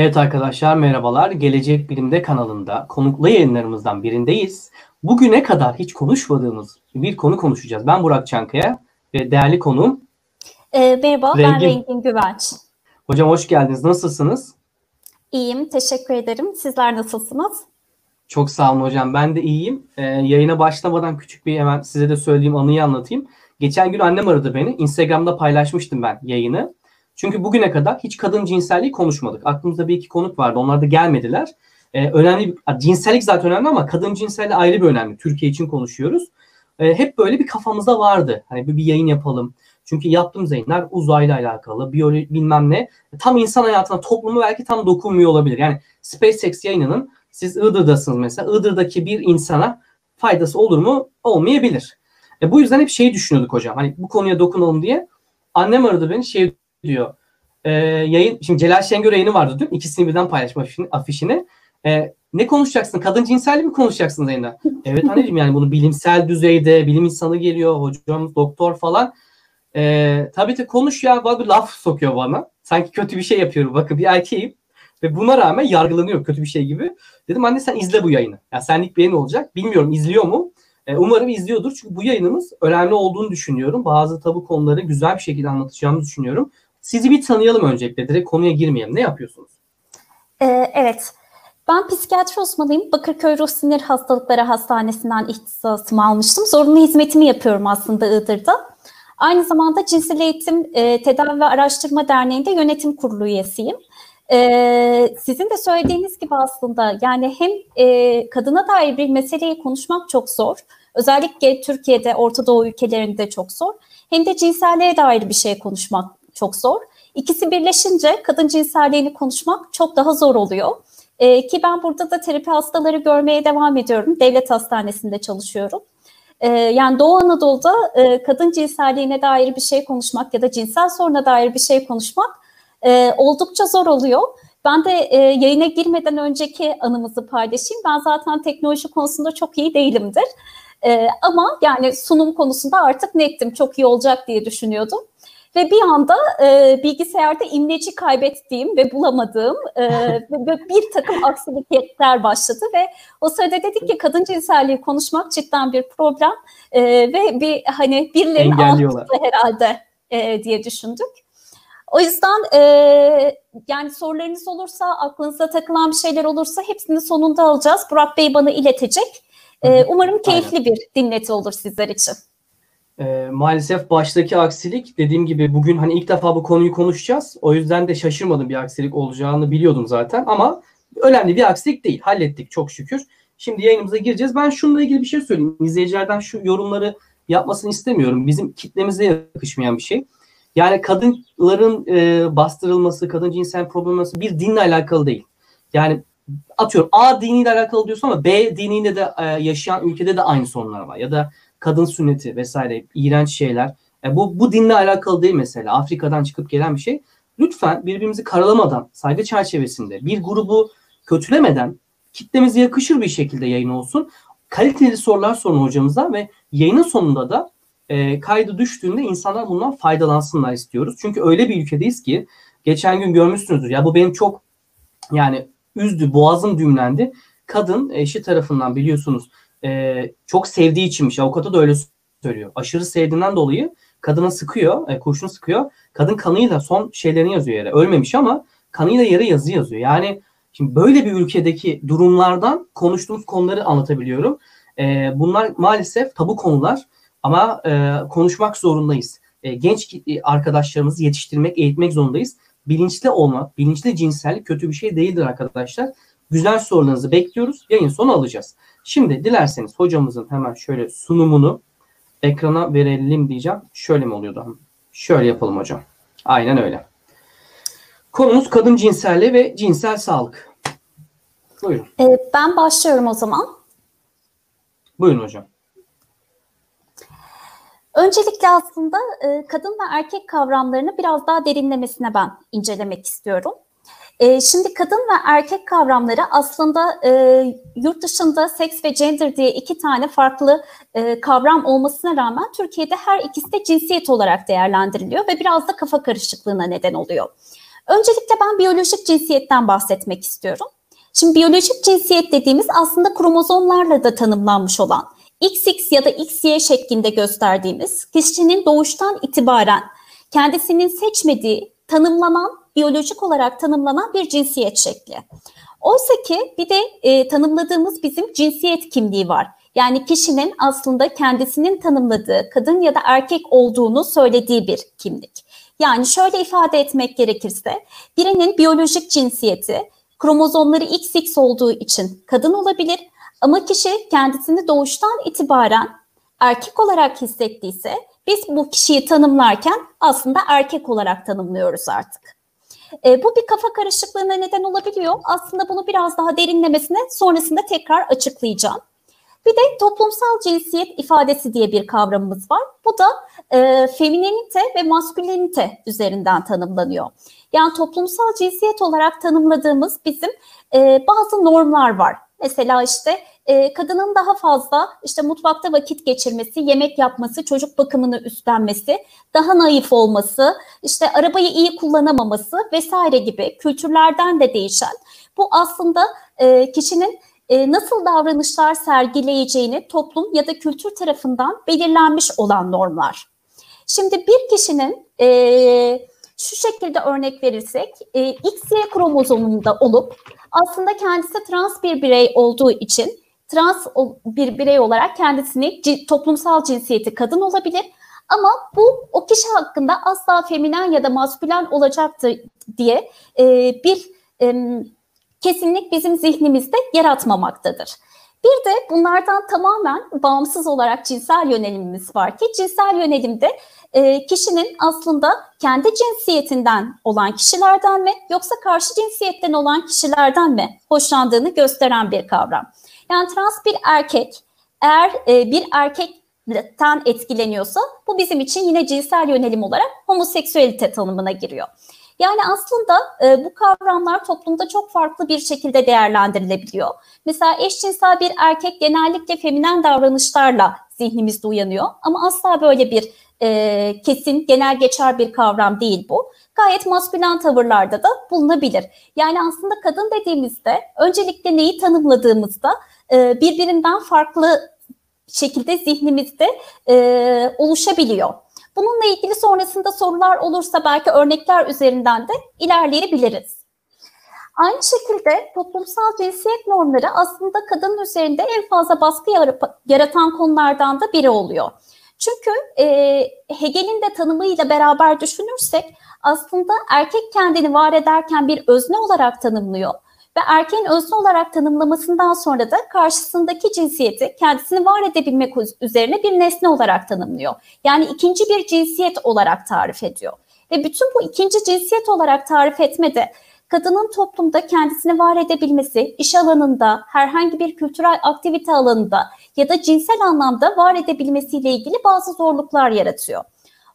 Evet arkadaşlar merhabalar. Gelecek Bilim'de kanalında konuklu yayınlarımızdan birindeyiz. Bugüne kadar hiç konuşmadığımız bir konu konuşacağız. Ben Burak Çankaya ve değerli konuğum e, Merhaba Rengin. ben Rengin Güvenç. Hocam hoş geldiniz. Nasılsınız? İyiyim. Teşekkür ederim. Sizler nasılsınız? Çok sağ olun hocam. Ben de iyiyim. Ee, yayına başlamadan küçük bir hemen size de söylediğim anıyı anlatayım. Geçen gün annem aradı beni. Instagram'da paylaşmıştım ben yayını. Çünkü bugüne kadar hiç kadın cinselliği konuşmadık. Aklımızda bir iki konuk vardı. Onlar da gelmediler. Ee, önemli cinsellik zaten önemli ama kadın cinselliği ayrı bir önemli. Türkiye için konuşuyoruz. Ee, hep böyle bir kafamızda vardı. Hani bir, bir yayın yapalım. Çünkü yaptığımız yayınlar uzayla alakalı, biyoloji bilmem ne. Tam insan hayatına, toplumu belki tam dokunmuyor olabilir. Yani SpaceX yayınının siz Iğdır'dasınız mesela. Iğdır'daki bir insana faydası olur mu? Olmayabilir. E, bu yüzden hep şeyi düşünüyorduk hocam. Hani bu konuya dokunalım diye. Annem aradı beni şey diyor. E, yayın şimdi Celal Şengör yayını vardı dün. İkisini birden paylaşma afişini. afişini. E, ne konuşacaksın? Kadın cinselliği mi konuşacaksın yayında? evet anneciğim yani bunu bilimsel düzeyde bilim insanı geliyor. Hocam doktor falan. E, tabii ki konuş ya. Bir laf sokuyor bana. Sanki kötü bir şey yapıyorum. Bakın bir erkeğim. Ve buna rağmen yargılanıyor kötü bir şey gibi. Dedim anne sen izle bu yayını. Ya senlik bir yayın olacak. Bilmiyorum izliyor mu? E, umarım izliyordur. Çünkü bu yayınımız önemli olduğunu düşünüyorum. Bazı tabu konuları güzel bir şekilde anlatacağımızı düşünüyorum. Sizi bir tanıyalım öncelikle. Direkt konuya girmeyelim. Ne yapıyorsunuz? Ee, evet. Ben psikiyatri uzmanıyım. Bakırköy Ruh Sinir Hastalıkları Hastanesi'nden ihtisasımı almıştım. Zorunlu hizmetimi yapıyorum aslında Iğdır'da. Aynı zamanda Cinsel Eğitim e, Tedavi ve Araştırma Derneği'nde yönetim kurulu üyesiyim. E, sizin de söylediğiniz gibi aslında yani hem e, kadına dair bir meseleyi konuşmak çok zor. Özellikle Türkiye'de, Orta Doğu ülkelerinde çok zor. Hem de cinselliğe dair bir şey konuşmak çok zor. İkisi birleşince kadın cinselliğini konuşmak çok daha zor oluyor. Ee, ki ben burada da terapi hastaları görmeye devam ediyorum. Devlet hastanesinde çalışıyorum. Ee, yani Doğu Anadolu'da e, kadın cinselliğine dair bir şey konuşmak ya da cinsel soruna dair bir şey konuşmak e, oldukça zor oluyor. Ben de e, yayına girmeden önceki anımızı paylaşayım. Ben zaten teknoloji konusunda çok iyi değilimdir. E, ama yani sunum konusunda artık nettim. Çok iyi olacak diye düşünüyordum. Ve bir anda e, bilgisayarda imleci kaybettiğim ve bulamadığım e, bir takım aksilikler başladı ve o sırada dedik ki kadın cinselliği konuşmak cidden bir problem e, ve bir hani birilerinin altında herhalde e, diye düşündük. O yüzden e, yani sorularınız olursa, aklınıza takılan bir şeyler olursa hepsini sonunda alacağız. Burak Bey bana iletecek. E, umarım keyifli Aynen. bir dinleti olur sizler için. E, maalesef baştaki aksilik dediğim gibi bugün hani ilk defa bu konuyu konuşacağız. O yüzden de şaşırmadım bir aksilik olacağını biliyordum zaten ama önemli bir aksilik değil. Hallettik çok şükür. Şimdi yayınımıza gireceğiz. Ben şununla ilgili bir şey söyleyeyim. İzleyicilerden şu yorumları yapmasını istemiyorum. Bizim kitlemize yakışmayan bir şey. Yani kadınların e, bastırılması, kadın cinsel probleması bir dinle alakalı değil. Yani atıyorum A diniyle alakalı diyorsun ama B diniyle de e, yaşayan ülkede de aynı sorunlar var. Ya da kadın sünneti vesaire iğrenç şeyler. E, bu, bu dinle alakalı değil mesela. Afrika'dan çıkıp gelen bir şey. Lütfen birbirimizi karalamadan, saygı çerçevesinde, bir grubu kötülemeden kitlemize yakışır bir şekilde yayın olsun. Kaliteli sorular sorun hocamıza ve yayının sonunda da e, kaydı düştüğünde insanlar bundan faydalansınlar istiyoruz. Çünkü öyle bir ülkedeyiz ki geçen gün görmüşsünüzdür. Ya bu benim çok yani üzdü, boğazım düğümlendi. Kadın eşi tarafından biliyorsunuz e, çok sevdiği içinmiş. Avukatı da öyle söylüyor. Aşırı sevdiğinden dolayı kadına sıkıyor, e, kurşun sıkıyor. Kadın kanıyla son şeylerini yazıyor yere. Ölmemiş ama kanıyla yere yazı yazıyor. Yani şimdi böyle bir ülkedeki durumlardan konuştuğumuz konuları anlatabiliyorum. E, bunlar maalesef tabu konular ama e, konuşmak zorundayız. E, genç arkadaşlarımızı yetiştirmek, eğitmek zorundayız. Bilinçli olmak, bilinçli cinsellik kötü bir şey değildir arkadaşlar. Güzel sorularınızı bekliyoruz. Yayın sonu alacağız. Şimdi dilerseniz hocamızın hemen şöyle sunumunu ekrana verelim diyeceğim. Şöyle mi oluyordu? Şöyle yapalım hocam. Aynen öyle. Konumuz kadın cinselliği ve cinsel sağlık. Buyurun. Ee, ben başlıyorum o zaman. Buyurun hocam. Öncelikle aslında e, kadın ve erkek kavramlarını biraz daha derinlemesine ben incelemek istiyorum. E, şimdi kadın ve erkek kavramları aslında e, yurt dışında seks ve gender diye iki tane farklı e, kavram olmasına rağmen Türkiye'de her ikisi de cinsiyet olarak değerlendiriliyor ve biraz da kafa karışıklığına neden oluyor. Öncelikle ben biyolojik cinsiyetten bahsetmek istiyorum. Şimdi biyolojik cinsiyet dediğimiz aslında kromozomlarla da tanımlanmış olan XX ya da XY şeklinde gösterdiğimiz kişinin doğuştan itibaren kendisinin seçmediği, tanımlanan, biyolojik olarak tanımlanan bir cinsiyet şekli. Oysa ki bir de e, tanımladığımız bizim cinsiyet kimliği var. Yani kişinin aslında kendisinin tanımladığı kadın ya da erkek olduğunu söylediği bir kimlik. Yani şöyle ifade etmek gerekirse birinin biyolojik cinsiyeti kromozomları XX olduğu için kadın olabilir ama kişi kendisini doğuştan itibaren erkek olarak hissettiyse biz bu kişiyi tanımlarken aslında erkek olarak tanımlıyoruz artık. E, bu bir kafa karışıklığına neden olabiliyor. Aslında bunu biraz daha derinlemesine sonrasında tekrar açıklayacağım. Bir de toplumsal cinsiyet ifadesi diye bir kavramımız var. Bu da e, feminenite ve maskülenite üzerinden tanımlanıyor. Yani toplumsal cinsiyet olarak tanımladığımız bizim e, bazı normlar var. Mesela işte e, kadının daha fazla işte mutfakta vakit geçirmesi, yemek yapması, çocuk bakımını üstlenmesi, daha naif olması, işte arabayı iyi kullanamaması vesaire gibi kültürlerden de değişen bu aslında e, kişinin e, nasıl davranışlar sergileyeceğini toplum ya da kültür tarafından belirlenmiş olan normlar. Şimdi bir kişinin e, şu şekilde örnek verirsek e, XY kromozomunda olup aslında kendisi trans bir birey olduğu için trans bir birey olarak kendisini toplumsal cinsiyeti kadın olabilir ama bu o kişi hakkında asla feminen ya da maskülen olacaktır diye e, bir e, kesinlik bizim zihnimizde yaratmamaktadır. Bir de bunlardan tamamen bağımsız olarak cinsel yönelimimiz var ki cinsel yönelimde e, kişinin aslında kendi cinsiyetinden olan kişilerden mi yoksa karşı cinsiyetten olan kişilerden mi hoşlandığını gösteren bir kavram. Yani trans bir erkek eğer e, bir erkekten etkileniyorsa bu bizim için yine cinsel yönelim olarak homoseksüelite tanımına giriyor. Yani aslında e, bu kavramlar toplumda çok farklı bir şekilde değerlendirilebiliyor. Mesela eşcinsel bir erkek genellikle feminen davranışlarla zihnimizde uyanıyor ama asla böyle bir e, kesin genel geçer bir kavram değil bu. Gayet maskülen tavırlarda da bulunabilir. Yani aslında kadın dediğimizde öncelikle neyi tanımladığımızda e, birbirinden farklı şekilde zihnimizde e, oluşabiliyor. Bununla ilgili sonrasında sorular olursa belki örnekler üzerinden de ilerleyebiliriz. Aynı şekilde toplumsal cinsiyet normları aslında kadının üzerinde en fazla baskı yaratan konulardan da biri oluyor. Çünkü e, Hegel'in de tanımıyla beraber düşünürsek aslında erkek kendini var ederken bir özne olarak tanımlıyor ve erkeğin özne olarak tanımlamasından sonra da karşısındaki cinsiyeti kendisini var edebilmek üzerine bir nesne olarak tanımlıyor. Yani ikinci bir cinsiyet olarak tarif ediyor. Ve bütün bu ikinci cinsiyet olarak tarif etmede kadının toplumda kendisini var edebilmesi, iş alanında, herhangi bir kültürel aktivite alanında ya da cinsel anlamda var edebilmesiyle ilgili bazı zorluklar yaratıyor.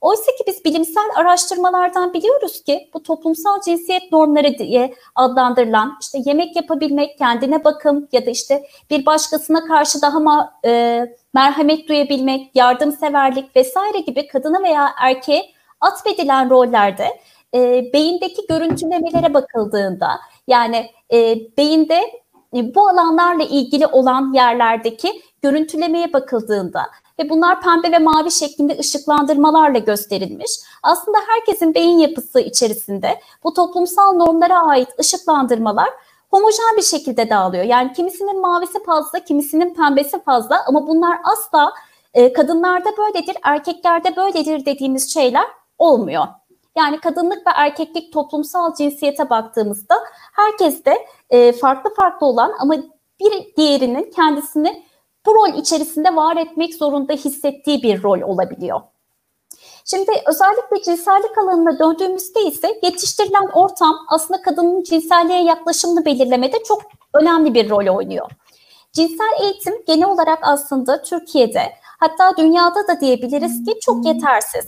Oysa ki biz bilimsel araştırmalardan biliyoruz ki bu toplumsal cinsiyet normları diye adlandırılan işte yemek yapabilmek, kendine bakım ya da işte bir başkasına karşı daha ma, e, merhamet duyabilmek, yardımseverlik vesaire gibi kadına veya erkeğe atfedilen rollerde e, beyindeki görüntülemelere bakıldığında yani e, beyinde e, bu alanlarla ilgili olan yerlerdeki görüntülemeye bakıldığında ve bunlar pembe ve mavi şeklinde ışıklandırmalarla gösterilmiş. Aslında herkesin beyin yapısı içerisinde bu toplumsal normlara ait ışıklandırmalar homojen bir şekilde dağılıyor. Yani kimisinin mavisi fazla, kimisinin pembesi fazla ama bunlar asla e, kadınlarda böyledir, erkeklerde böyledir dediğimiz şeyler olmuyor. Yani kadınlık ve erkeklik toplumsal cinsiyete baktığımızda herkes de e, farklı farklı olan ama bir diğerinin kendisini bu rol içerisinde var etmek zorunda hissettiği bir rol olabiliyor. Şimdi özellikle cinsellik alanına döndüğümüzde ise yetiştirilen ortam aslında kadının cinselliğe yaklaşımını belirlemede çok önemli bir rol oynuyor. Cinsel eğitim genel olarak aslında Türkiye'de hatta dünyada da diyebiliriz ki çok yetersiz.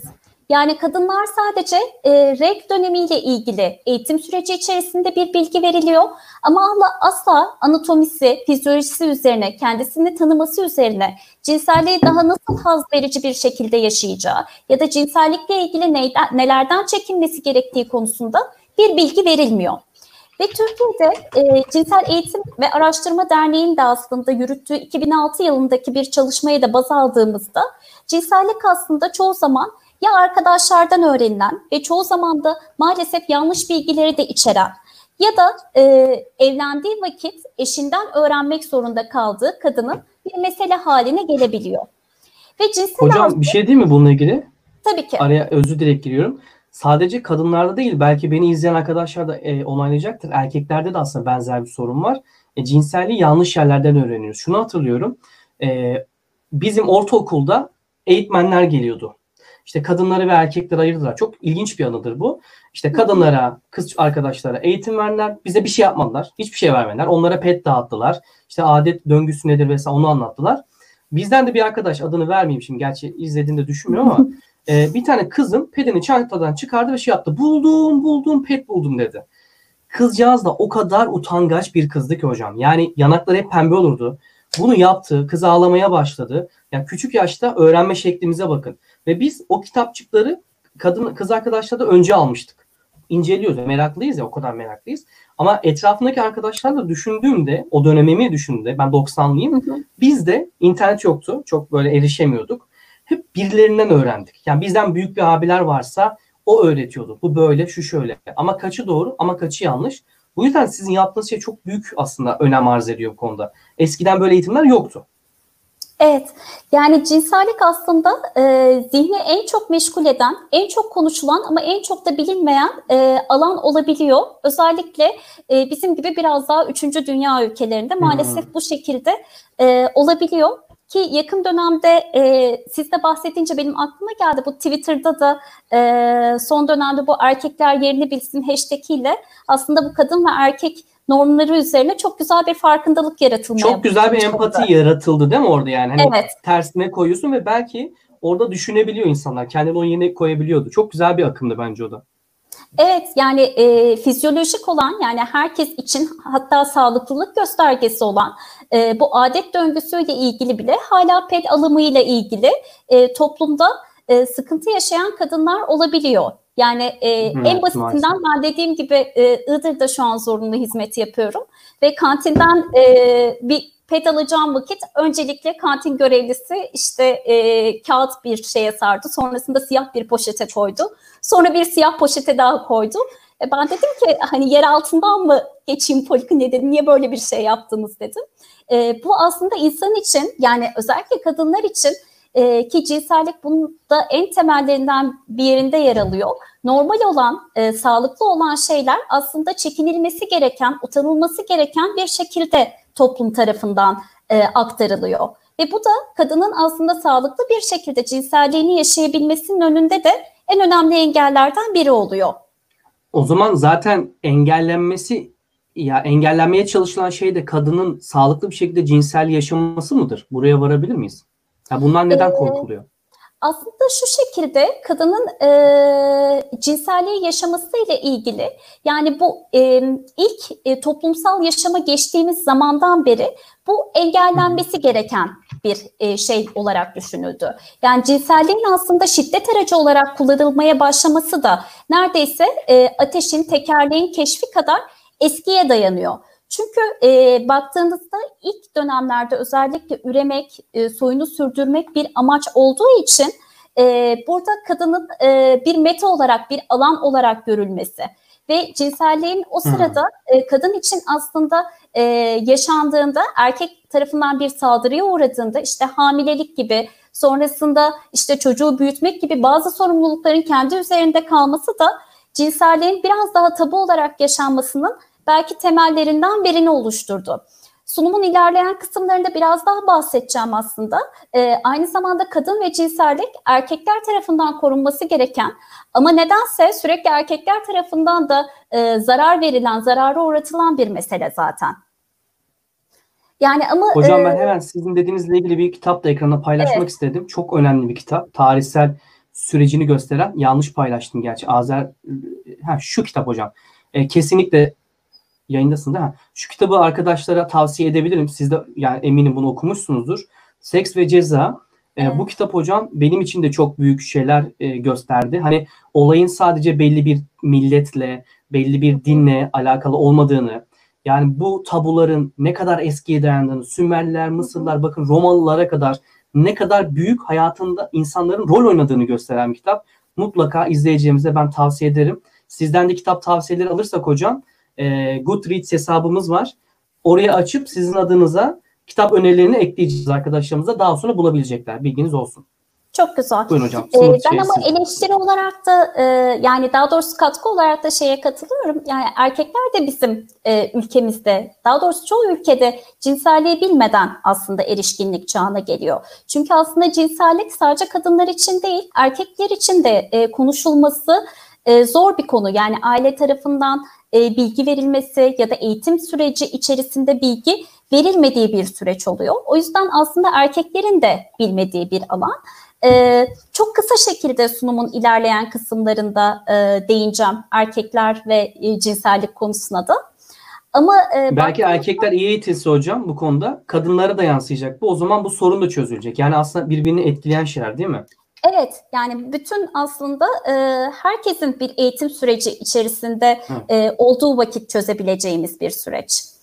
Yani kadınlar sadece e, reg dönemiyle ilgili eğitim süreci içerisinde bir bilgi veriliyor ama asla anatomisi, fizyolojisi üzerine, kendisini tanıması üzerine cinselliği daha nasıl haz verici bir şekilde yaşayacağı ya da cinsellikle ilgili neyden, nelerden çekinmesi gerektiği konusunda bir bilgi verilmiyor. Ve Türkiye'de e, Cinsel Eğitim ve Araştırma Derneği'nin de aslında yürüttüğü 2006 yılındaki bir çalışmaya da baz aldığımızda cinsellik aslında çoğu zaman ya arkadaşlardan öğrenilen ve çoğu zaman da maalesef yanlış bilgileri de içeren ya da e, evlendiği vakit eşinden öğrenmek zorunda kaldığı kadının bir mesele haline gelebiliyor. Ve cinsel Hocam arzu, bir şey değil mi bununla ilgili? Tabii ki. Araya özür dilek giriyorum. Sadece kadınlarda değil belki beni izleyen arkadaşlar da e, onaylayacaktır. Erkeklerde de aslında benzer bir sorun var. E, cinselliği yanlış yerlerden öğreniyoruz. Şunu hatırlıyorum. E, bizim ortaokulda eğitmenler geliyordu. İşte kadınları ve erkekleri ayırdılar. Çok ilginç bir anıdır bu. İşte kadınlara, kız arkadaşlara eğitim verdiler. Bize bir şey yapmadılar. Hiçbir şey vermediler. Onlara pet dağıttılar. İşte adet döngüsü nedir vesaire onu anlattılar. Bizden de bir arkadaş adını vermeyeyim şimdi. Gerçi izlediğinde düşünmüyorum ama e, bir tane kızın pedini çantadan çıkardı ve şey yaptı. Buldum buldum pet buldum dedi. Kızcağız da o kadar utangaç bir kızdı ki hocam. Yani yanakları hep pembe olurdu. Bunu yaptı. Kız ağlamaya başladı. Yani küçük yaşta öğrenme şeklimize bakın. Ve biz o kitapçıkları kadın kız arkadaşlar da önce almıştık. İnceliyoruz. Meraklıyız ya o kadar meraklıyız. Ama etrafındaki arkadaşlarla düşündüğümde o dönemimi düşündüğümde ben 90'lıyım. Bizde internet yoktu. Çok böyle erişemiyorduk. Hep birilerinden öğrendik. Yani bizden büyük bir abiler varsa o öğretiyordu. Bu böyle, şu şöyle. Ama kaçı doğru ama kaçı yanlış. Bu yüzden sizin yaptığınız şey çok büyük aslında önem arz ediyor bu konuda. Eskiden böyle eğitimler yoktu. Evet, yani cinsellik aslında e, zihni en çok meşgul eden, en çok konuşulan ama en çok da bilinmeyen e, alan olabiliyor. Özellikle e, bizim gibi biraz daha üçüncü dünya ülkelerinde maalesef hmm. bu şekilde e, olabiliyor. Ki yakın dönemde e, siz de bahsedince benim aklıma geldi bu Twitter'da da e, son dönemde bu erkekler yerini bilsin hashtag ile aslında bu kadın ve erkek normları üzerine çok güzel bir farkındalık yaratılmaya Çok güzel bir empati da. yaratıldı değil mi orada yani? Hani evet. Tersine koyuyorsun ve belki orada düşünebiliyor insanlar. Kendini onun yerine koyabiliyordu. Çok güzel bir akımdı bence o da. Evet yani e, fizyolojik olan yani herkes için hatta sağlıklılık göstergesi olan e, bu adet döngüsüyle ilgili bile hala pet alımıyla ilgili e, toplumda e, sıkıntı yaşayan kadınlar olabiliyor. Yani e, evet, en basitinden maalesef. ben dediğim gibi e, Iğdır'da şu an zorunlu hizmet yapıyorum ve kantinden e, bir pet alacağım vakit öncelikle kantin görevlisi işte e, kağıt bir şeye sardı. Sonrasında siyah bir poşete koydu. Sonra bir siyah poşete daha koydu. E, ben dedim ki hani yer altından mı geçeyim polikliniğe dedim. Niye böyle bir şey yaptınız dedim. E, bu aslında insan için yani özellikle kadınlar için e, ki cinsellik bunun da en temellerinden bir yerinde yer alıyor. Normal olan, e, sağlıklı olan şeyler aslında çekinilmesi gereken, utanılması gereken bir şekilde toplum tarafından e, aktarılıyor. Ve bu da kadının aslında sağlıklı bir şekilde cinselliğini yaşayabilmesinin önünde de en önemli engellerden biri oluyor. O zaman zaten engellenmesi ya engellenmeye çalışılan şey de kadının sağlıklı bir şekilde cinsel yaşaması mıdır? Buraya varabilir miyiz? Ya bundan neden ee, korkuluyor? Aslında şu şekilde kadının e, cinselliği yaşaması ile ilgili yani bu e, ilk e, toplumsal yaşama geçtiğimiz zamandan beri bu engellenmesi gereken bir e, şey olarak düşünüldü. Yani cinselliğin aslında şiddet aracı olarak kullanılmaya başlaması da neredeyse e, ateşin, tekerleğin keşfi kadar eskiye dayanıyor. Çünkü e, baktığınızda ilk dönemlerde özellikle üremek, e, soyunu sürdürmek bir amaç olduğu için e, burada kadının e, bir meta olarak, bir alan olarak görülmesi ve cinselliğin o sırada hmm. e, kadın için aslında e, yaşandığında erkek tarafından bir saldırıya uğradığında işte hamilelik gibi sonrasında işte çocuğu büyütmek gibi bazı sorumlulukların kendi üzerinde kalması da cinselliğin biraz daha tabu olarak yaşanmasının belki temellerinden birini oluşturdu. Sunumun ilerleyen kısımlarında biraz daha bahsedeceğim aslında. E, aynı zamanda kadın ve cinsellik erkekler tarafından korunması gereken ama nedense sürekli erkekler tarafından da e, zarar verilen, zarara uğratılan bir mesele zaten. Yani ama Hocam ben e, hemen sizin dediğinizle ilgili bir kitap da ekrana paylaşmak evet. istedim. Çok önemli bir kitap. Tarihsel sürecini gösteren yanlış paylaştım gerçi. Azer ha şu kitap hocam. E, kesinlikle yayındasın değil mi? Şu kitabı arkadaşlara tavsiye edebilirim. Siz de yani eminim bunu okumuşsunuzdur. Seks ve Ceza Evet. Bu kitap hocam benim için de çok büyük şeyler e, gösterdi. Hani olayın sadece belli bir milletle, belli bir dinle alakalı olmadığını, yani bu tabuların ne kadar eskiye dayandığını, Sümerliler, Mısırlılar, bakın Romalılara kadar ne kadar büyük hayatında insanların rol oynadığını gösteren bir kitap. Mutlaka izleyeceğimize ben tavsiye ederim. Sizden de kitap tavsiyeleri alırsak hocam, e, Goodreads hesabımız var. Oraya açıp sizin adınıza kitap önerilerini ekleyeceğiz arkadaşlarımıza. Daha sonra bulabilecekler. Bilginiz olsun. Çok güzel. Buyurun hocam. Ee, ben ama eleştiri olarak da e, yani daha doğrusu katkı olarak da şeye katılıyorum. Yani erkekler de bizim e, ülkemizde daha doğrusu çoğu ülkede cinselliği bilmeden aslında erişkinlik çağına geliyor. Çünkü aslında cinsellik sadece kadınlar için değil erkekler için de e, konuşulması e, zor bir konu. Yani aile tarafından e, bilgi verilmesi ya da eğitim süreci içerisinde bilgi verilmediği bir süreç oluyor. O yüzden aslında erkeklerin de bilmediği bir alan. Ee, çok kısa şekilde sunumun ilerleyen kısımlarında e, değineceğim erkekler ve e, cinsellik konusuna da. Ama e, belki erkekler iyi eğitilse hocam bu konuda kadınlara da yansıyacak. Bu o zaman bu sorun da çözülecek. Yani aslında birbirini etkileyen şeyler değil mi? Evet yani bütün aslında e, herkesin bir eğitim süreci içerisinde e, olduğu vakit çözebileceğimiz bir süreç.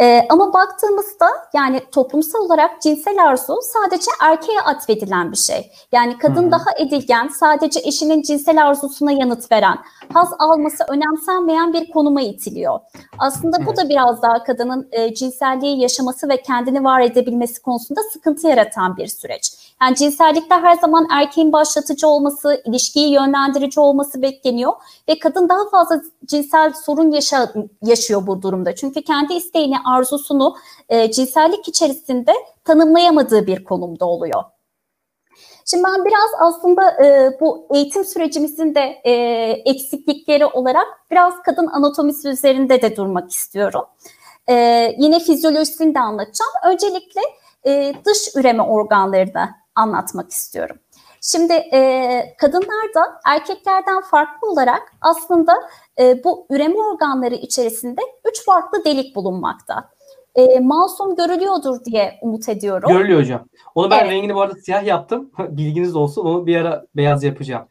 Ee, ama baktığımızda yani toplumsal olarak cinsel arzu sadece erkeğe atfedilen bir şey. Yani kadın hmm. daha edilgen, sadece eşinin cinsel arzusuna yanıt veren, haz alması önemsenmeyen bir konuma itiliyor. Aslında evet. bu da biraz daha kadının e, cinselliği yaşaması ve kendini var edebilmesi konusunda sıkıntı yaratan bir süreç. Yani cinsellikte her zaman erkeğin başlatıcı olması, ilişkiyi yönlendirici olması bekleniyor ve kadın daha fazla cinsel sorun yaşa, yaşıyor bu durumda. Çünkü kendi isteğini, arzusunu e, cinsellik içerisinde tanımlayamadığı bir konumda oluyor. Şimdi ben biraz aslında e, bu eğitim sürecimizin de e, eksiklikleri olarak biraz kadın anatomisi üzerinde de durmak istiyorum. E, yine fizyolojisini de anlatacağım. Öncelikle e, dış üreme organlarını anlatmak istiyorum. Şimdi e, kadınlar da erkeklerden farklı olarak aslında e, bu üreme organları içerisinde üç farklı delik bulunmakta. E, masum görülüyordur diye umut ediyorum. Görülüyor hocam. Onu ben evet. rengini bu arada siyah yaptım. Bilginiz olsun. Onu bir ara beyaz yapacağım.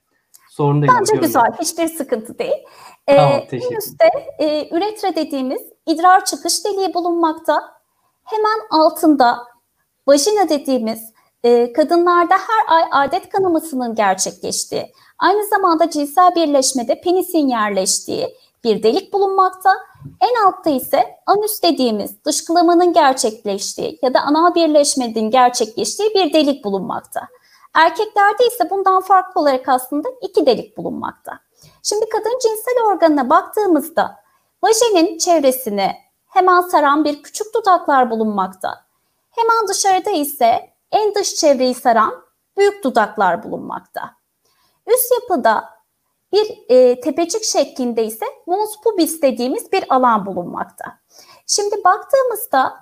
Sorun değil. Bence güzel. Hiçbir sıkıntı değil. Ee, tamam, teşekkür üstte e, üretre dediğimiz idrar çıkış deliği bulunmakta. Hemen altında vajina dediğimiz e, kadınlarda her ay adet kanamasının gerçekleştiği, aynı zamanda cinsel birleşmede penisin yerleştiği bir delik bulunmakta. En altta ise anüs dediğimiz dışkılamanın gerçekleştiği ya da ana birleşmenin gerçekleştiği bir delik bulunmakta. Erkeklerde ise bundan farklı olarak aslında iki delik bulunmakta. Şimdi kadın cinsel organına baktığımızda vajinin çevresini hemen saran bir küçük dudaklar bulunmakta. Hemen dışarıda ise en dış çevreyi saran büyük dudaklar bulunmakta. Üst yapıda bir e, tepecik şeklinde ise mons pubis dediğimiz bir alan bulunmakta. Şimdi baktığımızda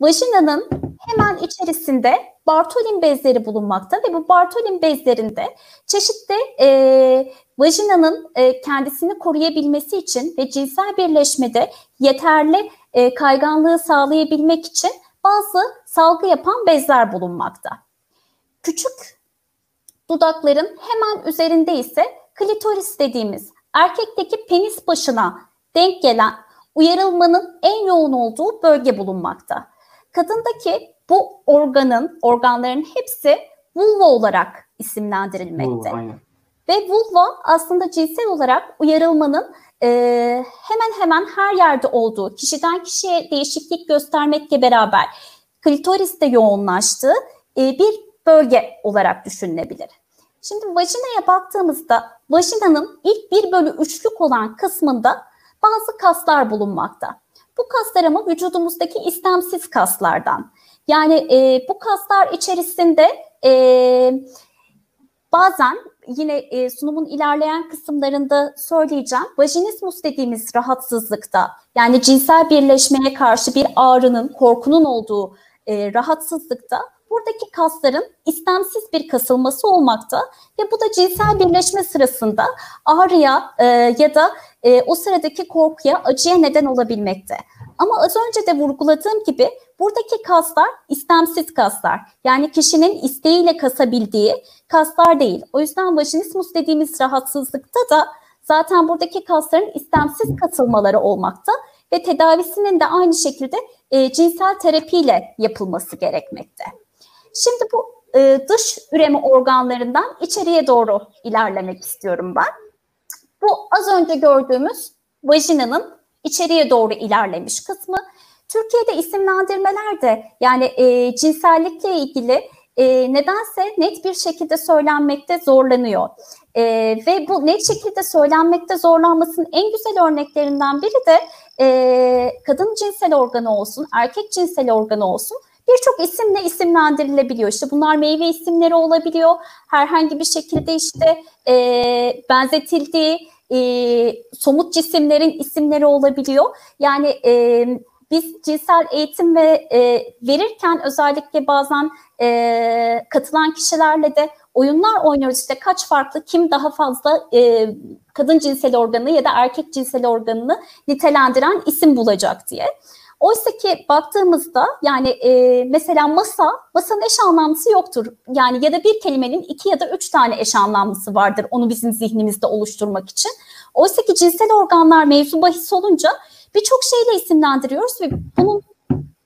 vajinanın hemen içerisinde Bartolin bezleri bulunmakta ve bu Bartolin bezlerinde çeşitli e, vajinanın e, kendisini koruyabilmesi için ve cinsel birleşmede yeterli e, kayganlığı sağlayabilmek için bazı salgı yapan bezler bulunmakta. Küçük dudakların hemen üzerinde ise klitoris dediğimiz erkekteki penis başına denk gelen uyarılmanın en yoğun olduğu bölge bulunmakta. Kadındaki bu organın, organların hepsi vulva olarak isimlendirilmekte. Vulva, Ve vulva aslında cinsel olarak uyarılmanın e, hemen hemen her yerde olduğu, kişiden kişiye değişiklik göstermekle beraber klitoriste yoğunlaştığı e, bir bölge olarak düşünülebilir. Şimdi vajinaya baktığımızda vajinanın ilk 1 bölü 3'lük olan kısmında bazı kaslar bulunmakta. Bu kaslar ama vücudumuzdaki istemsiz kaslardan. Yani e, bu kaslar içerisinde e, bazen yine e, sunumun ilerleyen kısımlarında söyleyeceğim. Vajinismus dediğimiz rahatsızlıkta yani cinsel birleşmeye karşı bir ağrının, korkunun olduğu e, rahatsızlıkta buradaki kasların istemsiz bir kasılması olmakta ve bu da cinsel birleşme sırasında ağrıya e, ya da e, o sıradaki korkuya, acıya neden olabilmekte. Ama az önce de vurguladığım gibi buradaki kaslar istemsiz kaslar. Yani kişinin isteğiyle kasabildiği kaslar değil. O yüzden vajinismus dediğimiz rahatsızlıkta da zaten buradaki kasların istemsiz katılmaları olmakta ve tedavisinin de aynı şekilde e, cinsel terapiyle yapılması gerekmekte. Şimdi bu e, dış üreme organlarından içeriye doğru ilerlemek istiyorum ben. Bu az önce gördüğümüz vajinanın içeriye doğru ilerlemiş kısmı. Türkiye'de isimlendirmeler de yani e, cinsellikle ilgili e, nedense net bir şekilde söylenmekte zorlanıyor. E, ve bu net şekilde söylenmekte zorlanmasının en güzel örneklerinden biri de e, kadın cinsel organı olsun, erkek cinsel organı olsun birçok isimle isimlendirilebiliyor. İşte bunlar meyve isimleri olabiliyor. Herhangi bir şekilde işte e, benzetildiği e, somut cisimlerin isimleri olabiliyor. Yani e, biz cinsel eğitim ve e, verirken özellikle bazen e, katılan kişilerle de oyunlar oynuyoruz. İşte kaç farklı kim daha fazla e, kadın cinsel organı ya da erkek cinsel organını nitelendiren isim bulacak diye. Oysa ki baktığımızda yani e, mesela masa, masanın eş anlamlısı yoktur. Yani ya da bir kelimenin iki ya da üç tane eş anlamlısı vardır onu bizim zihnimizde oluşturmak için. Oysa ki cinsel organlar mevzu bahis olunca birçok şeyle isimlendiriyoruz ve bunun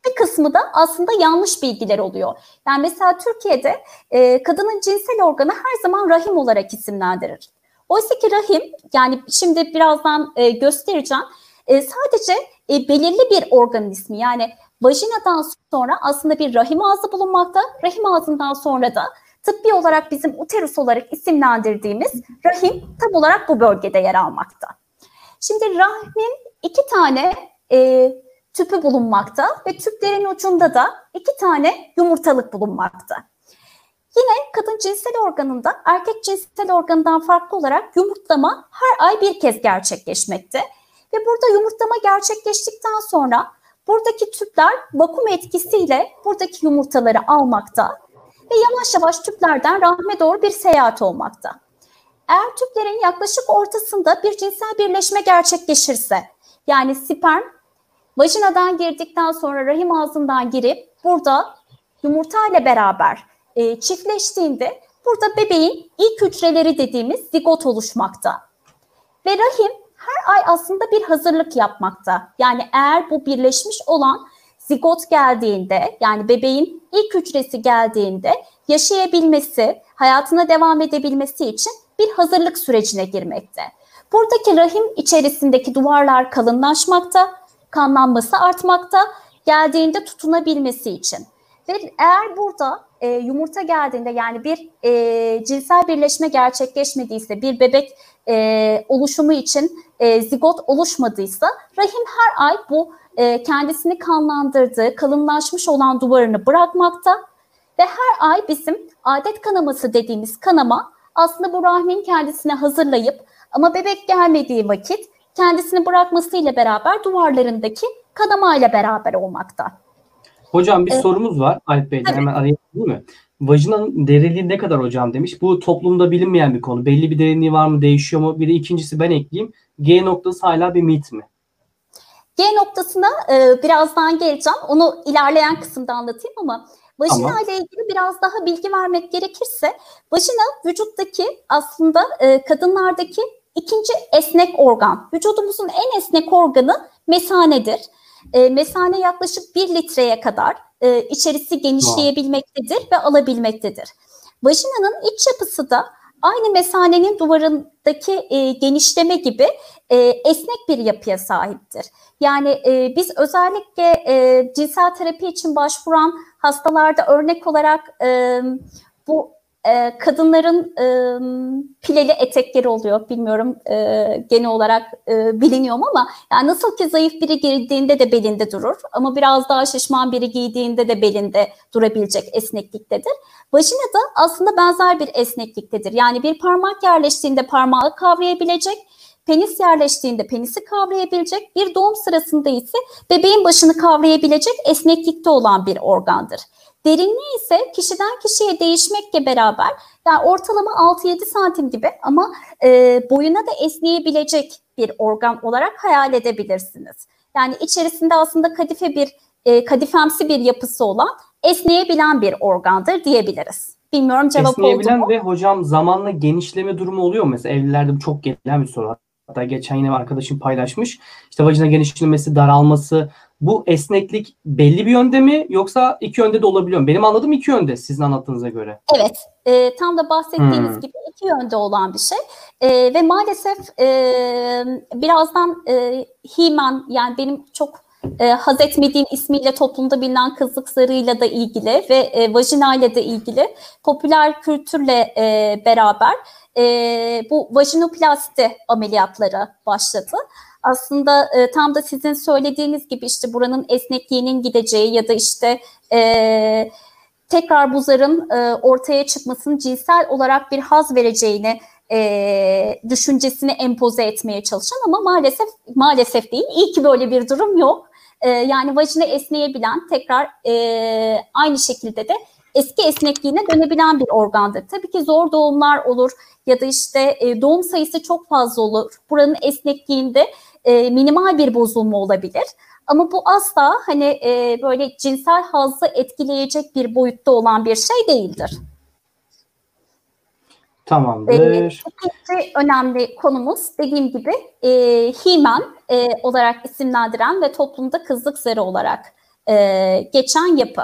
bir kısmı da aslında yanlış bilgiler oluyor. Yani mesela Türkiye'de e, kadının cinsel organı her zaman rahim olarak isimlendirir. Oysa ki rahim yani şimdi birazdan e, göstereceğim e, sadece e, belirli bir organın ismi yani vajinadan sonra aslında bir rahim ağzı bulunmakta. Rahim ağzından sonra da tıbbi olarak bizim uterus olarak isimlendirdiğimiz rahim tam olarak bu bölgede yer almakta. Şimdi rahmin iki tane e, tüpü bulunmakta ve tüplerin ucunda da iki tane yumurtalık bulunmakta. Yine kadın cinsel organında erkek cinsel organından farklı olarak yumurtlama her ay bir kez gerçekleşmekte. Ve burada yumurtlama gerçekleştikten sonra buradaki tüpler vakum etkisiyle buradaki yumurtaları almakta ve yavaş yavaş tüplerden rahme doğru bir seyahat olmakta. Eğer tüplerin yaklaşık ortasında bir cinsel birleşme gerçekleşirse yani sperm vajinadan girdikten sonra rahim ağzından girip burada yumurta ile beraber e, çiftleştiğinde burada bebeğin ilk hücreleri dediğimiz zigot oluşmakta. Ve rahim her ay aslında bir hazırlık yapmakta. Yani eğer bu birleşmiş olan zigot geldiğinde yani bebeğin ilk hücresi geldiğinde yaşayabilmesi, hayatına devam edebilmesi için bir hazırlık sürecine girmekte. Buradaki rahim içerisindeki duvarlar kalınlaşmakta, kanlanması artmakta, geldiğinde tutunabilmesi için. Ve eğer burada e, yumurta geldiğinde yani bir e, cinsel birleşme gerçekleşmediyse, bir bebek e, oluşumu için e, zigot oluşmadıysa rahim her ay bu e, kendisini kanlandırdığı, kalınlaşmış olan duvarını bırakmakta ve her ay bizim adet kanaması dediğimiz kanama aslında bu rahmin kendisine hazırlayıp ama bebek gelmediği vakit kendisini bırakmasıyla beraber duvarlarındaki kanama ile beraber olmakta. Hocam bir evet. sorumuz var Alp Bey'den hemen arayalım değil mi? Vajinanın derinliği ne kadar hocam demiş. Bu toplumda bilinmeyen bir konu. Belli bir derinliği var mı, değişiyor mu? Bir de ikincisi ben ekleyeyim. G noktası hala bir mit mi? G noktasına e, birazdan geleceğim. Onu ilerleyen kısımda anlatayım ama vajina tamam. ile ilgili biraz daha bilgi vermek gerekirse vajina vücuttaki aslında e, kadınlardaki ikinci esnek organ. Vücudumuzun en esnek organı mesanedir. E, mesane yaklaşık 1 litreye kadar e, içerisi genişleyebilmektedir ve alabilmektedir. Vajinanın iç yapısı da aynı mesanenin duvarındaki e, genişleme gibi e, esnek bir yapıya sahiptir. Yani e, biz özellikle e, cinsel terapi için başvuran hastalarda örnek olarak e, bu e, kadınların e, pileli etekleri oluyor. Bilmiyorum e, genel olarak e, biliniyor mu ama yani nasıl ki zayıf biri giydiğinde de belinde durur ama biraz daha şişman biri giydiğinde de belinde durabilecek esnekliktedir. Vajina da aslında benzer bir esnekliktedir. Yani bir parmak yerleştiğinde parmağı kavrayabilecek, penis yerleştiğinde penisi kavrayabilecek, bir doğum sırasında ise bebeğin başını kavrayabilecek esneklikte olan bir organdır. Derinliği ise kişiden kişiye değişmekle beraber yani ortalama 6-7 santim gibi ama e, boyuna da esneyebilecek bir organ olarak hayal edebilirsiniz. Yani içerisinde aslında kadife bir e, kadifemsi bir yapısı olan esneyebilen bir organdır diyebiliriz. Bilmiyorum cevap oldu Esneyebilen mu? ve hocam zamanla genişleme durumu oluyor mu? Mesela evlilerde bu çok gelen bir soru. Hatta geçen yine arkadaşım paylaşmış. İşte vajina genişlemesi, daralması. Bu esneklik belli bir yönde mi yoksa iki yönde de olabiliyor mu? Benim anladığım iki yönde sizin anlattığınıza göre. Evet, e, tam da bahsettiğiniz Hmm. gibi iki yönde olan bir şey E, ve maalesef e, birazdan e, He-Man yani benim çok e, haz etmediğim ismiyle toplumda bilinen kızlık zarıyla da ilgili ve e, vajinayla da ilgili popüler kültürle e, beraber e, bu vajinoplasti ameliyatları başladı. Aslında e, tam da sizin söylediğiniz gibi işte buranın esnekliğinin gideceği ya da işte e, tekrar bu zarın e, ortaya çıkmasının cinsel olarak bir haz vereceğini e, düşüncesini empoze etmeye çalışan ama maalesef maalesef değil. İyi ki böyle bir durum yok. E, yani vajina esneyebilen tekrar e, aynı şekilde de eski esnekliğine dönebilen bir organdır. Tabii ki zor doğumlar olur ya da işte e, doğum sayısı çok fazla olur. Buranın esnekliğinde e, minimal bir bozulma olabilir. Ama bu asla hani e, böyle cinsel hazzı etkileyecek bir boyutta olan bir şey değildir. Tamamdır. İkinci önemli konumuz dediğim gibi e, He-Man e, olarak isimlendiren ve toplumda kızlık zarı olarak e, geçen yapı.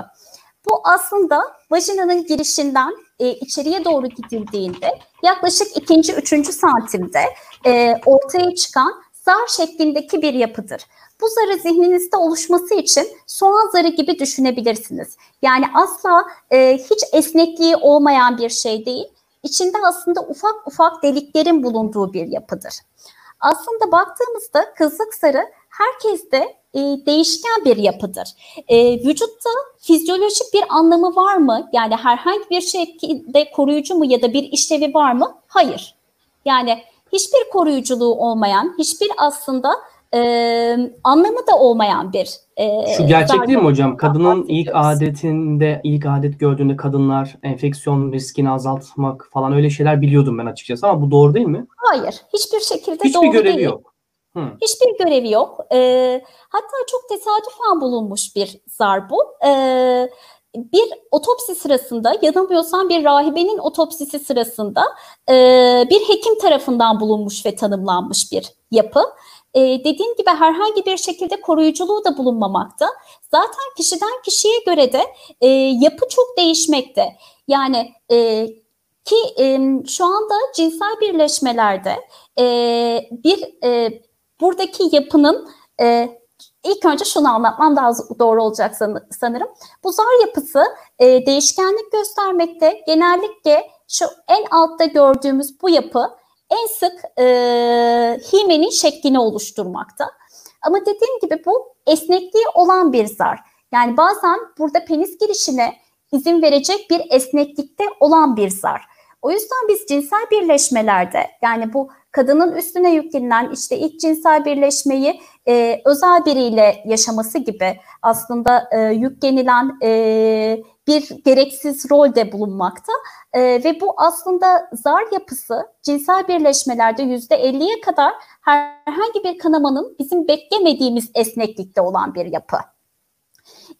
Bu aslında vajinanın girişinden e, içeriye doğru gidildiğinde yaklaşık ikinci, üçüncü santimde e, ortaya çıkan zar şeklindeki bir yapıdır. Bu zarı zihninizde oluşması için soğan zarı gibi düşünebilirsiniz. Yani asla e, hiç esnekliği olmayan bir şey değil. İçinde aslında ufak ufak deliklerin bulunduğu bir yapıdır. Aslında baktığımızda kızlık zarı herkeste e, değişken bir yapıdır. E, vücutta fizyolojik bir anlamı var mı? Yani herhangi bir şekilde koruyucu mu ya da bir işlevi var mı? Hayır. Yani hiçbir koruyuculuğu olmayan, hiçbir aslında e, anlamı da olmayan bir e, Şu gerçek değil mi hocam? Kadının ilk adetinde, ilk adet gördüğünde kadınlar enfeksiyon riskini azaltmak falan öyle şeyler biliyordum ben açıkçası ama bu doğru değil mi? Hayır, hiçbir şekilde Hiçbir doğru görevi değil. yok. Hı. Hiçbir görevi yok. Ee, hatta çok tesadüfen bulunmuş bir zar bu. Ee, bir otopsi sırasında, yanılmıyorsam bir rahibenin otopsisi sırasında e, bir hekim tarafından bulunmuş ve tanımlanmış bir yapı. E, dediğim gibi herhangi bir şekilde koruyuculuğu da bulunmamakta. Zaten kişiden kişiye göre de e, yapı çok değişmekte. Yani e, ki e, şu anda cinsel birleşmelerde e, bir e, buradaki yapının e, ilk önce şunu anlatmam daha doğru olacak san- sanırım. Bu zar yapısı e, değişkenlik göstermekte. Genellikle şu en altta gördüğümüz bu yapı en sık e, himenin şeklini oluşturmakta. Ama dediğim gibi bu esnekliği olan bir zar. Yani bazen burada penis girişine izin verecek bir esneklikte olan bir zar. O yüzden biz cinsel birleşmelerde yani bu kadının üstüne yüklenilen işte ilk cinsel birleşmeyi e, özel biriyle yaşaması gibi aslında e, yüklenilen e, bir gereksiz rolde bulunmakta E, ve bu aslında zar yapısı cinsel birleşmelerde yüzde 50'ye kadar herhangi bir kanamanın bizim beklemediğimiz esneklikte olan bir yapı.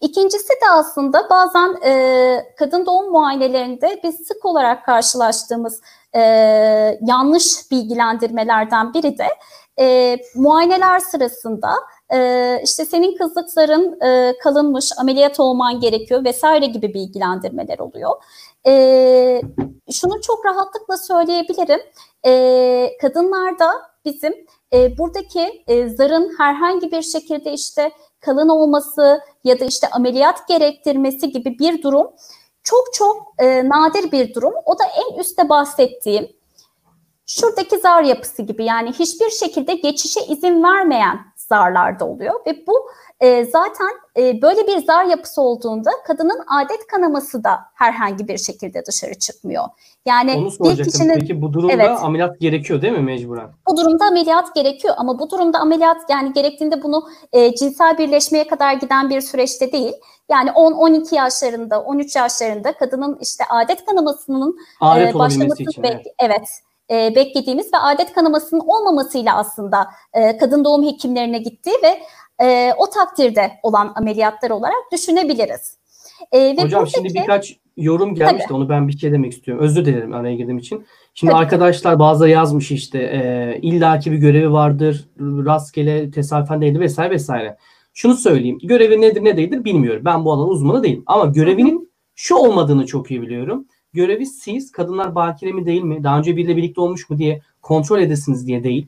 İkincisi de aslında bazen e, kadın doğum muayenelerinde biz sık olarak karşılaştığımız e, yanlış bilgilendirmelerden biri de e, muayeneler sırasında e, işte senin kızlık zarın e, kalınmış, ameliyat olman gerekiyor vesaire gibi bilgilendirmeler oluyor. E, şunu çok rahatlıkla söyleyebilirim. E, kadınlarda bizim e, buradaki e, zarın herhangi bir şekilde işte kalın olması ya da işte ameliyat gerektirmesi gibi bir durum çok çok e, nadir bir durum. O da en üstte bahsettiğim şuradaki zar yapısı gibi yani hiçbir şekilde geçişe izin vermeyen zarlarda oluyor ve bu e, zaten e, böyle bir zar yapısı olduğunda kadının adet kanaması da herhangi bir şekilde dışarı çıkmıyor. Yani Onu bir kişinin Peki bu durumda Evet. ameliyat gerekiyor değil mi mecburen? bu durumda ameliyat gerekiyor ama bu durumda ameliyat yani gerektiğinde bunu e, cinsel birleşmeye kadar giden bir süreçte değil. Yani 10-12 yaşlarında, 13 yaşlarında kadının işte adet kanamasının Adet e, başlamasını için. bek- evet. evet e, beklediğimiz ve adet kanamasının olmamasıyla aslında e, kadın doğum hekimlerine gitti ve e, o takdirde olan ameliyatlar olarak düşünebiliriz. E, ve Hocam buradaki, şimdi birkaç yorum gelmişti tabii. onu ben bir şey demek istiyorum. Özür dilerim araya girdiğim için. Şimdi tabii. arkadaşlar bazıları yazmış işte e, illaki bir görevi vardır, rastgele tesadüfen değildir vesaire vesaire. Şunu söyleyeyim. Görevi nedir ne değildir bilmiyorum. Ben bu alanın uzmanı değilim. Ama görevinin şu olmadığını çok iyi biliyorum. Görevi siz kadınlar bakire mi değil mi? Daha önce biriyle birlikte olmuş mu diye kontrol edesiniz diye değil.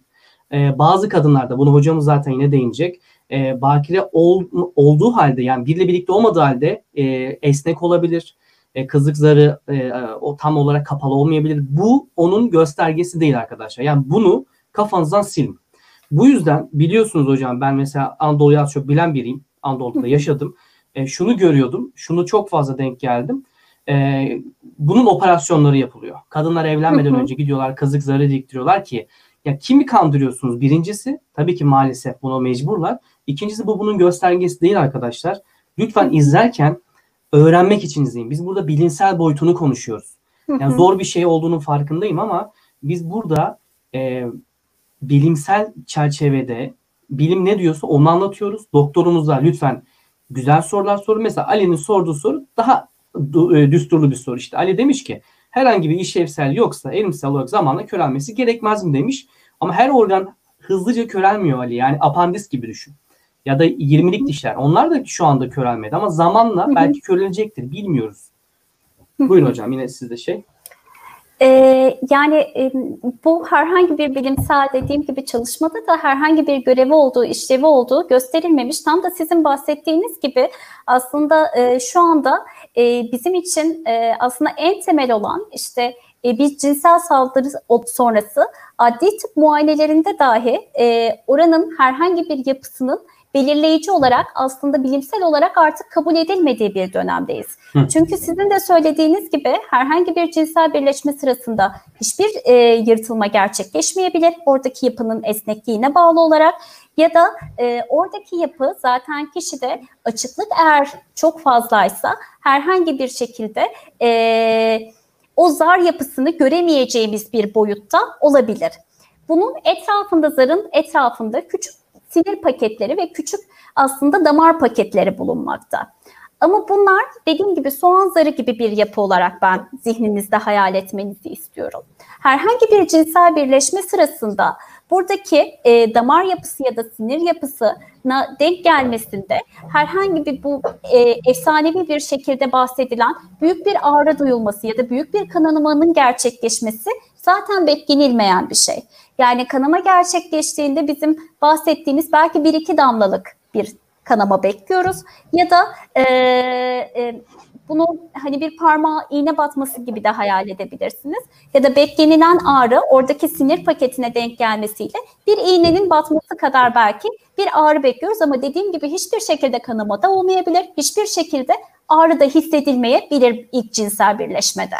Ee, bazı kadınlarda bunu hocamız zaten yine değinecek. E, bakire ol, olduğu halde yani biriyle birlikte olmadığı halde e, esnek olabilir. E, kızlık zarı e, o tam olarak kapalı olmayabilir. Bu onun göstergesi değil arkadaşlar. Yani bunu kafanızdan silin. Bu yüzden biliyorsunuz hocam ben mesela Anadolu'yu az çok bilen biriyim. Anadolu'da yaşadım. E, şunu görüyordum. Şunu çok fazla denk geldim. E, bunun operasyonları yapılıyor. Kadınlar evlenmeden önce gidiyorlar kazık zarı diktiriyorlar ki ya kimi kandırıyorsunuz? Birincisi tabii ki maalesef buna mecburlar. İkincisi bu bunun göstergesi değil arkadaşlar. Lütfen izlerken öğrenmek için izleyin. Biz burada bilimsel boyutunu konuşuyoruz. Yani zor bir şey olduğunun farkındayım ama biz burada e, bilimsel çerçevede bilim ne diyorsa onu anlatıyoruz. Doktorumuza lütfen güzel sorular sorun. Mesela Ali'nin sorduğu soru daha düsturlu bir soru. İşte Ali demiş ki herhangi bir işlevsel yoksa elimsel olarak zamanla körelmesi gerekmez mi demiş. Ama her organ hızlıca körelmiyor Ali. Yani apandis gibi düşün. Ya da 20'lik dişler. Onlar da şu anda körelmedi ama zamanla belki körelecektir. Bilmiyoruz. Buyurun hocam yine sizde şey. Ee, yani e, bu herhangi bir bilimsel dediğim gibi çalışmada da herhangi bir görevi olduğu, işlevi olduğu gösterilmemiş. Tam da sizin bahsettiğiniz gibi aslında e, şu anda e, bizim için e, aslında en temel olan işte e, bir cinsel saldırı sonrası adli tıp muayenelerinde dahi e, oranın herhangi bir yapısının belirleyici olarak aslında bilimsel olarak artık kabul edilmediği bir dönemdeyiz. Hı. Çünkü sizin de söylediğiniz gibi herhangi bir cinsel birleşme sırasında hiçbir e, yırtılma gerçekleşmeyebilir. Oradaki yapının esnekliğine bağlı olarak ya da e, oradaki yapı zaten kişide açıklık eğer çok fazlaysa herhangi bir şekilde e, o zar yapısını göremeyeceğimiz bir boyutta olabilir. Bunun etrafında zarın etrafında küçük sinir paketleri ve küçük aslında damar paketleri bulunmakta. Ama bunlar dediğim gibi soğan zarı gibi bir yapı olarak ben zihninizde hayal etmenizi istiyorum. Herhangi bir cinsel birleşme sırasında buradaki e, damar yapısı ya da sinir yapısına denk gelmesinde herhangi bir bu e, efsanevi bir şekilde bahsedilen büyük bir ağrı duyulması ya da büyük bir kanamamanın gerçekleşmesi zaten beklenilmeyen bir şey. Yani kanama gerçekleştiğinde bizim bahsettiğimiz belki bir iki damlalık bir kanama bekliyoruz ya da e, e, bunu hani bir parmağa iğne batması gibi de hayal edebilirsiniz. Ya da beklenilen ağrı oradaki sinir paketine denk gelmesiyle bir iğnenin batması kadar belki bir ağrı bekliyoruz ama dediğim gibi hiçbir şekilde kanama da olmayabilir. Hiçbir şekilde ağrı da hissedilmeyebilir ilk cinsel birleşmede.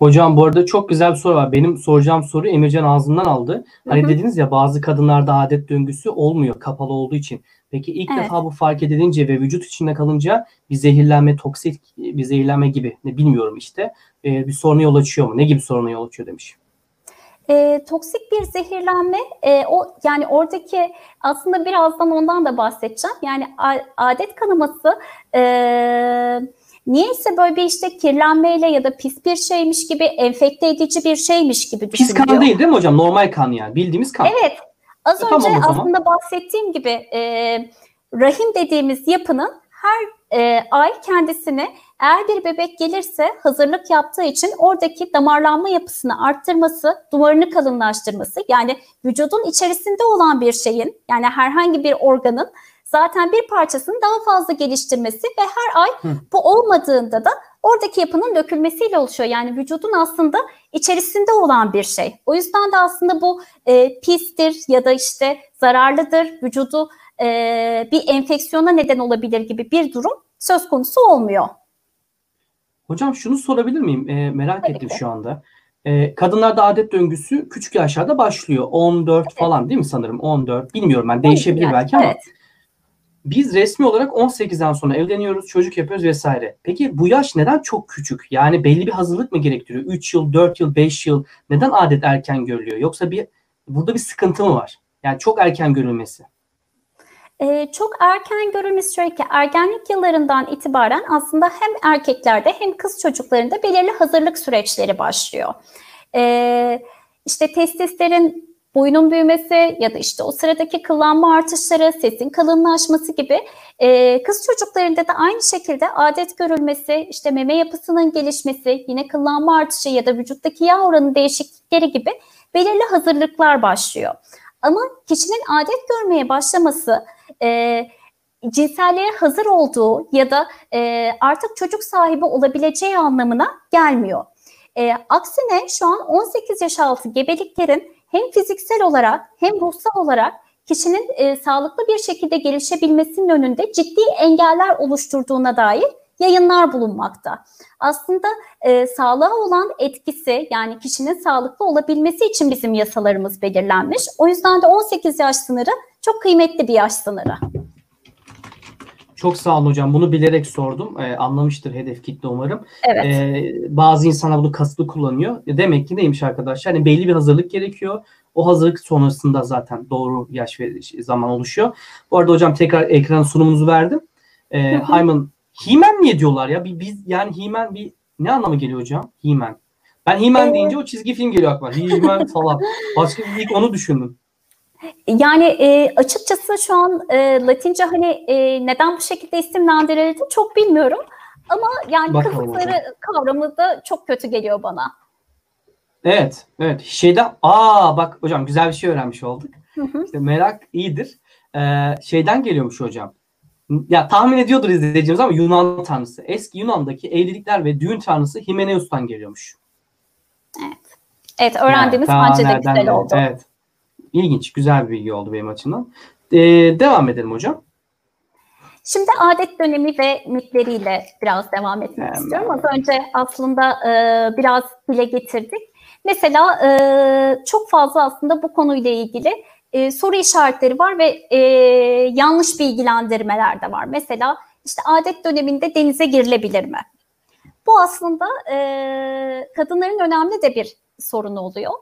Hocam bu arada çok güzel bir soru var. Benim soracağım soru Emircan ağzından aldı. Hani hı hı. dediniz ya bazı kadınlarda adet döngüsü olmuyor kapalı olduğu için. Peki ilk evet. defa bu fark edilince ve vücut içinde kalınca bir zehirlenme, toksik bir zehirlenme gibi ne bilmiyorum işte e, bir soruna yol açıyor mu? Ne gibi soruna yol açıyor demiş. E, toksik bir zehirlenme e, o yani oradaki aslında birazdan ondan da bahsedeceğim. Yani adet kanaması e, niyeyse böyle bir işte kirlenmeyle ya da pis bir şeymiş gibi enfekte edici bir şeymiş gibi düşünülüyor. Pis kan değil değil mi hocam? Normal kan yani bildiğimiz kan. Evet Az e, önce tamam aslında bahsettiğim gibi e, rahim dediğimiz yapının her e, ay kendisini eğer bir bebek gelirse hazırlık yaptığı için oradaki damarlanma yapısını arttırması, duvarını kalınlaştırması yani vücudun içerisinde olan bir şeyin yani herhangi bir organın zaten bir parçasını daha fazla geliştirmesi ve her ay Hı. bu olmadığında da oradaki yapının dökülmesiyle oluşuyor. Yani vücudun aslında içerisinde olan bir şey. O yüzden de aslında bu e, pistir ya da işte zararlıdır, vücudu e, bir enfeksiyona neden olabilir gibi bir durum söz konusu olmuyor. Hocam şunu sorabilir miyim? E, merak Tabii ettim ki. şu anda. E, kadınlarda adet döngüsü küçük yaşlarda başlıyor. 14 evet. falan değil mi sanırım? 14. Bilmiyorum ben değişebilir yani, belki ama. Evet. Biz resmi olarak 18'den sonra evleniyoruz, çocuk yapıyoruz vesaire. Peki bu yaş neden çok küçük? Yani belli bir hazırlık mı gerektiriyor? 3 yıl, 4 yıl, 5 yıl neden adet erken görülüyor? Yoksa bir burada bir sıkıntı mı var? Yani çok erken görülmesi. Ee, çok erken görülmesi şöyle ki ergenlik yıllarından itibaren aslında hem erkeklerde hem kız çocuklarında belirli hazırlık süreçleri başlıyor. Ee, işte testlerin boyunun büyümesi ya da işte o sıradaki kıllanma artışları, sesin kalınlaşması gibi e, kız çocuklarında da aynı şekilde adet görülmesi, işte meme yapısının gelişmesi, yine kıllanma artışı ya da vücuttaki yağ oranı değişiklikleri gibi belirli hazırlıklar başlıyor. Ama kişinin adet görmeye başlaması e, cinselliğe hazır olduğu ya da e, artık çocuk sahibi olabileceği anlamına gelmiyor. E, aksine şu an 18 yaş altı gebeliklerin hem fiziksel olarak hem ruhsal olarak kişinin e, sağlıklı bir şekilde gelişebilmesinin önünde ciddi engeller oluşturduğuna dair yayınlar bulunmakta. Aslında e, sağlığa olan etkisi yani kişinin sağlıklı olabilmesi için bizim yasalarımız belirlenmiş. O yüzden de 18 yaş sınırı çok kıymetli bir yaş sınırı. Çok sağ olun hocam. Bunu bilerek sordum. Ee, anlamıştır hedef kitle umarım. Evet. Ee, bazı insanlar bunu kasıtlı kullanıyor. Demek ki neymiş arkadaşlar? Yani belli bir hazırlık gerekiyor. O hazırlık sonrasında zaten doğru yaş ve zaman oluşuyor. Bu arada hocam tekrar ekran sunumunuzu verdim. Ee. Hayman, He-Man niye diyorlar ya? Bir, biz yani He-Man bir ne anlamı geliyor hocam? He-Man. Ben He-Man Ee, deyince o çizgi film geliyor aklıma. He-Man falan. Başka bir ilk onu düşündüm. Yani e, açıkçası şu an e, Latince hani e, neden bu şekilde isimlendirildi çok bilmiyorum. Ama yani kızlıkları kavramı da çok kötü geliyor bana. Evet, evet. Şeyden, aa bak hocam güzel bir şey öğrenmiş olduk. Hı hı. İşte merak iyidir. Ee, şeyden geliyormuş hocam. Ya tahmin ediyordur izleyicimiz ama Yunan tanrısı. Eski Yunan'daki evlilikler ve düğün tanrısı Himeneus'tan geliyormuş. Evet öğrendiğimiz Yani bence de güzel oldu. Evet. İlginç, güzel bir bilgi oldu benim açımdan. Ee, devam edelim hocam. Şimdi adet dönemi ve mitleriyle biraz devam etmek Hemen. istiyorum. Az önce aslında e, biraz dile getirdik. Mesela e, çok fazla aslında bu konuyla ilgili e, soru işaretleri var ve e, yanlış bilgilendirmeler de var. Mesela işte adet döneminde denize girilebilir mi? Bu aslında e, kadınların önemli de bir sorunu oluyor.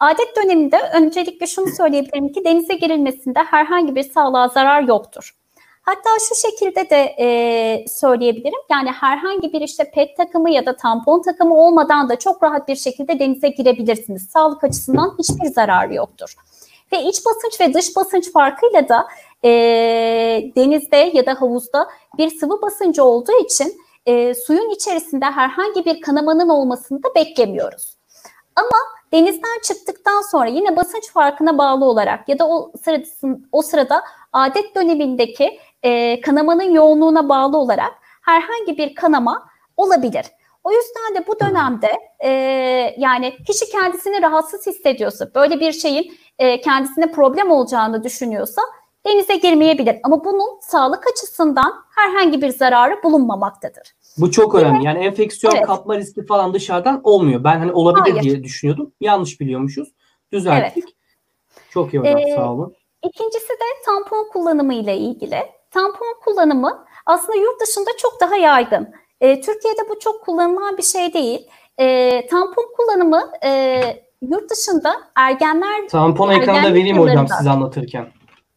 Adet döneminde öncelikle şunu söyleyebilirim ki denize girilmesinde herhangi bir sağlığa zarar yoktur. Hatta şu şekilde de e, söyleyebilirim. Yani herhangi bir işte pet takımı ya da tampon takımı olmadan da çok rahat bir şekilde denize girebilirsiniz. Sağlık açısından hiçbir zararı yoktur. Ve iç basınç ve dış basınç farkıyla da e, denizde ya da havuzda bir sıvı basıncı olduğu için e, suyun içerisinde herhangi bir kanamanın olmasını da beklemiyoruz. Ama denizden çıktıktan sonra yine basınç farkına bağlı olarak ya da o sırada, o sırada adet dönemindeki e, kanamanın yoğunluğuna bağlı olarak herhangi bir kanama olabilir. O yüzden de bu dönemde e, yani kişi kendisini rahatsız hissediyorsa, böyle bir şeyin e, kendisine problem olacağını düşünüyorsa denize girmeyebilir. Ama bunun sağlık açısından herhangi bir zararı bulunmamaktadır. Bu çok önemli. Yani enfeksiyon Evet. kapma riski falan dışarıdan olmuyor. Ben hani olabilir Hayır. diye düşünüyordum. Yanlış biliyormuşuz. Düzelttik. Çok iyi hocam Ee, sağ olun. İkincisi de tampon kullanımı ile ilgili. Tampon kullanımı aslında yurt dışında çok daha yaygın. Ee, Türkiye'de bu çok kullanılan bir şey değil. Ee, tampon kullanımı e, yurt dışında ergenler, Tampon ekranda ergenlik vereyim hocam yıllarında. siz anlatırken.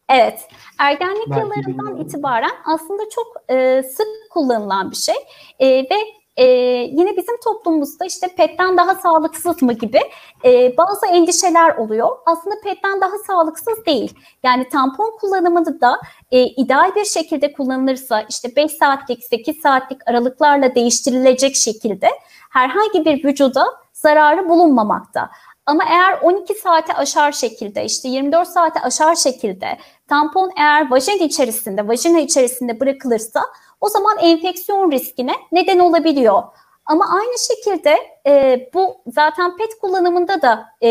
Evet, ergenlik Belki yıllarından bilmiyorum. itibaren aslında çok e, sık kullanılan bir şey E, ve e, yine bizim toplumumuzda işte petten daha sağlıksız mı gibi e, bazı endişeler oluyor. Aslında petten daha sağlıksız değil. Yani tampon kullanımını da e, ideal bir şekilde kullanılırsa işte 5 saatlik 8 saatlik aralıklarla değiştirilecek şekilde herhangi bir vücuda zararı bulunmamakta. Ama eğer 12 saate aşar şekilde işte 24 saate aşar şekilde tampon eğer vajin içerisinde, vajina içerisinde bırakılırsa o zaman enfeksiyon riskine neden olabiliyor. Ama aynı şekilde e, bu zaten pet kullanımında da e,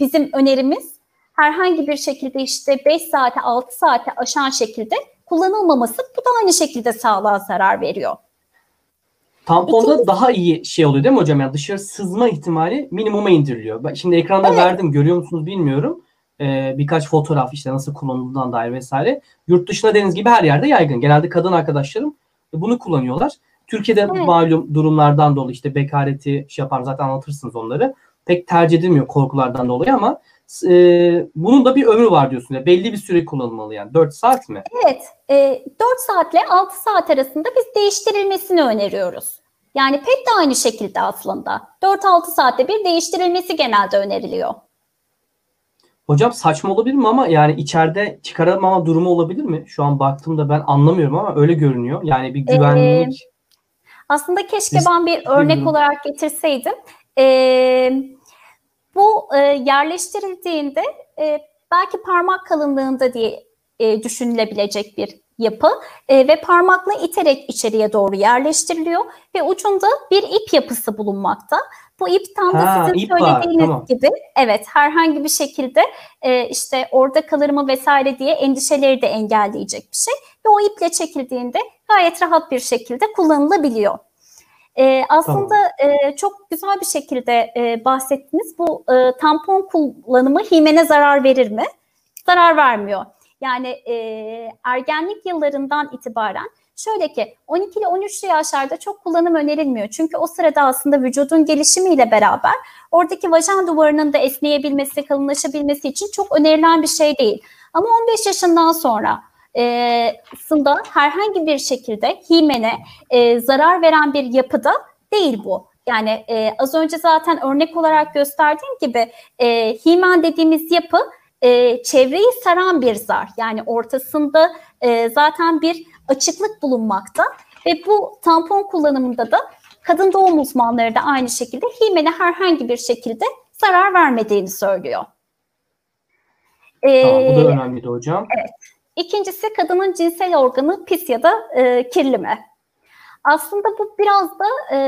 bizim önerimiz herhangi bir şekilde işte 5 saate 6 saate aşan şekilde kullanılmaması bu da aynı şekilde sağlığa zarar veriyor. Tamponda İkincisi- daha iyi şey oluyor değil mi hocam? Yani dışarı sızma ihtimali minimuma indiriliyor. Ben şimdi ekranda Evet. verdim görüyor musunuz bilmiyorum. Ee, birkaç fotoğraf işte nasıl kullanıldığından dair vesaire. Yurt dışında deniz gibi her yerde yaygın. Genelde kadın arkadaşlarım bunu kullanıyorlar. Türkiye'de Evet. malum durumlardan dolayı işte bekareti şey yapar zaten anlatırsınız onları. Pek tercih edilmiyor korkulardan dolayı ama e, bunun da bir ömrü var diyorsun. Ya. Belli bir süre kullanılmalı yani. 4 saat mi? Evet. E, 4 saatle 6 saat arasında biz değiştirilmesini öneriyoruz. Yani pet de aynı şekilde aslında. 4-6 saatte bir değiştirilmesi genelde öneriliyor. Hocam saçma olabilir mi ama yani içeride çıkaramama durumu olabilir mi? Şu an baktığımda ben anlamıyorum ama öyle görünüyor. Yani bir güvenlik. Ee, aslında keşke Biz, ben bir örnek bilmiyorum. olarak getirseydim. Ee, bu e, yerleştirildiğinde e, belki parmak kalınlığında diye e, düşünülebilecek bir yapı e, ve parmakla iterek içeriye doğru yerleştiriliyor ve ucunda bir ip yapısı bulunmakta. Bu ip tam da ha, sizin söylediğiniz tamam. gibi evet herhangi bir şekilde e, işte orada kalır mı vesaire diye endişeleri de engelleyecek bir şey ve o iple çekildiğinde gayet rahat bir şekilde kullanılabiliyor. E, aslında tamam. e, çok güzel bir şekilde e, bahsettiniz. Bu e, tampon kullanımı himene zarar verir mi? Zarar vermiyor. Yani e, ergenlik yıllarından itibaren şöyle ki 12 ile 13 yaşlarda çok kullanım önerilmiyor. Çünkü o sırada aslında vücudun gelişimiyle beraber oradaki vajen duvarının da esneyebilmesi, kalınlaşabilmesi için çok önerilen bir şey değil. Ama 15 yaşından sonra e, sında herhangi bir şekilde himene e, zarar veren bir yapıda değil bu. Yani e, az önce zaten örnek olarak gösterdiğim gibi e, himen dediğimiz yapı e, çevreyi saran bir zar. Yani ortasında e, zaten bir açıklık bulunmakta ve bu tampon kullanımında da kadın doğum uzmanları da aynı şekilde himene herhangi bir şekilde zarar vermediğini söylüyor. Ee, tamam, bu da önemliydi hocam. Evet. İkincisi kadının cinsel organı pis ya da e, kirli mi? Aslında bu biraz da e,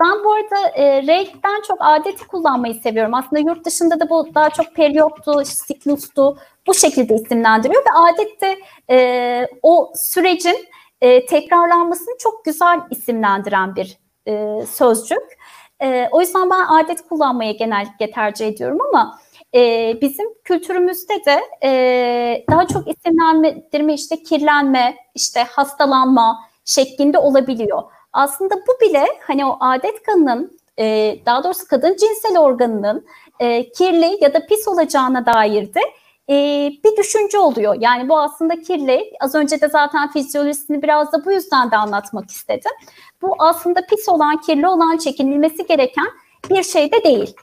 ben bu arada e, renkten çok adeti kullanmayı seviyorum. Aslında yurt dışında da bu daha çok periyottu, siklustu bu şekilde isimlendiriyor ve adette e, o sürecin e, tekrarlanmasını çok güzel isimlendiren bir e, sözcük. E, o yüzden ben adet kullanmayı genellikle tercih ediyorum ama e, bizim kültürümüzde de e, daha çok isimlendirme işte kirlenme, işte hastalanma, şeklinde olabiliyor. Aslında bu bile hani o adet kanının e, daha doğrusu kadın cinsel organının e, kirli ya da pis olacağına dair de e, bir düşünce oluyor. Yani bu aslında kirli. Az önce de zaten fizyolojisini biraz da bu yüzden de anlatmak istedim. Bu aslında pis olan, kirli olan çekinilmesi gereken bir şey de değil.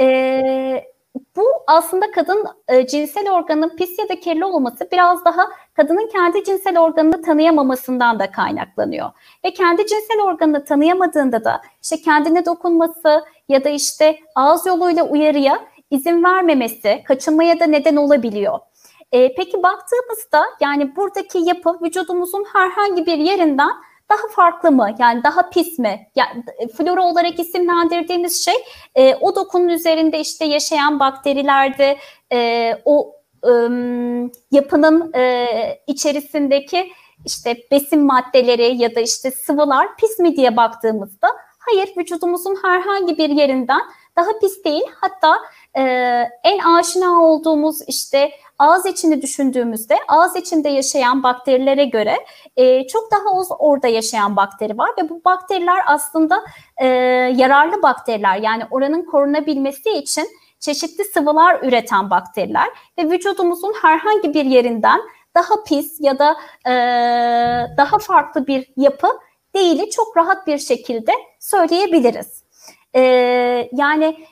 E, bu aslında kadın e, cinsel organın pis ya da kirli olması biraz daha kadının kendi cinsel organını tanıyamamasından da kaynaklanıyor. Ve kendi cinsel organını tanıyamadığında da işte kendine dokunması ya da işte ağız yoluyla uyarıya izin vermemesi, kaçınmaya da neden olabiliyor. E, peki baktığımızda yani buradaki yapı vücudumuzun herhangi bir yerinden daha farklı mı? Yani daha pis mi? Yani flora olarak isimlendirdiğimiz şey e, o dokunun üzerinde işte yaşayan bakterilerde e, o e, yapının e, içerisindeki işte besin maddeleri ya da işte sıvılar pis mi diye baktığımızda hayır vücudumuzun herhangi bir yerinden daha pis değil. Hatta e, en aşina olduğumuz işte ağız içini düşündüğümüzde ağız içinde yaşayan bakterilere göre e, çok daha az orada yaşayan bakteri var ve bu bakteriler aslında e, yararlı bakteriler yani oranın korunabilmesi için çeşitli sıvılar üreten bakteriler ve vücudumuzun herhangi bir yerinden daha pis ya da e, daha farklı bir yapı değili çok rahat bir şekilde söyleyebiliriz. E, yani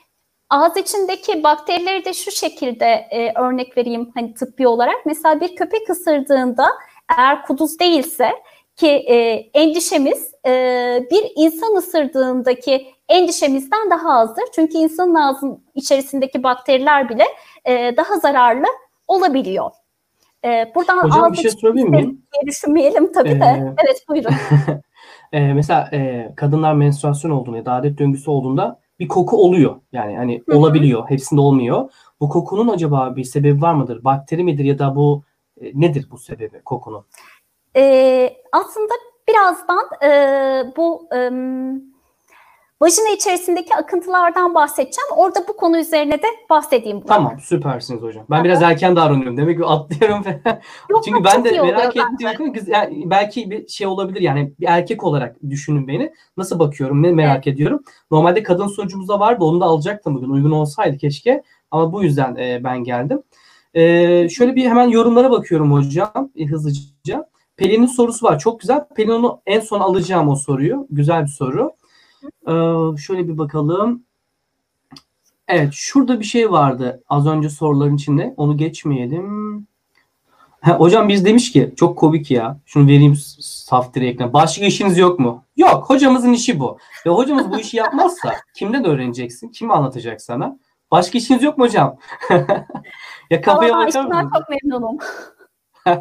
Ağız içindeki bakterileri de şu şekilde e, örnek vereyim hani tıbbi olarak. Mesela bir köpek ısırdığında eğer kuduz değilse ki e, endişemiz e, bir insan ısırdığındaki endişemizden daha azdır. Çünkü insanın ağzının içerisindeki bakteriler bile e, daha zararlı olabiliyor. E, buradan Hocam bir şey sorabilir miyim? Düşünmeyelim tabii ee, de. Evet buyurun. e, mesela e, kadınlar menstruasyon olduğunda ya da adet döngüsü olduğunda bir koku oluyor. Yani hani Hı-hı. olabiliyor. Hepsinde olmuyor. Bu kokunun acaba bir sebebi var mıdır? Bakteri midir ya da bu e, nedir bu sebebi kokunun? Ee, aslında birazdan e, bu e, vajina içerisindeki akıntılardan bahsedeceğim. Orada bu konu üzerine de bahsedeyim. Burada. Tamam süpersiniz hocam. Ben biraz erken davranıyorum. Demek ki atlıyorum. Yok, Çünkü ben de merak ettiğim yani belki bir şey olabilir yani bir erkek olarak düşünün beni. Nasıl bakıyorum ne merak evet. ediyorum. Normalde kadın sunucumuzda vardı onu da alacaktım bugün uygun olsaydı keşke. Ama bu yüzden e, ben geldim. E, şöyle bir hemen yorumlara bakıyorum hocam e, hızlıca. Pelin'in sorusu var. Çok güzel. Pelin onu en son alacağım o soruyu. Güzel bir soru. E, şöyle bir bakalım. Evet şurada bir şey vardı az önce soruların içinde. Onu geçmeyelim. Ha, hocam biz demiş ki çok komik ya. Şunu vereyim saf ekran. Başka işiniz yok mu? Yok. Hocamızın işi bu. Ve hocamız bu işi yapmazsa kimden öğreneceksin? Kim anlatacak sana? Başka işiniz yok mu hocam? ya kafaya bakar mısın? çok memnunum.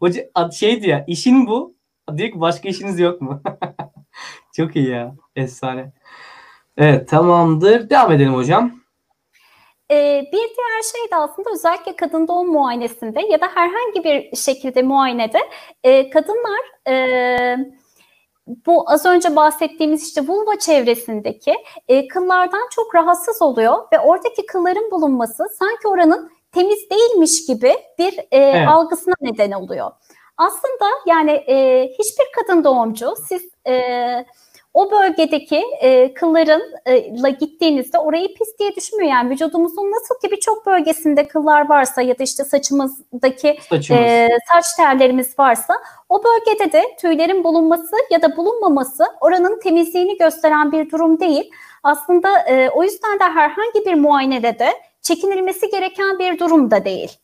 Hoca şey diyor işin bu. Diyor ki başka işiniz yok mu? çok iyi ya. Efsane. Evet tamamdır. Devam edelim hocam. Ee, bir diğer şey de aslında özellikle kadın doğum muayenesinde ya da herhangi bir şekilde muayenede e, kadınlar e, bu az önce bahsettiğimiz işte vulva çevresindeki e, kıllardan çok rahatsız oluyor ve oradaki kılların bulunması sanki oranın temiz değilmiş gibi bir e, evet. algısına neden oluyor. Aslında yani e, hiçbir kadın doğumcu siz e, o bölgedeki e, kıllarınla gittiğinizde orayı pis diye düşünmüyor. Yani vücudumuzun nasıl ki birçok bölgesinde kıllar varsa ya da işte saçımızdaki e, saç tellerimiz varsa o bölgede de tüylerin bulunması ya da bulunmaması oranın temizliğini gösteren bir durum değil. Aslında e, o yüzden de herhangi bir muayenede de çekinilmesi gereken bir durum da değil.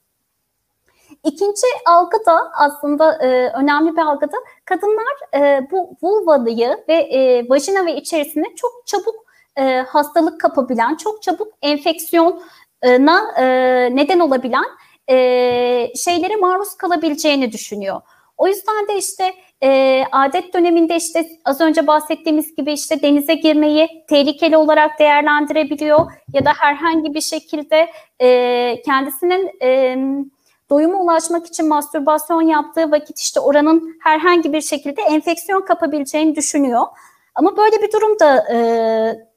İkinci algı da aslında e, önemli bir algı da kadınlar e, bu vulvalıyı ve e, vajina ve içerisinde çok çabuk e, hastalık kapabilen, çok çabuk enfeksiyona e, neden olabilen e, şeylere maruz kalabileceğini düşünüyor. O yüzden de işte e, adet döneminde işte az önce bahsettiğimiz gibi işte denize girmeyi tehlikeli olarak değerlendirebiliyor ya da herhangi bir şekilde e, kendisinin e, doyuma ulaşmak için mastürbasyon yaptığı vakit işte oranın herhangi bir şekilde enfeksiyon kapabileceğini düşünüyor. Ama böyle bir durum da e,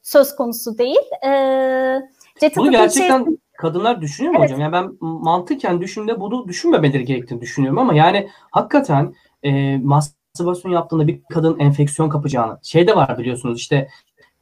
söz konusu değil. E, Bunu gerçekten şey... kadınlar düşünüyor mu evet. hocam? Yani ben mantıken düşündüğümde bunu düşünmemeleri gerektiğini düşünüyorum ama yani hakikaten e, mastürbasyon yaptığında bir kadın enfeksiyon kapacağını şey de var biliyorsunuz işte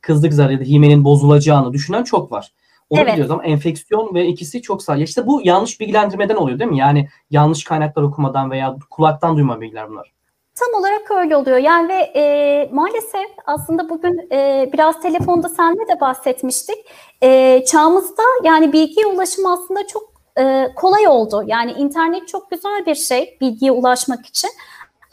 kızlık zarı ya da himenin bozulacağını düşünen çok var. Onu evet. biliyoruz ama enfeksiyon ve ikisi çok sağ. İşte bu yanlış bilgilendirmeden oluyor değil mi? Yani yanlış kaynaklar okumadan veya kulaktan duyma bilgiler bunlar. Tam olarak öyle oluyor. Yani ve e, maalesef aslında bugün e, biraz telefonda senle de bahsetmiştik. E, çağımızda yani bilgiye ulaşım aslında çok e, kolay oldu. Yani internet çok güzel bir şey bilgiye ulaşmak için.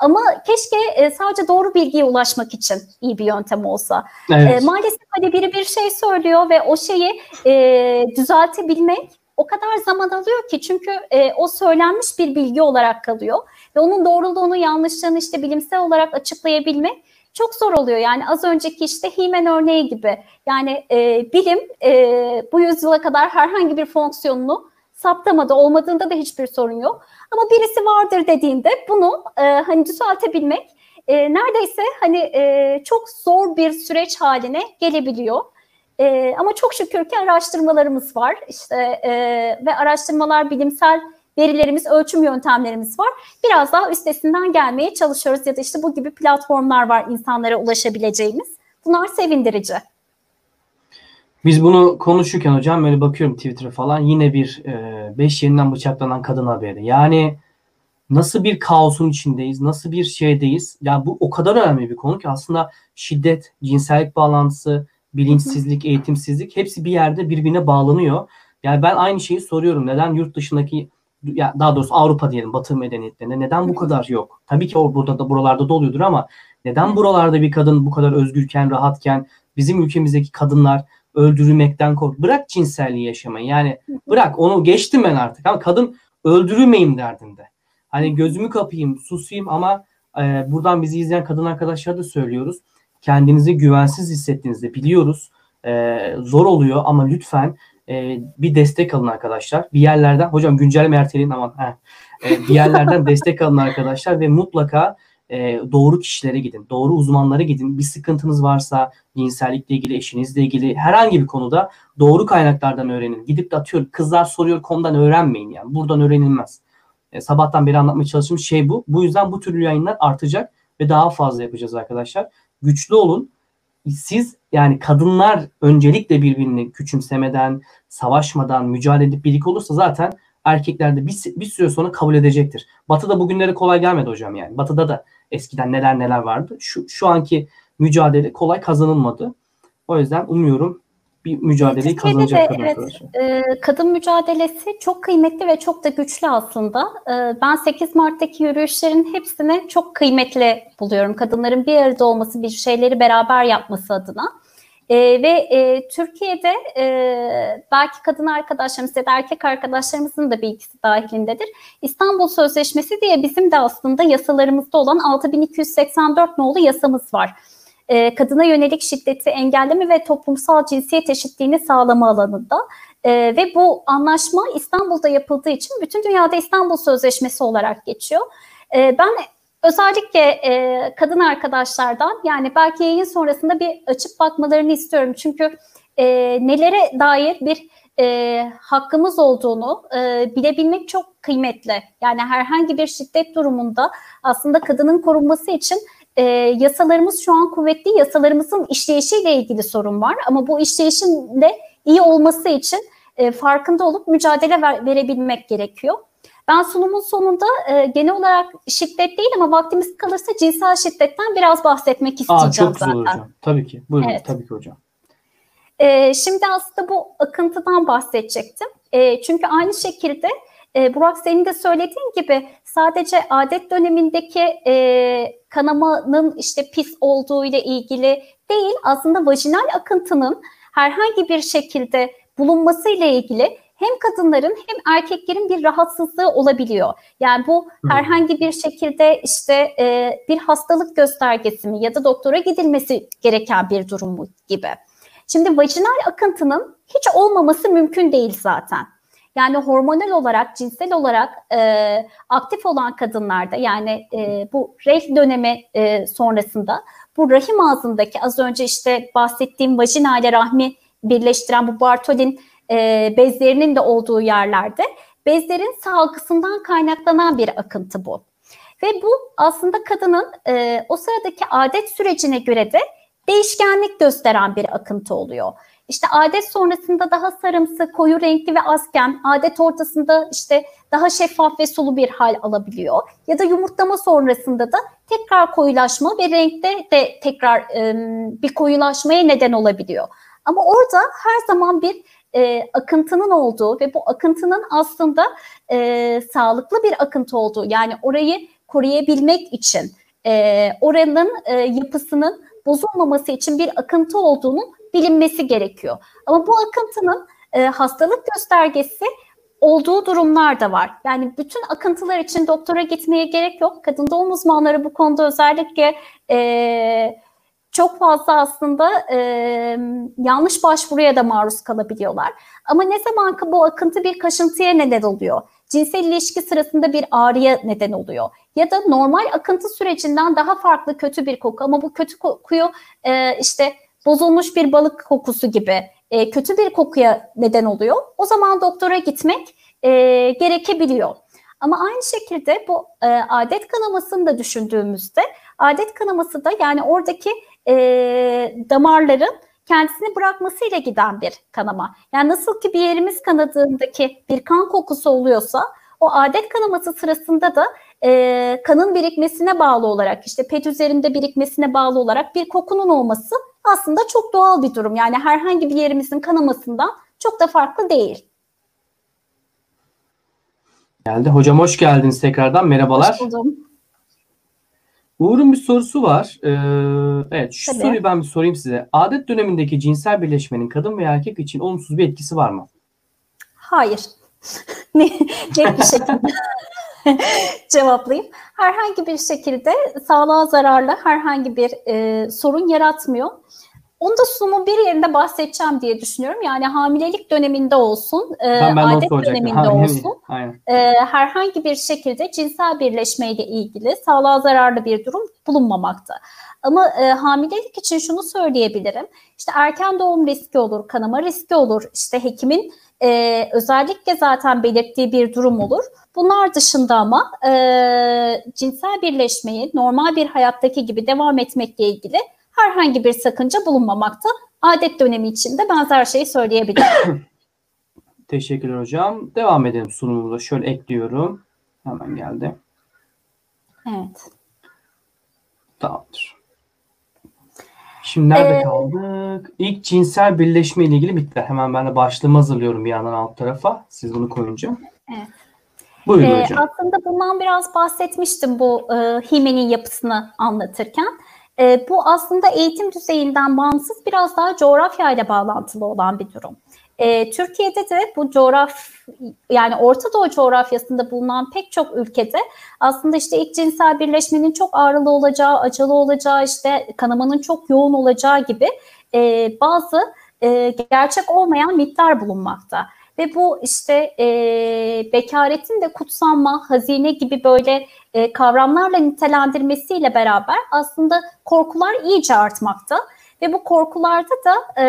Ama keşke e, sadece doğru bilgiye ulaşmak için iyi bir yöntem olsa. Evet. E, maalesef hani biri bir şey söylüyor ve o şeyi e, düzeltebilmek o kadar zaman alıyor ki çünkü e, o söylenmiş bir bilgi olarak kalıyor ve onun doğruluğunu yanlışlığını işte bilimsel olarak açıklayabilmek çok zor oluyor. Yani az önceki işte Himen örneği gibi yani e, bilim e, bu yüzyıla kadar herhangi bir fonksiyonunu saptamadı. Olmadığında da hiçbir sorun yok. Ama birisi vardır dediğinde bunu e, hani düzeltebilmek e, neredeyse hani e, çok zor bir süreç haline gelebiliyor. E, ama çok şükür ki araştırmalarımız var. İşte e, ve araştırmalar bilimsel verilerimiz, ölçüm yöntemlerimiz var. Biraz daha üstesinden gelmeye çalışıyoruz ya da işte bu gibi platformlar var insanlara ulaşabileceğimiz. Bunlar sevindirici. Biz bunu konuşurken hocam böyle bakıyorum Twitter'a falan yine bir e, beş yerinden bıçaklanan kadın haberi. Yani nasıl bir kaosun içindeyiz, nasıl bir şeydeyiz. Ya bu o kadar önemli bir konu ki aslında şiddet, cinsellik bağlantısı, bilinçsizlik, eğitimsizlik hepsi bir yerde birbirine bağlanıyor. Yani ben aynı şeyi soruyorum. Neden yurt dışındaki ya daha doğrusu Avrupa diyelim Batı medeniyetlerinde neden bu kadar yok? Tabii ki burada da buralarda da oluyordur ama neden buralarda bir kadın bu kadar özgürken, rahatken bizim ülkemizdeki kadınlar öldürülmekten kork. Bırak cinselliği yaşamayı. Yani bırak onu geçtim ben artık. Ama kadın öldürülmeyeyim derdinde. Hani gözümü kapayım, susayım ama e, buradan bizi izleyen kadın arkadaşlara da söylüyoruz. Kendinizi güvensiz hissettiğinizde biliyoruz. E, zor oluyor ama lütfen e, bir destek alın arkadaşlar. Bir yerlerden hocam güncelleme erteleyin. Heh. E, bir yerlerden destek alın arkadaşlar ve mutlaka e, doğru kişilere gidin. Doğru uzmanlara gidin. Bir sıkıntınız varsa cinsellikle ilgili, eşinizle ilgili herhangi bir konuda doğru kaynaklardan öğrenin. Gidip de atıyor kızlar soruyor konudan öğrenmeyin yani. Buradan öğrenilmez. E, sabahtan beri anlatmaya çalıştığımız şey bu. Bu yüzden bu türlü yayınlar artacak ve daha fazla yapacağız arkadaşlar. Güçlü olun. siz yani kadınlar öncelikle birbirini küçümsemeden, savaşmadan, mücadele edip birlik olursa zaten erkekler de bir, bir süre sonra kabul edecektir. Batı'da bugünleri kolay gelmedi hocam yani. Batı'da da eskiden neler neler vardı. Şu, şu anki mücadele kolay kazanılmadı. O yüzden umuyorum bir mücadeleyi kazanacak kadın evet, e, kadın mücadelesi çok kıymetli ve çok da güçlü aslında. E, ben 8 Mart'taki yürüyüşlerin hepsini çok kıymetli buluyorum. Kadınların bir arada olması, bir şeyleri beraber yapması adına. E, ve e, Türkiye'de e, belki kadın arkadaşlarımız ya da erkek arkadaşlarımızın da bilgisi dahilindedir. İstanbul Sözleşmesi diye bizim de aslında yasalarımızda olan 6284 nolu yasamız var e, kadına yönelik şiddeti engelleme ve toplumsal cinsiyet eşitliğini sağlama alanında. E, ve bu anlaşma İstanbul'da yapıldığı için bütün dünyada İstanbul Sözleşmesi olarak geçiyor. E, ben özellikle e, kadın arkadaşlardan yani belki yayın sonrasında bir açıp bakmalarını istiyorum. Çünkü e, nelere dair bir e, hakkımız olduğunu e, bilebilmek çok kıymetli. Yani herhangi bir şiddet durumunda aslında kadının korunması için e, yasalarımız şu an kuvvetli. Yasalarımızın işleyişiyle ilgili sorun var. Ama bu işleyişin de iyi olması için e, farkında olup mücadele ver, verebilmek gerekiyor. Ben sunumun sonunda e, genel olarak şiddet değil ama vaktimiz kalırsa cinsel şiddetten biraz bahsetmek isteyeceğim Aa, çok güzel zaten. hocam. Tabii ki. Buyurun. Evet. Tabii ki hocam. E, şimdi aslında bu akıntıdan bahsedecektim. E, çünkü aynı şekilde e, Burak senin de söylediğin gibi sadece adet dönemindeki e, kanamanın işte pis olduğu ile ilgili değil aslında vajinal akıntının herhangi bir şekilde bulunması ile ilgili hem kadınların hem erkeklerin bir rahatsızlığı olabiliyor. Yani bu herhangi bir şekilde işte e, bir hastalık göstergesi mi ya da doktora gidilmesi gereken bir durum mu gibi. Şimdi vajinal akıntının hiç olmaması mümkün değil zaten. Yani hormonal olarak, cinsel olarak e, aktif olan kadınlarda yani e, bu reh dönemi e, sonrasında bu rahim ağzındaki az önce işte bahsettiğim vajina ile rahmi birleştiren bu Bartolin e, bezlerinin de olduğu yerlerde bezlerin salgısından kaynaklanan bir akıntı bu. Ve bu aslında kadının e, o sıradaki adet sürecine göre de değişkenlik gösteren bir akıntı oluyor. İşte adet sonrasında daha sarımsı, koyu renkli ve azken, adet ortasında işte daha şeffaf ve sulu bir hal alabiliyor. Ya da yumurtlama sonrasında da tekrar koyulaşma ve renkte de tekrar e, bir koyulaşmaya neden olabiliyor. Ama orada her zaman bir e, akıntının olduğu ve bu akıntının aslında e, sağlıklı bir akıntı olduğu yani orayı koruyabilmek için e, oranın e, yapısının bozulmaması için bir akıntı olduğunun bilinmesi gerekiyor. Ama bu akıntının e, hastalık göstergesi olduğu durumlar da var. Yani bütün akıntılar için doktora gitmeye gerek yok. Kadın doğum uzmanları bu konuda özellikle e, çok fazla aslında e, yanlış başvuruya da maruz kalabiliyorlar. Ama ne zaman ki bu akıntı bir kaşıntıya neden oluyor, cinsel ilişki sırasında bir ağrıya neden oluyor ya da normal akıntı sürecinden daha farklı kötü bir koku ama bu kötü kokuyu e, işte bozulmuş bir balık kokusu gibi e, kötü bir kokuya neden oluyor. O zaman doktora gitmek e, gerekebiliyor. Ama aynı şekilde bu e, adet kanamasını da düşündüğümüzde adet kanaması da yani oradaki e, damarların kendisini bırakmasıyla giden bir kanama. Yani nasıl ki bir yerimiz kanadığındaki bir kan kokusu oluyorsa o adet kanaması sırasında da e, kanın birikmesine bağlı olarak işte pet üzerinde birikmesine bağlı olarak bir kokunun olması aslında çok doğal bir durum. Yani herhangi bir yerimizin kanamasından çok da farklı değil. Geldi. Hocam hoş geldiniz tekrardan. Merhabalar. Hoş buldum. Uğur'un bir sorusu var. Ee, evet şu Tabii. soruyu ben bir sorayım size. Adet dönemindeki cinsel birleşmenin kadın veya erkek için olumsuz bir etkisi var mı? Hayır. Net bir şekilde cevaplayayım. Herhangi bir şekilde sağlığa zararlı herhangi bir e, sorun yaratmıyor. Onu da sunumun bir yerinde bahsedeceğim diye düşünüyorum. Yani hamilelik döneminde olsun, e, adet döneminde ha, olsun e, herhangi bir şekilde cinsel birleşmeyle ilgili sağlığa zararlı bir durum bulunmamakta. Ama e, hamilelik için şunu söyleyebilirim. İşte erken doğum riski olur, kanama riski olur. İşte hekimin e, özellikle zaten belirttiği bir durum olur. Bunlar dışında ama e, cinsel birleşmeyi normal bir hayattaki gibi devam etmekle ilgili herhangi bir sakınca bulunmamakta. Adet dönemi içinde benzer şeyi söyleyebilirim. Teşekkürler hocam. Devam edelim sunumumuza. Şöyle ekliyorum. Hemen geldi. Evet. Tamamdır. Şimdi nerede Ee, kaldık? İlk cinsel birleşme ile ilgili bitti. Hemen ben de başlığımı hazırlıyorum bir yandan alt tarafa. Siz bunu koyunca. Evet. Buyurun Ee, hocam. aslında bundan biraz bahsetmiştim bu e, himenin yapısını anlatırken. E, bu aslında eğitim düzeyinden bağımsız biraz daha coğrafyayla bağlantılı olan bir durum. E, Türkiye'de de bu coğraf yani Orta Doğu coğrafyasında bulunan pek çok ülkede aslında işte ilk cinsel birleşmenin çok ağrılı olacağı, acılı olacağı, işte kanamanın çok yoğun olacağı gibi e, bazı e, gerçek olmayan mitler bulunmakta. Ve bu işte e, bekaretin de kutsanma, hazine gibi böyle e, kavramlarla nitelendirmesiyle beraber aslında korkular iyice artmakta. Ve bu korkularda da e,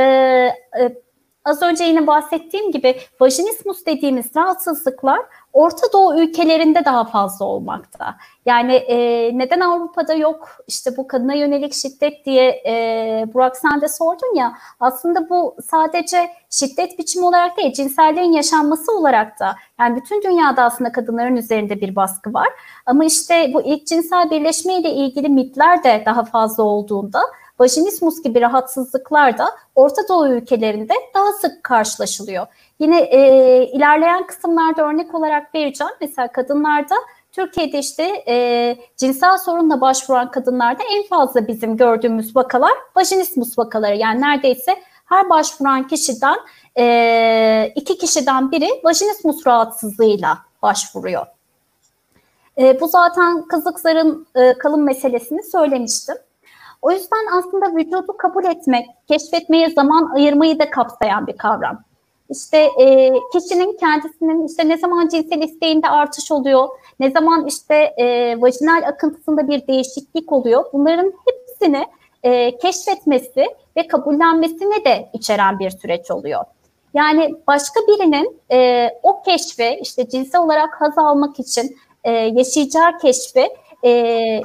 e, az önce yine bahsettiğim gibi vajinismus dediğimiz rahatsızlıklar Orta Doğu ülkelerinde daha fazla olmakta. Yani e, neden Avrupa'da yok işte bu kadına yönelik şiddet diye e, Burak sen de sordun ya aslında bu sadece şiddet biçimi olarak değil cinselliğin yaşanması olarak da yani bütün dünyada aslında kadınların üzerinde bir baskı var. Ama işte bu ilk cinsel birleşme ile ilgili mitler de daha fazla olduğunda vajinismus gibi rahatsızlıklar da Orta Doğu ülkelerinde daha sık karşılaşılıyor. Yine e, ilerleyen kısımlarda örnek olarak vereceğim. Mesela kadınlarda Türkiye'de işte e, cinsel sorunla başvuran kadınlarda en fazla bizim gördüğümüz vakalar vajinismus vakaları. Yani neredeyse her başvuran kişiden e, iki kişiden biri vajinismus rahatsızlığıyla başvuruyor. E, bu zaten kızlık zarın e, kalın meselesini söylemiştim. O yüzden aslında vücudu kabul etmek, keşfetmeye zaman ayırmayı da kapsayan bir kavram. İşte e, kişinin kendisinin işte ne zaman cinsel isteğinde artış oluyor, ne zaman işte e, vajinal akıntısında bir değişiklik oluyor. Bunların hepsini e, keşfetmesi ve kabullenmesini de içeren bir süreç oluyor. Yani başka birinin e, o keşfe işte cinsel olarak haz almak için e, yaşayacağı keşfi e,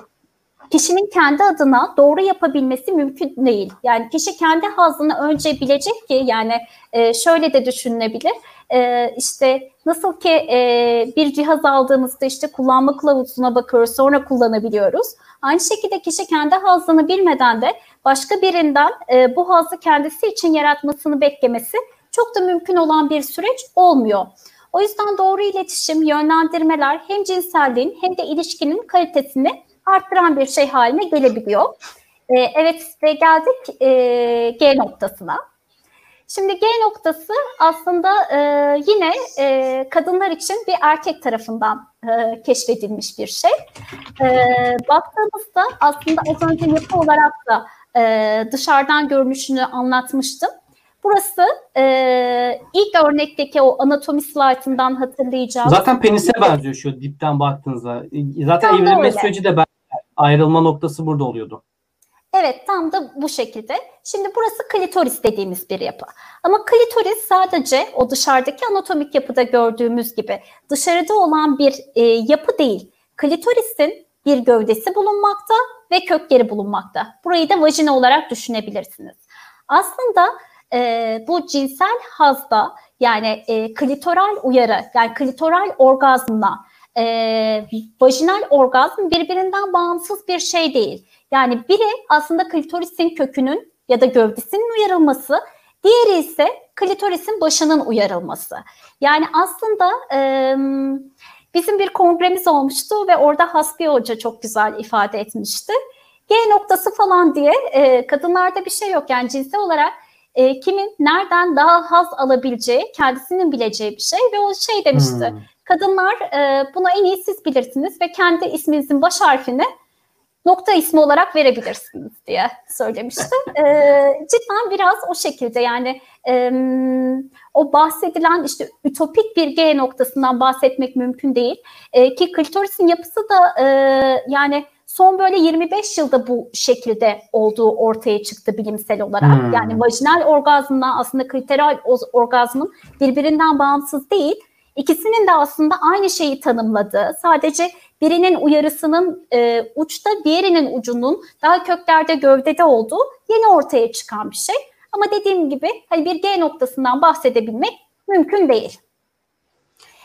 kişinin kendi adına doğru yapabilmesi mümkün değil. Yani kişi kendi hazını önce bilecek ki yani e, şöyle de düşünülebilir. E, işte nasıl ki e, bir cihaz aldığımızda işte kullanma kılavuzuna bakıyoruz sonra kullanabiliyoruz. Aynı şekilde kişi kendi hazını bilmeden de başka birinden e, bu hazı kendisi için yaratmasını beklemesi çok da mümkün olan bir süreç olmuyor. O yüzden doğru iletişim, yönlendirmeler hem cinselliğin hem de ilişkinin kalitesini arttıran bir şey haline gelebiliyor. E, evet ve geldik e, G noktasına. Şimdi G noktası aslında e, yine e, kadınlar için bir erkek tarafından e, keşfedilmiş bir şey. E, baktığımızda aslında az önce yapı olarak da e, dışarıdan görünüşünü anlatmıştım. Burası e, ilk örnekteki o anatomi slaytından hatırlayacağım. Zaten penise benziyor şu dipten baktığınızda. Zaten evrilme süreci de ben ayrılma noktası burada oluyordu. Evet tam da bu şekilde. Şimdi burası klitoris dediğimiz bir yapı. Ama klitoris sadece o dışarıdaki anatomik yapıda gördüğümüz gibi dışarıda olan bir e, yapı değil. Klitorisin bir gövdesi bulunmakta ve kökleri bulunmakta. Burayı da vajina olarak düşünebilirsiniz. Aslında e, bu cinsel hazda yani e, klitoral uyarı yani klitoral orgazmla e, vajinal orgazm birbirinden bağımsız bir şey değil. Yani biri aslında klitorisin kökünün ya da gövdesinin uyarılması, diğeri ise klitorisin başının uyarılması. Yani aslında e, bizim bir kongremiz olmuştu ve orada Hasbi Hoca çok güzel ifade etmişti. G noktası falan diye e, kadınlarda bir şey yok. Yani cinsel olarak e, kimin nereden daha haz alabileceği, kendisinin bileceği bir şey ve o şey demişti. Hmm. Kadınlar e, buna en iyi siz bilirsiniz ve kendi isminizin baş harfini nokta ismi olarak verebilirsiniz diye söylemişti. E, cidden biraz o şekilde yani e, o bahsedilen işte ütopik bir G noktasından bahsetmek mümkün değil. E, ki klitorisin yapısı da e, yani son böyle 25 yılda bu şekilde olduğu ortaya çıktı bilimsel olarak. Hmm. Yani vajinal orgazmla aslında klitoral orgazmın birbirinden bağımsız değil. İkisinin de aslında aynı şeyi tanımladığı, sadece birinin uyarısının e, uçta diğerinin ucunun daha köklerde gövdede olduğu yeni ortaya çıkan bir şey. Ama dediğim gibi hani bir G noktasından bahsedebilmek mümkün değil.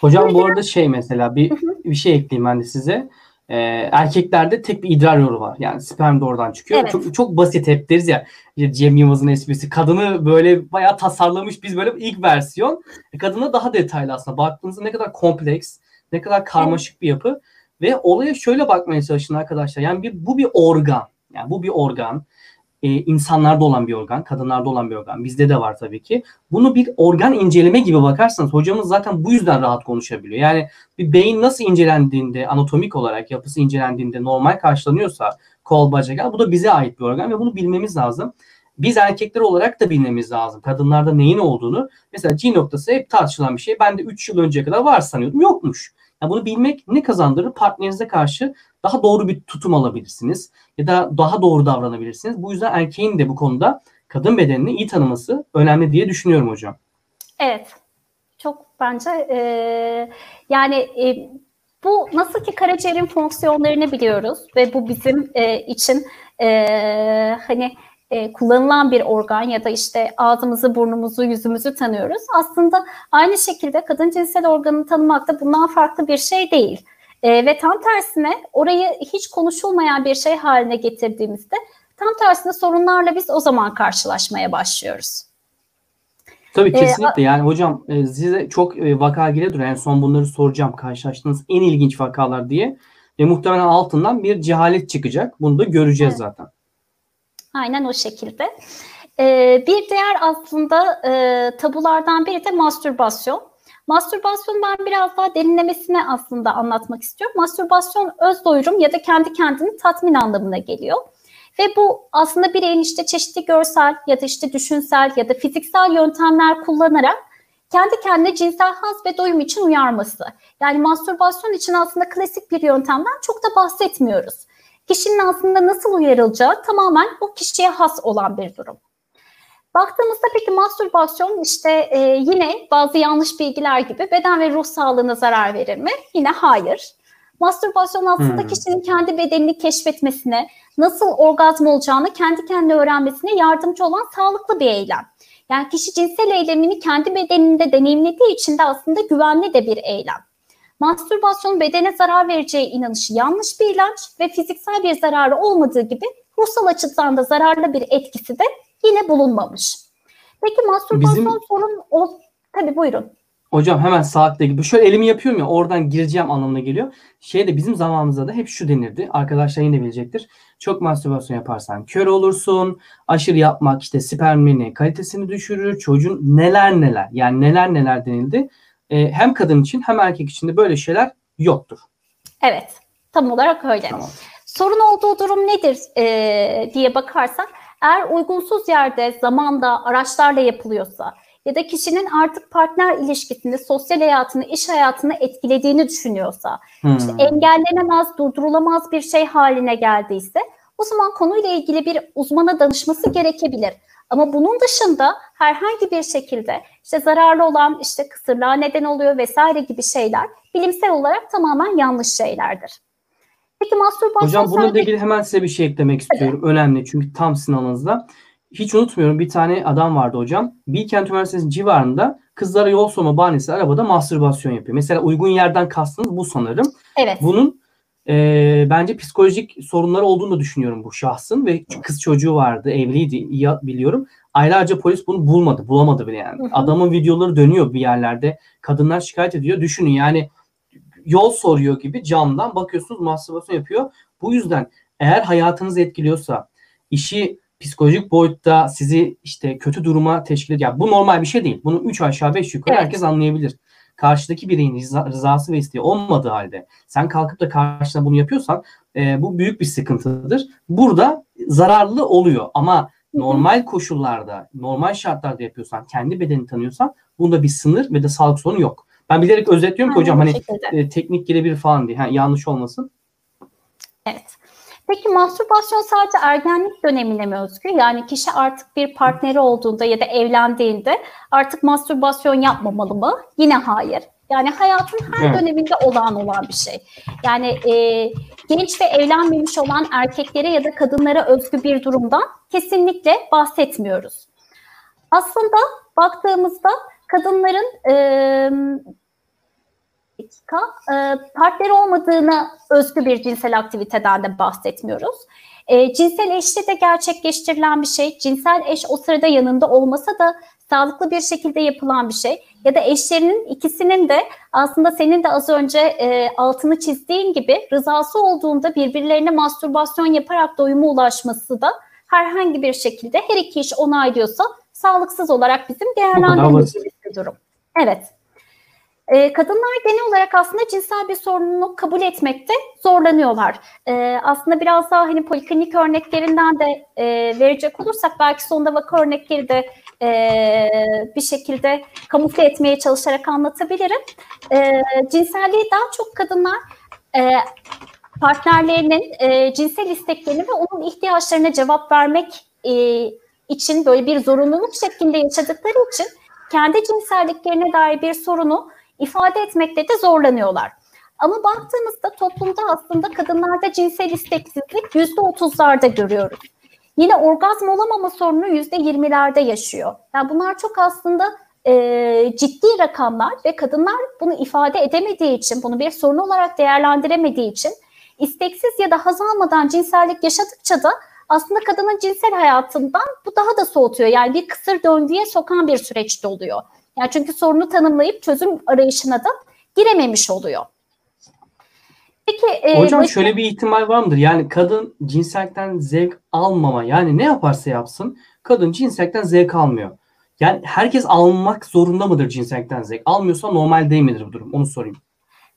Hocam bu arada şey mesela bir bir şey ekleyeyim ben de size. Ee, erkeklerde tek bir idrar yolu var. Yani sperm de oradan çıkıyor. Evet. Çok çok basit hep deriz ya. Cem Yılmaz'ın esprisi. Kadını böyle bayağı tasarlamış biz böyle ilk versiyon. E, kadına daha detaylı aslında. Baktığınızda ne kadar kompleks, ne kadar karmaşık bir yapı. Ve olaya şöyle bakmaya çalışın arkadaşlar. Yani bir, bu bir organ. Yani bu bir organ. Ee, insanlarda olan bir organ, kadınlarda olan bir organ. Bizde de var tabii ki. Bunu bir organ inceleme gibi bakarsanız hocamız zaten bu yüzden rahat konuşabiliyor. Yani bir beyin nasıl incelendiğinde, anatomik olarak yapısı incelendiğinde normal karşılanıyorsa kol, bacak, bu da bize ait bir organ ve bunu bilmemiz lazım. Biz erkekler olarak da bilmemiz lazım. Kadınlarda neyin olduğunu. Mesela G noktası hep tartışılan bir şey. Ben de 3 yıl önceye kadar var sanıyordum. Yokmuş. Yani bunu bilmek ne kazandırır? Partnerinize karşı daha doğru bir tutum alabilirsiniz. Ya da daha doğru davranabilirsiniz. Bu yüzden erkeğin de bu konuda kadın bedenini iyi tanıması önemli diye düşünüyorum hocam. Evet. Çok bence e, yani e, bu nasıl ki karaciğerin fonksiyonlarını biliyoruz ve bu bizim e, için e, hani e, kullanılan bir organ ya da işte ağzımızı, burnumuzu, yüzümüzü tanıyoruz. Aslında aynı şekilde kadın cinsel organını tanımak da bundan farklı bir şey değil. E, ve tam tersine orayı hiç konuşulmayan bir şey haline getirdiğimizde tam tersine sorunlarla biz o zaman karşılaşmaya başlıyoruz. Tabii kesinlikle. Yani hocam e, size çok e, vaka geliyordur. En son bunları soracağım. Karşılaştığınız en ilginç vakalar diye. Ve muhtemelen altından bir cehalet çıkacak. Bunu da göreceğiz Evet. zaten. Aynen o şekilde. Ee, bir diğer aslında e, tabulardan biri de mastürbasyon. Mastürbasyon ben biraz daha derinlemesine aslında anlatmak istiyorum. Mastürbasyon öz doyurum ya da kendi kendini tatmin anlamına geliyor. Ve bu aslında bireyin işte çeşitli görsel ya da işte düşünsel ya da fiziksel yöntemler kullanarak kendi kendine cinsel haz ve doyum için uyarması. Yani mastürbasyon için aslında klasik bir yöntemden çok da bahsetmiyoruz. Kişinin aslında nasıl uyarılacağı tamamen o kişiye has olan bir durum. Baktığımızda peki mastürbasyon işte e, yine bazı yanlış bilgiler gibi beden ve ruh sağlığına zarar verir mi? Yine hayır. Mastürbasyon aslında Hmm. kişinin kendi bedenini keşfetmesine, nasıl orgazm olacağını kendi kendine öğrenmesine yardımcı olan sağlıklı bir eylem. Yani kişi cinsel eylemini kendi bedeninde deneyimlediği için de aslında güvenli de bir eylem. Mastürbasyon bedene zarar vereceği inanışı yanlış bir inanç ve fiziksel bir zararı olmadığı gibi ruhsal açıdan da zararlı bir etkisi de yine bulunmamış. Peki mastürbasyon Bizim- sorun o tabii buyurun. Hocam hemen saatte gibi. Şöyle elimi yapıyorum ya oradan gireceğim anlamına geliyor. Şeyde bizim zamanımızda da hep şu denirdi. Arkadaşlar yine bilecektir. Çok mastürbasyon yaparsan kör olursun. Aşırı yapmak işte spermini kalitesini düşürür. Çocuğun neler neler yani neler neler denildi. Ee, hem kadın için hem erkek için de böyle şeyler yoktur. Evet tam olarak öyle. Tamam. Sorun olduğu durum nedir e, diye bakarsak eğer uygunsuz yerde, zamanda, araçlarla yapılıyorsa ya da kişinin artık partner ilişkisinde sosyal hayatını, iş hayatını etkilediğini düşünüyorsa, Hmm. işte engellenemez, durdurulamaz bir şey haline geldiyse o zaman konuyla ilgili bir uzmana danışması gerekebilir. Ama bunun dışında herhangi bir şekilde işte zararlı olan işte kısırlığa neden oluyor vesaire gibi şeyler bilimsel olarak tamamen yanlış şeylerdir. Peki mastürbasyon Hocam bununla sadece- ilgili hemen size bir şey eklemek istiyorum. Önemli çünkü tam sizin alanınızda. Hiç unutmuyorum bir tane adam vardı hocam. Bilkent Üniversitesi'nin civarında kızlara yol sorma bahanesi arabada mastürbasyon yapıyor. Mesela uygun yerden kastınız bu sanırım. Evet. Bunun e, bence psikolojik sorunları olduğunu düşünüyorum bu şahsın ve kız çocuğu vardı, evliydi iyi biliyorum. Aylarca polis bunu bulmadı, bulamadı bile yani. Hı hı. Adamın videoları dönüyor bir yerlerde. Kadınlar şikayet ediyor. Düşünün yani yol soruyor gibi camdan bakıyorsunuz mastürbasyon yapıyor. Bu yüzden eğer hayatınızı etkiliyorsa, işi psikolojik boyutta sizi işte kötü duruma teşkil ediyor. Yani bu normal bir şey değil. Bunu 3 aşağı 5 yukarı Evet. herkes anlayabilir. Karşıdaki bireyin rıza- rızası ve isteği olmadığı halde sen kalkıp da karşına bunu yapıyorsan e, bu büyük bir sıkıntıdır. Burada zararlı oluyor ama normal koşullarda, normal şartlarda yapıyorsan, kendi bedenini tanıyorsan bunda bir sınır ve de sağlık sorunu yok. Ben bilerek özetliyorum ki Aynen hocam hani şekilde. e, teknik gelebilir falan diye. Ha, yanlış olmasın. Evet. Peki mastürbasyon sadece ergenlik dönemine mi özgü? Yani kişi artık bir partneri olduğunda ya da evlendiğinde artık mastürbasyon yapmamalı mı? Yine hayır. Yani hayatın her Evet. döneminde olağan olan bir şey. Yani e, genç ve evlenmemiş olan erkeklere ya da kadınlara özgü bir durumdan kesinlikle bahsetmiyoruz. Aslında baktığımızda kadınların e, dakika, e, partneri olmadığına özgü bir cinsel aktiviteden de bahsetmiyoruz. E, cinsel eşte de gerçekleştirilen bir şey. Cinsel eş o sırada yanında olmasa da sağlıklı bir şekilde yapılan bir şey. Ya da eşlerinin ikisinin de aslında senin de az önce e, altını çizdiğin gibi rızası olduğunda birbirlerine mastürbasyon yaparak doyuma ulaşması da herhangi bir şekilde her iki iş onaylıyorsa sağlıksız olarak bizim değerlendirmeyeceğimiz bir durum. Evet. Ee, kadınlar genel olarak aslında cinsel bir sorununu kabul etmekte zorlanıyorlar. Ee, aslında biraz daha hani poliklinik örneklerinden de e, verecek olursak belki sonunda vaka örnekleri de e, bir şekilde kamufle etmeye çalışarak anlatabilirim. E, cinselliği daha çok kadınlar e, partnerlerinin e, cinsel isteklerini ve onun ihtiyaçlarına cevap vermek e, için böyle bir zorunluluk şeklinde yaşadıkları için kendi cinselliklerine dair bir sorunu ifade etmekte de zorlanıyorlar. Ama baktığımızda toplumda aslında kadınlarda cinsel isteksizlik yüzde otuzlarda görüyoruz. Yine orgazm olamama sorunu yüzde yirmilerde yaşıyor. Yani bunlar çok aslında e, ciddi rakamlar ve kadınlar bunu ifade edemediği için, bunu bir sorun olarak değerlendiremediği için isteksiz ya da haz almadan cinsellik yaşadıkça da aslında kadının cinsel hayatından bu daha da soğutuyor. Yani bir kısır döngüye sokan bir süreçte oluyor. Yani çünkü sorunu tanımlayıp çözüm arayışına da girememiş oluyor. Peki e, Hocam şöyle bir ihtimal var mıdır? Yani kadın cinsellikten zevk almama yani ne yaparsa yapsın kadın cinsellikten zevk almıyor. Yani herkes almak zorunda mıdır cinsellikten zevk? Almıyorsa normal değil midir bu durum? Onu sorayım.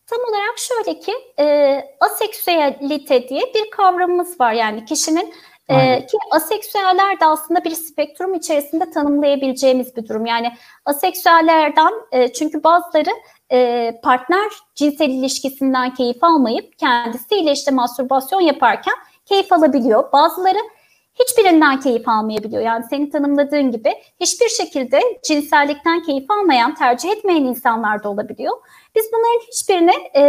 Tam olarak şöyle ki e, aseksüelite diye bir kavramımız var. Yani kişinin ee, ki aseksüeller de aslında bir spektrum içerisinde tanımlayabileceğimiz bir durum. Yani aseksüellerden e, çünkü bazıları e, partner cinsel ilişkisinden keyif almayıp kendisiyle işte mastürbasyon yaparken keyif alabiliyor. Bazıları hiçbirinden keyif almayabiliyor. Yani senin tanımladığın gibi hiçbir şekilde cinsellikten keyif almayan, tercih etmeyen insanlar da olabiliyor. Biz bunların hiçbirine e,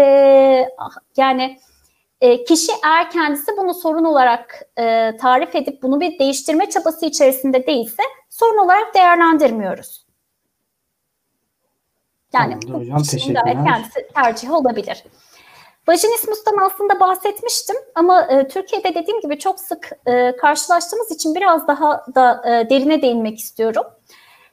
yani e, kişi eğer kendisi bunu sorun olarak e, tarif edip bunu bir değiştirme çabası içerisinde değilse sorun olarak değerlendirmiyoruz. Yani Tamamdır hocam, teşekkürler. kendisi tercih olabilir. Vajinismus'tan aslında bahsetmiştim ama e, Türkiye'de dediğim gibi çok sık e, karşılaştığımız için biraz daha da e, derine değinmek istiyorum.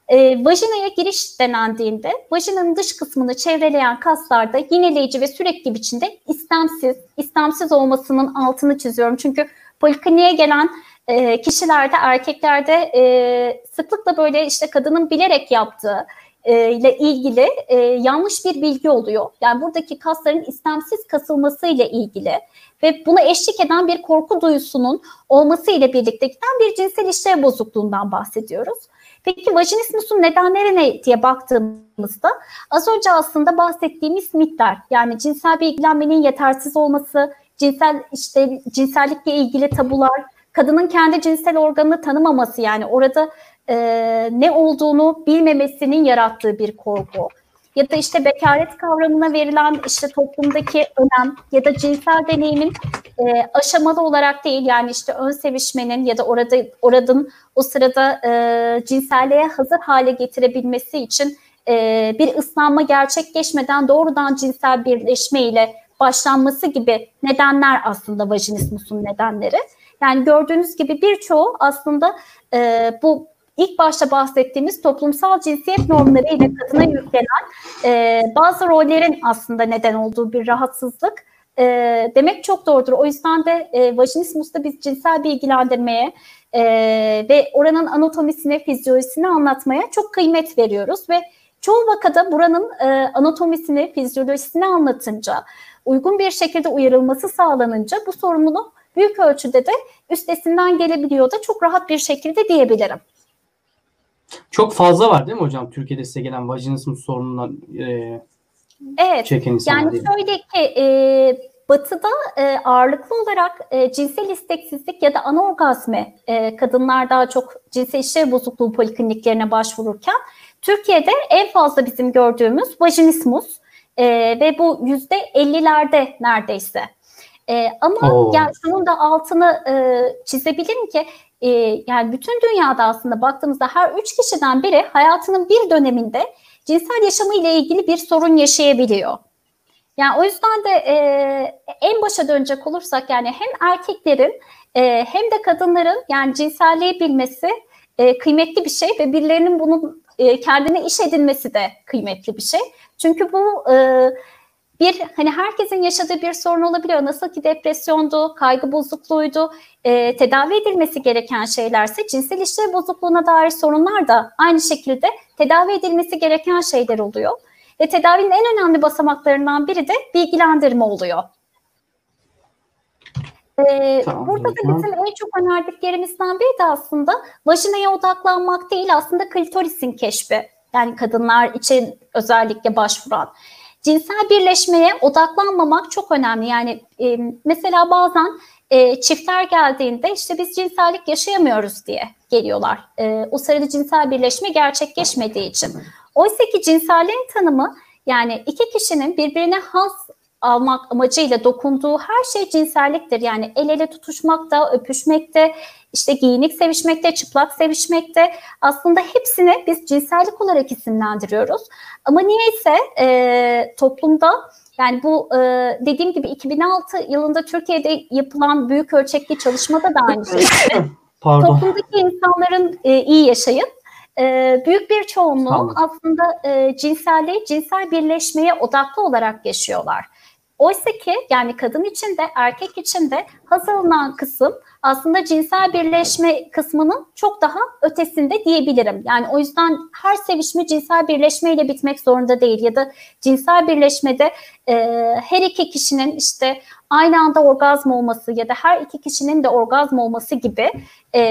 E, vajinaya giriş denendiğinde vajinanın dış kısmını çevreleyen kaslarda yineleyici ve sürekli biçimde istemsiz, istemsiz olmasının altını çiziyorum. Çünkü polikliniğe gelen e, kişilerde, erkeklerde e, sıklıkla böyle işte kadının bilerek yaptığı e, ile ilgili e, yanlış bir bilgi oluyor. Yani buradaki kasların istemsiz kasılması ile ilgili ve buna eşlik eden bir korku duyusunun olması ile birlikte giden bir cinsel işlev bozukluğundan bahsediyoruz. Peki vajinismusun nedenleri ne diye baktığımızda az önce aslında bahsettiğimiz mitler yani cinsel bilgilenmenin yetersiz olması, cinsel işte cinsellikle ilgili tabular, kadının kendi cinsel organını tanımaması yani orada e, ne olduğunu bilmemesinin yarattığı bir korku ya da işte bekaret kavramına verilen işte toplumdaki önem ya da cinsel deneyimin e, aşamalı olarak değil yani işte ön sevişmenin ya da orada oradan o sırada e, cinselliğe hazır hale getirebilmesi için e, bir ıslanma gerçekleşmeden doğrudan cinsel birleşme ile başlanması gibi nedenler aslında vajinismusun nedenleri. Yani gördüğünüz gibi birçoğu aslında e, bu ilk başta bahsettiğimiz toplumsal cinsiyet normları ile kadına yüklenen e, bazı rollerin aslında neden olduğu bir rahatsızlık e, demek çok doğrudur. O yüzden de e, vajinismusta biz cinsel bilgilendirmeye e, ve oranın anatomisine, fizyolojisini anlatmaya çok kıymet veriyoruz ve çoğu vakada buranın e, anatomisini, fizyolojisini anlatınca, uygun bir şekilde uyarılması sağlanınca bu sorumluluk büyük ölçüde de üstesinden gelebiliyor da çok rahat bir şekilde diyebilirim. Çok fazla var değil mi hocam Türkiye'de size gelen vajinismus sorunundan e, evet, çeken insanlar? Yani değil. şöyle ki e, batıda e, ağırlıklı olarak e, cinsel isteksizlik ya da anorgazme e, kadınlar daha çok cinsel işlev bozukluğu polikliniklerine başvururken Türkiye'de en fazla bizim gördüğümüz vajinismus e, ve bu yüzde 50'lerde neredeyse. E, ama Oo. yani şunun da altını e, çizebilirim ki e, yani bütün dünyada aslında baktığımızda her üç kişiden biri hayatının bir döneminde cinsel yaşamı ile ilgili bir sorun yaşayabiliyor. Yani o yüzden de e, en başa dönecek olursak yani hem erkeklerin e, hem de kadınların yani cinselliği bilmesi e, kıymetli bir şey ve birilerinin bunun e, kendine iş edinmesi de kıymetli bir şey. Çünkü bu e, bir hani herkesin yaşadığı bir sorun olabiliyor. Nasıl ki depresyondu, kaygı bozukluğuydu, e, tedavi edilmesi gereken şeylerse cinsel işlev bozukluğuna dair sorunlar da aynı şekilde tedavi edilmesi gereken şeyler oluyor. Ve tedavinin en önemli basamaklarından biri de bilgilendirme oluyor. Ee, Tamam, burada da bizim en çok önerdiklerimizden biri de aslında vajinaya odaklanmak değil aslında klitorisin keşfi. Yani kadınlar için özellikle başvuran. Cinsel birleşmeye odaklanmamak çok önemli. Yani e, mesela bazen e, çiftler geldiğinde işte biz cinsellik yaşayamıyoruz diye geliyorlar. E, o sırada cinsel birleşme gerçekleşmediği için. Oysa ki cinselliğin tanımı yani iki kişinin birbirine haz almak amacıyla dokunduğu her şey cinselliktir. Yani el ele tutuşmakta, öpüşmekte, işte giyinik sevişmekte, çıplak sevişmekte aslında hepsini biz cinsellik olarak isimlendiriyoruz. Ama niyeyse e, toplumda yani bu e, dediğim gibi 2006 yılında Türkiye'de yapılan büyük ölçekli çalışmada da aynı şey. Pardon. Toplumdaki insanların e, iyi yaşayın. E, büyük bir çoğunluğu Tamam. aslında e, cinselliği, cinsel birleşmeye odaklı olarak yaşıyorlar. Oysa ki yani kadın için de erkek için de haz alınan kısım aslında cinsel birleşme kısmının çok daha ötesinde diyebilirim. Yani o yüzden her sevişme cinsel birleşmeyle bitmek zorunda değil ya da cinsel birleşmede e, her iki kişinin işte aynı anda orgazm olması ya da her iki kişinin de orgazm olması gibi e,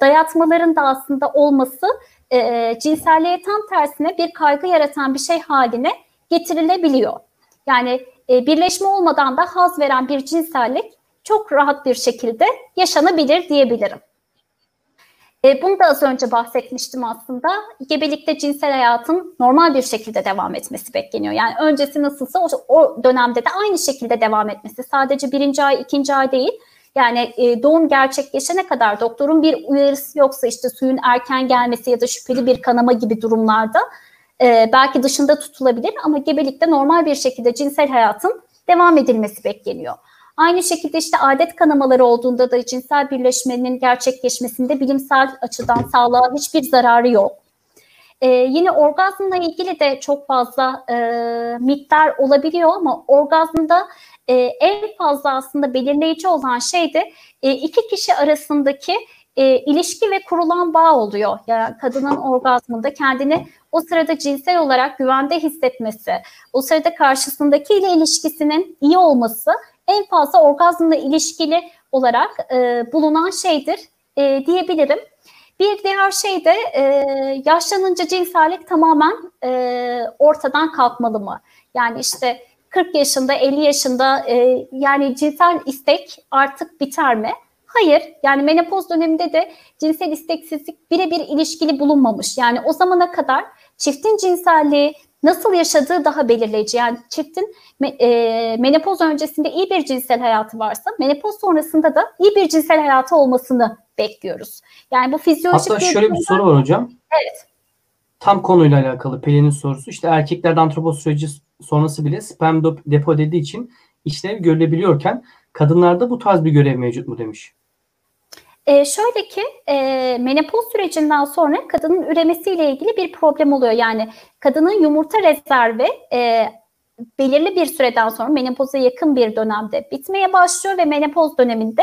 dayatmaların da aslında olması e, cinselliğe tam tersine bir kaygı yaratan bir şey haline getirilebiliyor. Yani e, birleşme olmadan da haz veren bir cinsellik çok rahat bir şekilde yaşanabilir diyebilirim. E, bunu da az önce bahsetmiştim aslında. Gebelikte cinsel hayatın normal bir şekilde devam etmesi bekleniyor. Yani öncesi nasılsa o, dönemde de aynı şekilde devam etmesi. Sadece birinci ay, ikinci ay değil. Yani e, doğum gerçekleşene kadar doktorun bir uyarısı yoksa işte suyun erken gelmesi ya da şüpheli bir kanama gibi durumlarda e, belki dışında tutulabilir ama gebelikte normal bir şekilde cinsel hayatın devam edilmesi bekleniyor. Aynı şekilde işte adet kanamaları olduğunda da cinsel birleşmenin gerçekleşmesinde bilimsel açıdan sağlığa hiçbir zararı yok. Ee, yine orgazmla ilgili de çok fazla e, miktar olabiliyor ama orgazmda e, en fazla aslında belirleyici olan şey de e, iki kişi arasındaki e, ilişki ve kurulan bağ oluyor. Yani kadının orgazmında kendini o sırada cinsel olarak güvende hissetmesi, o sırada karşısındakiyle ilişkisinin iyi olması en fazla orgazmla ilişkili olarak e, bulunan şeydir e, diyebilirim. Bir diğer şey de e, yaşlanınca cinsellik tamamen e, ortadan kalkmalı mı? Yani işte 40 yaşında, 50 yaşında e, yani cinsel istek artık biter mi? Hayır, yani menopoz döneminde de cinsel isteksizlik birebir ilişkili bulunmamış. Yani o zamana kadar çiftin cinselliği nasıl yaşadığı daha belirleyici. Yani çiftin e, menopoz öncesinde iyi bir cinsel hayatı varsa menopoz sonrasında da iyi bir cinsel hayatı olmasını bekliyoruz. Yani bu fizyolojik Hatta şöyle bir soru var hocam. Evet. Tam konuyla alakalı Pelin'in sorusu. İşte erkeklerde antropoz süreci sonrası bile sperm depo dediği için işlev görülebiliyorken kadınlarda bu tarz bir görev mevcut mu demiş. E, şöyle ki e, menopoz sürecinden sonra kadının üremesiyle ilgili bir problem oluyor. Yani kadının yumurta rezervi e, belirli bir süreden sonra menopoza yakın bir dönemde bitmeye başlıyor ve menopoz döneminde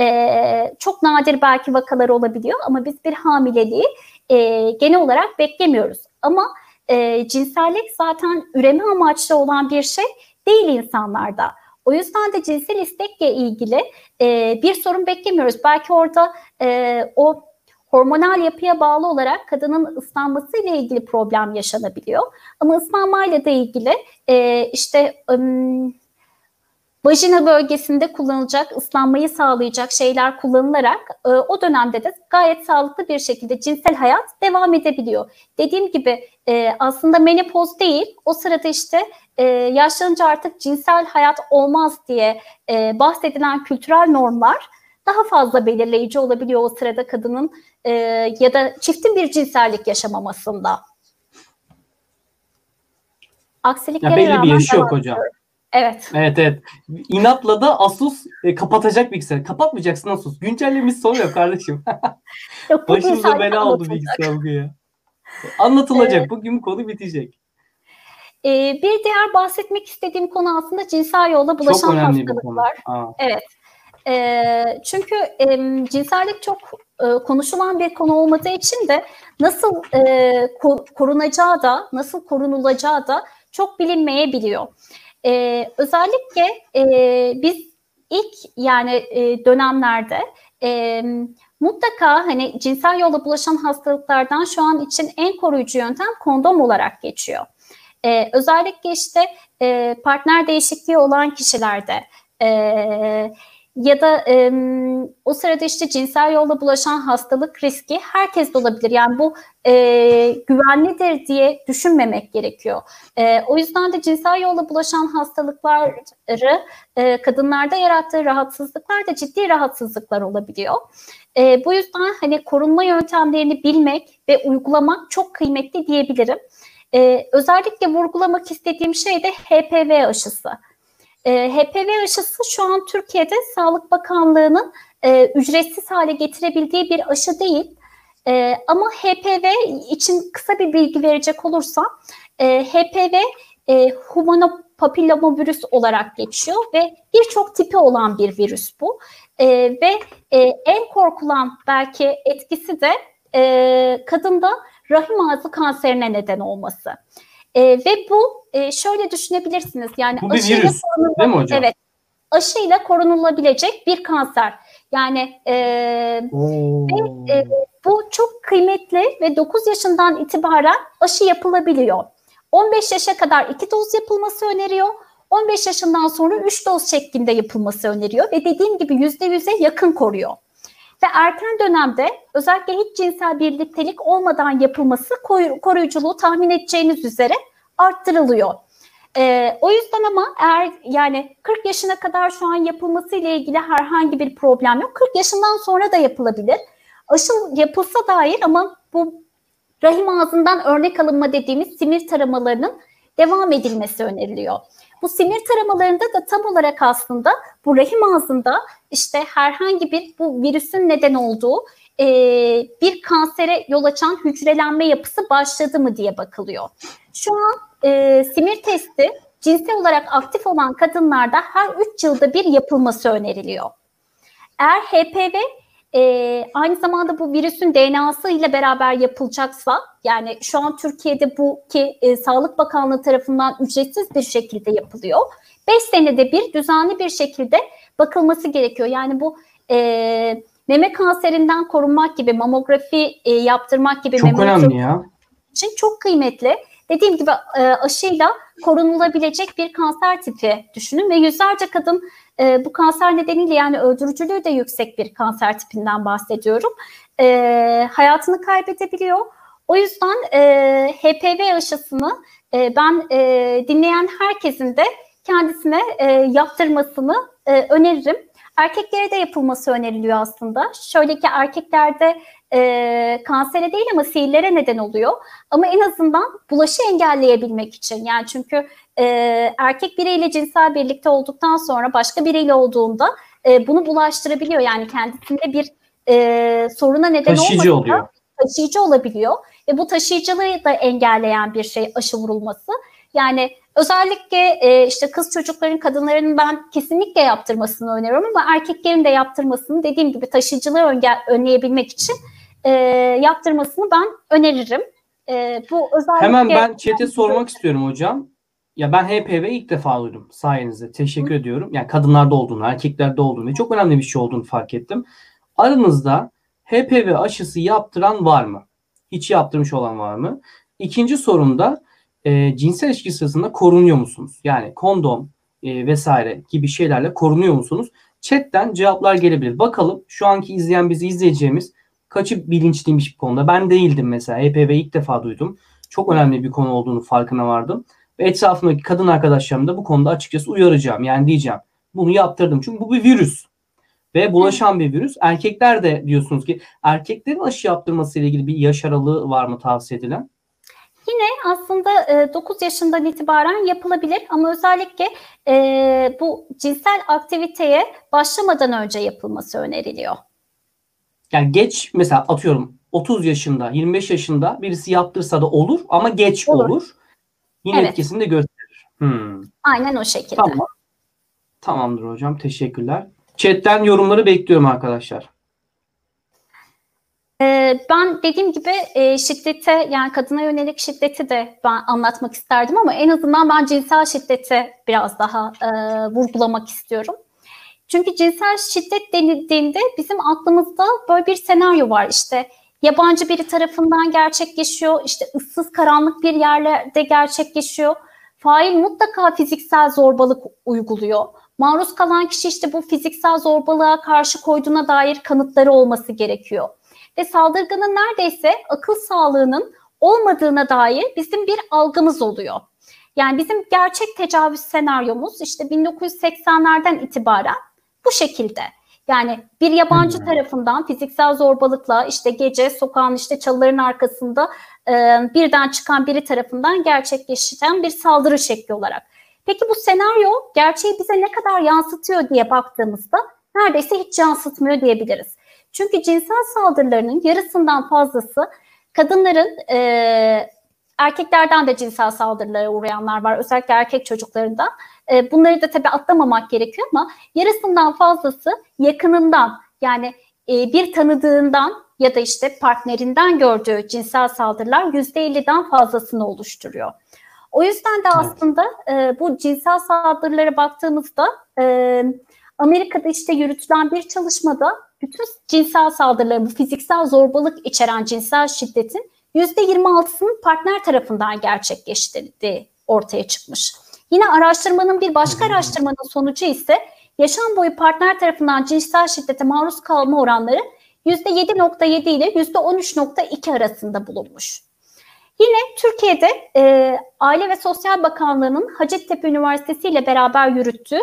e, çok nadir belki vakalar olabiliyor ama biz bir hamileliği e, genel olarak beklemiyoruz. Ama e, cinsellik zaten üreme amaçlı olan bir şey değil insanlarda. O yüzden de cinsel istekle ilgili e, bir sorun beklemiyoruz. Belki orada e, o hormonal yapıya bağlı olarak kadının ıslanması ile ilgili problem yaşanabiliyor. Ama ıslanmayla da ilgili e, işte um, vajina bölgesinde kullanılacak, ıslanmayı sağlayacak şeyler kullanılarak e, o dönemde de gayet sağlıklı bir şekilde cinsel hayat devam edebiliyor. Dediğim gibi e, aslında menopoz değil. O sırada işte e, yaşlanınca artık cinsel hayat olmaz diye e, bahsedilen kültürel normlar daha fazla belirleyici olabiliyor o sırada kadının e, ya da çiftin bir cinsellik yaşamamasında. Aksiliklere ya belli bir yaşı yok hocam. Evet. Evet evet. İnatla da Asus e, kapatacak bilgisayar. Kapatmayacaksın Asus. Güncellemiş soruyor kardeşim. Yok, Başımıza bela oldu bilgisayar bugün ya. Anlatılacak. Evet. Bugün konu bitecek. Ee, bir diğer bahsetmek istediğim konu aslında cinsel yolla bulaşan çok hastalıklar. Bir konu. Aa. Evet. E, çünkü e, cinsellik çok e, konuşulan bir konu olmadığı için de nasıl e, korunacağı da, nasıl korunulacağı da çok bilinmeyebiliyor. E, özellikle e, biz ilk yani e, dönemlerde e, mutlaka hani cinsel yolla bulaşan hastalıklardan şu an için en koruyucu yöntem kondom olarak geçiyor. E, özellikle işte e, partner değişikliği olan kişilerde e, ya da e, o sırada işte cinsel yolla bulaşan hastalık riski herkes de olabilir. Yani bu e, güvenlidir diye düşünmemek gerekiyor. E, o yüzden de cinsel yolla bulaşan hastalıkları e, kadınlarda yarattığı rahatsızlıklar da ciddi rahatsızlıklar olabiliyor. E, bu yüzden hani korunma yöntemlerini bilmek ve uygulamak çok kıymetli diyebilirim. E, özellikle vurgulamak istediğim şey de HPV aşısı. E, HPV aşısı şu an Türkiye'de Sağlık Bakanlığı'nın e, ücretsiz hale getirebildiği bir aşı değil. E, ama HPV için kısa bir bilgi verecek olursam e, HPV e, humanopapillomavirüs olarak geçiyor ve birçok tipi olan bir virüs bu. E, ve e, en korkulan belki etkisi de e, kadında rahim ağzı kanserine neden olması. E, ve bu e, şöyle düşünebilirsiniz. Yani bu bir virüs değil mi hocam? Evet. Aşıyla korunulabilecek bir kanser. Yani e, ve, e, bu çok kıymetli ve 9 yaşından itibaren aşı yapılabiliyor. 15 yaşa kadar 2 doz yapılması öneriyor. 15 yaşından sonra 3 doz şeklinde yapılması öneriyor ve dediğim gibi %100'e yakın koruyor. Ve erken dönemde özellikle hiç cinsel birliktelik olmadan yapılması koruyuculuğu tahmin edeceğiniz üzere arttırılıyor. Ee, o yüzden ama eğer yani 40 yaşına kadar şu an yapılması ile ilgili herhangi bir problem yok. 40 yaşından sonra da yapılabilir. Aşı yapılsa dair ama bu rahim ağzından örnek alınma dediğimiz simir taramalarının devam edilmesi öneriliyor. Bu simir taramalarında da tam olarak aslında bu rahim ağzında işte herhangi bir bu virüsün neden olduğu e, bir kansere yol açan hücrelenme yapısı başladı mı diye bakılıyor. Şu an e, simir testi cinsel olarak aktif olan kadınlarda her 3 yılda bir yapılması öneriliyor. Eğer HPV e, aynı zamanda bu virüsün DNA'sı ile beraber yapılacaksa yani şu an Türkiye'de bu ki e, Sağlık Bakanlığı tarafından ücretsiz bir şekilde yapılıyor. 5 senede bir düzenli bir şekilde bakılması gerekiyor. Yani bu e, meme kanserinden korunmak gibi mamografi e, yaptırmak gibi çok önemli ya. için çok kıymetli. Dediğim gibi e, aşıyla korunulabilecek bir kanser tipi düşünün ve yüzlerce kadın e, bu kanser nedeniyle yani öldürücülüğü de yüksek bir kanser tipinden bahsediyorum. E, hayatını kaybedebiliyor. O yüzden e, HPV aşısını e, ben e, dinleyen herkesin de kendisine e, yaptırmasını e, öneririm. Erkeklere de yapılması öneriliyor aslında. Şöyle ki erkeklerde e, kansere değil ama sihirlere neden oluyor. Ama en azından bulaşı engelleyebilmek için. Yani çünkü e, erkek biriyle cinsel birlikte olduktan sonra başka biriyle olduğunda e, bunu bulaştırabiliyor. Yani kendisinde bir e, soruna neden taşıyıcı oluyor. taşıyıcı olabiliyor. Ve bu taşıyıcılığı da engelleyen bir şey aşı vurulması. Yani özellikle e, işte kız çocukların, kadınların ben kesinlikle yaptırmasını öneriyorum ama erkeklerin de yaptırmasını dediğim gibi taşıyıcılığı önleyebilmek için e, yaptırmasını ben öneririm. E, bu özellikle Hemen ben çete sormak istiyorum hocam. Ya ben HPV ilk defa duydum sayenizde. Teşekkür Hı. ediyorum. Yani kadınlarda olduğunu, erkeklerde olduğunu ve çok önemli bir şey olduğunu fark ettim. Aranızda HPV aşısı yaptıran var mı? Hiç yaptırmış olan var mı? İkinci sorumda e, cinsel ilişki sırasında korunuyor musunuz? Yani kondom e, vesaire gibi şeylerle korunuyor musunuz? Chatten cevaplar gelebilir. Bakalım şu anki izleyen bizi izleyeceğimiz kaçı bilinçliymiş bu konuda. Ben değildim mesela. HPV ilk defa duydum. çok önemli bir konu olduğunu farkına vardım. Ve etrafımdaki kadın arkadaşlarımı da bu konuda açıkçası uyaracağım. Yani diyeceğim bunu yaptırdım. Çünkü bu bir virüs. Ve bulaşan bir virüs. Erkekler de diyorsunuz ki erkeklerin aşı yaptırması ile ilgili bir yaş aralığı var mı tavsiye edilen? Yine aslında 9 yaşından itibaren yapılabilir ama özellikle bu cinsel aktiviteye başlamadan önce yapılması öneriliyor. Yani geç mesela atıyorum 30 yaşında, 25 yaşında birisi yaptırsa da olur ama geç olur. olur. Yine evet. etkisini de gösterir. Hmm. Aynen o şekilde. Tamam. Tamamdır hocam. Teşekkürler. Chatten yorumları bekliyorum arkadaşlar. Ee, ben dediğim gibi e, şiddete yani kadına yönelik şiddeti de ben anlatmak isterdim ama en azından ben cinsel şiddete biraz daha e, vurgulamak istiyorum. Çünkü cinsel şiddet denildiğinde bizim aklımızda böyle bir senaryo var işte yabancı biri tarafından gerçekleşiyor işte ıssız karanlık bir yerlerde gerçekleşiyor. Fail mutlaka fiziksel zorbalık uyguluyor. Maruz kalan kişi işte bu fiziksel zorbalığa karşı koyduğuna dair kanıtları olması gerekiyor ve saldırganın neredeyse akıl sağlığının olmadığına dair bizim bir algımız oluyor. Yani bizim gerçek tecavüz senaryomuz işte 1980'lerden itibaren bu şekilde. Yani bir yabancı hmm. tarafından fiziksel zorbalıkla işte gece sokağın işte çalıların arkasında e, birden çıkan biri tarafından gerçekleşen bir saldırı şekli olarak. Peki bu senaryo gerçeği bize ne kadar yansıtıyor diye baktığımızda neredeyse hiç yansıtmıyor diyebiliriz. Çünkü cinsel saldırılarının yarısından fazlası kadınların e, erkeklerden de cinsel saldırılara uğrayanlar var. Özellikle erkek çocuklarından. E, bunları da tabii atlamamak gerekiyor ama yarısından fazlası yakınından yani e, bir tanıdığından ya da işte partnerinden gördüğü cinsel saldırılar %50'den fazlasını oluşturuyor. O yüzden de aslında e, bu cinsel saldırılara baktığımızda e, Amerika'da işte yürütülen bir çalışmada bütün cinsel saldırıların, bu fiziksel zorbalık içeren cinsel şiddetin %26'sının partner tarafından gerçekleştirildiği ortaya çıkmış. Yine araştırmanın bir başka araştırmanın sonucu ise yaşam boyu partner tarafından cinsel şiddete maruz kalma oranları %7.7 ile %13.2 arasında bulunmuş. Yine Türkiye'de e, Aile ve Sosyal Bakanlığı'nın Hacettepe Üniversitesi ile beraber yürüttüğü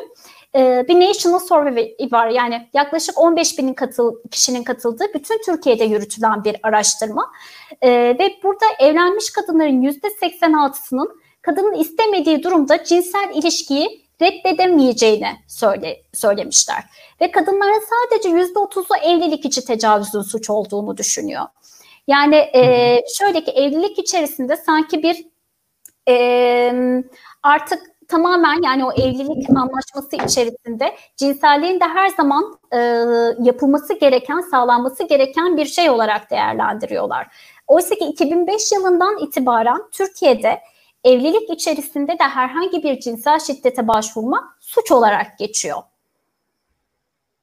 e, bir National Survey var. Yani yaklaşık 15 bin katıl, kişinin katıldığı bütün Türkiye'de yürütülen bir araştırma. E, ve burada evlenmiş kadınların %86'sının kadının istemediği durumda cinsel ilişkiyi reddedemeyeceğini söyle, söylemişler. Ve kadınların sadece %30'u evlilik içi tecavüzün suç olduğunu düşünüyor. Yani e, şöyle ki evlilik içerisinde sanki bir e, artık tamamen yani o evlilik anlaşması içerisinde cinselliğin de her zaman e, yapılması gereken, sağlanması gereken bir şey olarak değerlendiriyorlar. Oysa ki 2005 yılından itibaren Türkiye'de evlilik içerisinde de herhangi bir cinsel şiddete başvurmak suç olarak geçiyor.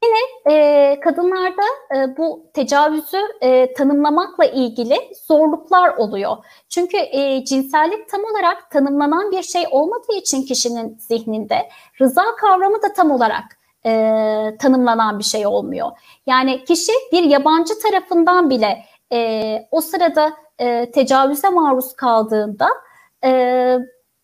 Yine e, kadınlarda e, bu tecavüzü e, tanımlamakla ilgili zorluklar oluyor. Çünkü e, cinsellik tam olarak tanımlanan bir şey olmadığı için kişinin zihninde rıza kavramı da tam olarak e, tanımlanan bir şey olmuyor. Yani kişi bir yabancı tarafından bile e, o sırada e, tecavüze maruz kaldığında e,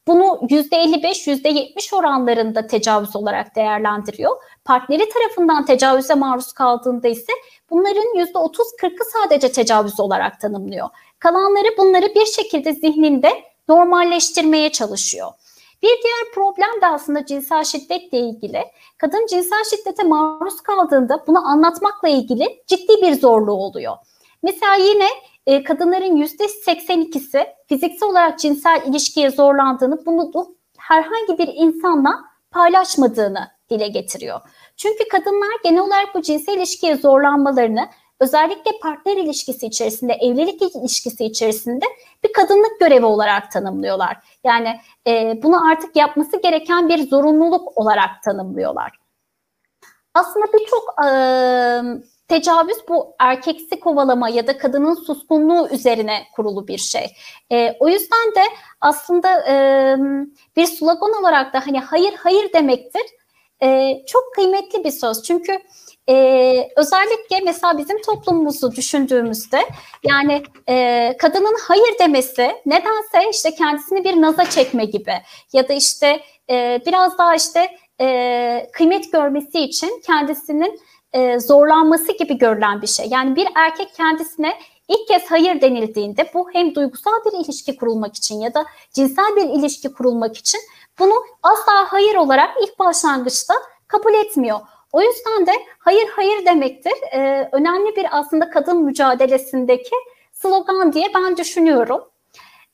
bunu %55, %70 oranlarında tecavüz olarak değerlendiriyor. Partneri tarafından tecavüze maruz kaldığında ise bunların %30-40'ı sadece tecavüz olarak tanımlıyor. Kalanları bunları bir şekilde zihninde normalleştirmeye çalışıyor. Bir diğer problem de aslında cinsel şiddetle ilgili. Kadın cinsel şiddete maruz kaldığında bunu anlatmakla ilgili ciddi bir zorluğu oluyor. Mesela yine e, kadınların %82'si fiziksel olarak cinsel ilişkiye zorlandığını, bunu herhangi bir insanla paylaşmadığını dile getiriyor. Çünkü kadınlar genel olarak bu cinsel ilişkiye zorlanmalarını özellikle partner ilişkisi içerisinde, evlilik ilişkisi içerisinde bir kadınlık görevi olarak tanımlıyorlar. Yani e, bunu artık yapması gereken bir zorunluluk olarak tanımlıyorlar. Aslında birçok e, Tecavüz bu erkeksi kovalama ya da kadının suskunluğu üzerine kurulu bir şey. E, o yüzden de aslında e, bir slogan olarak da hani hayır hayır demektir. e, çok kıymetli bir söz. Çünkü e, özellikle mesela bizim toplumumuzu düşündüğümüzde yani e, kadının hayır demesi nedense işte kendisini bir naza çekme gibi ya da işte e, biraz daha işte e, kıymet görmesi için kendisinin e, zorlanması gibi görülen bir şey. Yani bir erkek kendisine ilk kez hayır denildiğinde bu hem duygusal bir ilişki kurulmak için ya da cinsel bir ilişki kurulmak için bunu asla hayır olarak ilk başlangıçta kabul etmiyor. O yüzden de hayır hayır demektir. Ee, önemli bir aslında kadın mücadelesindeki slogan diye ben düşünüyorum.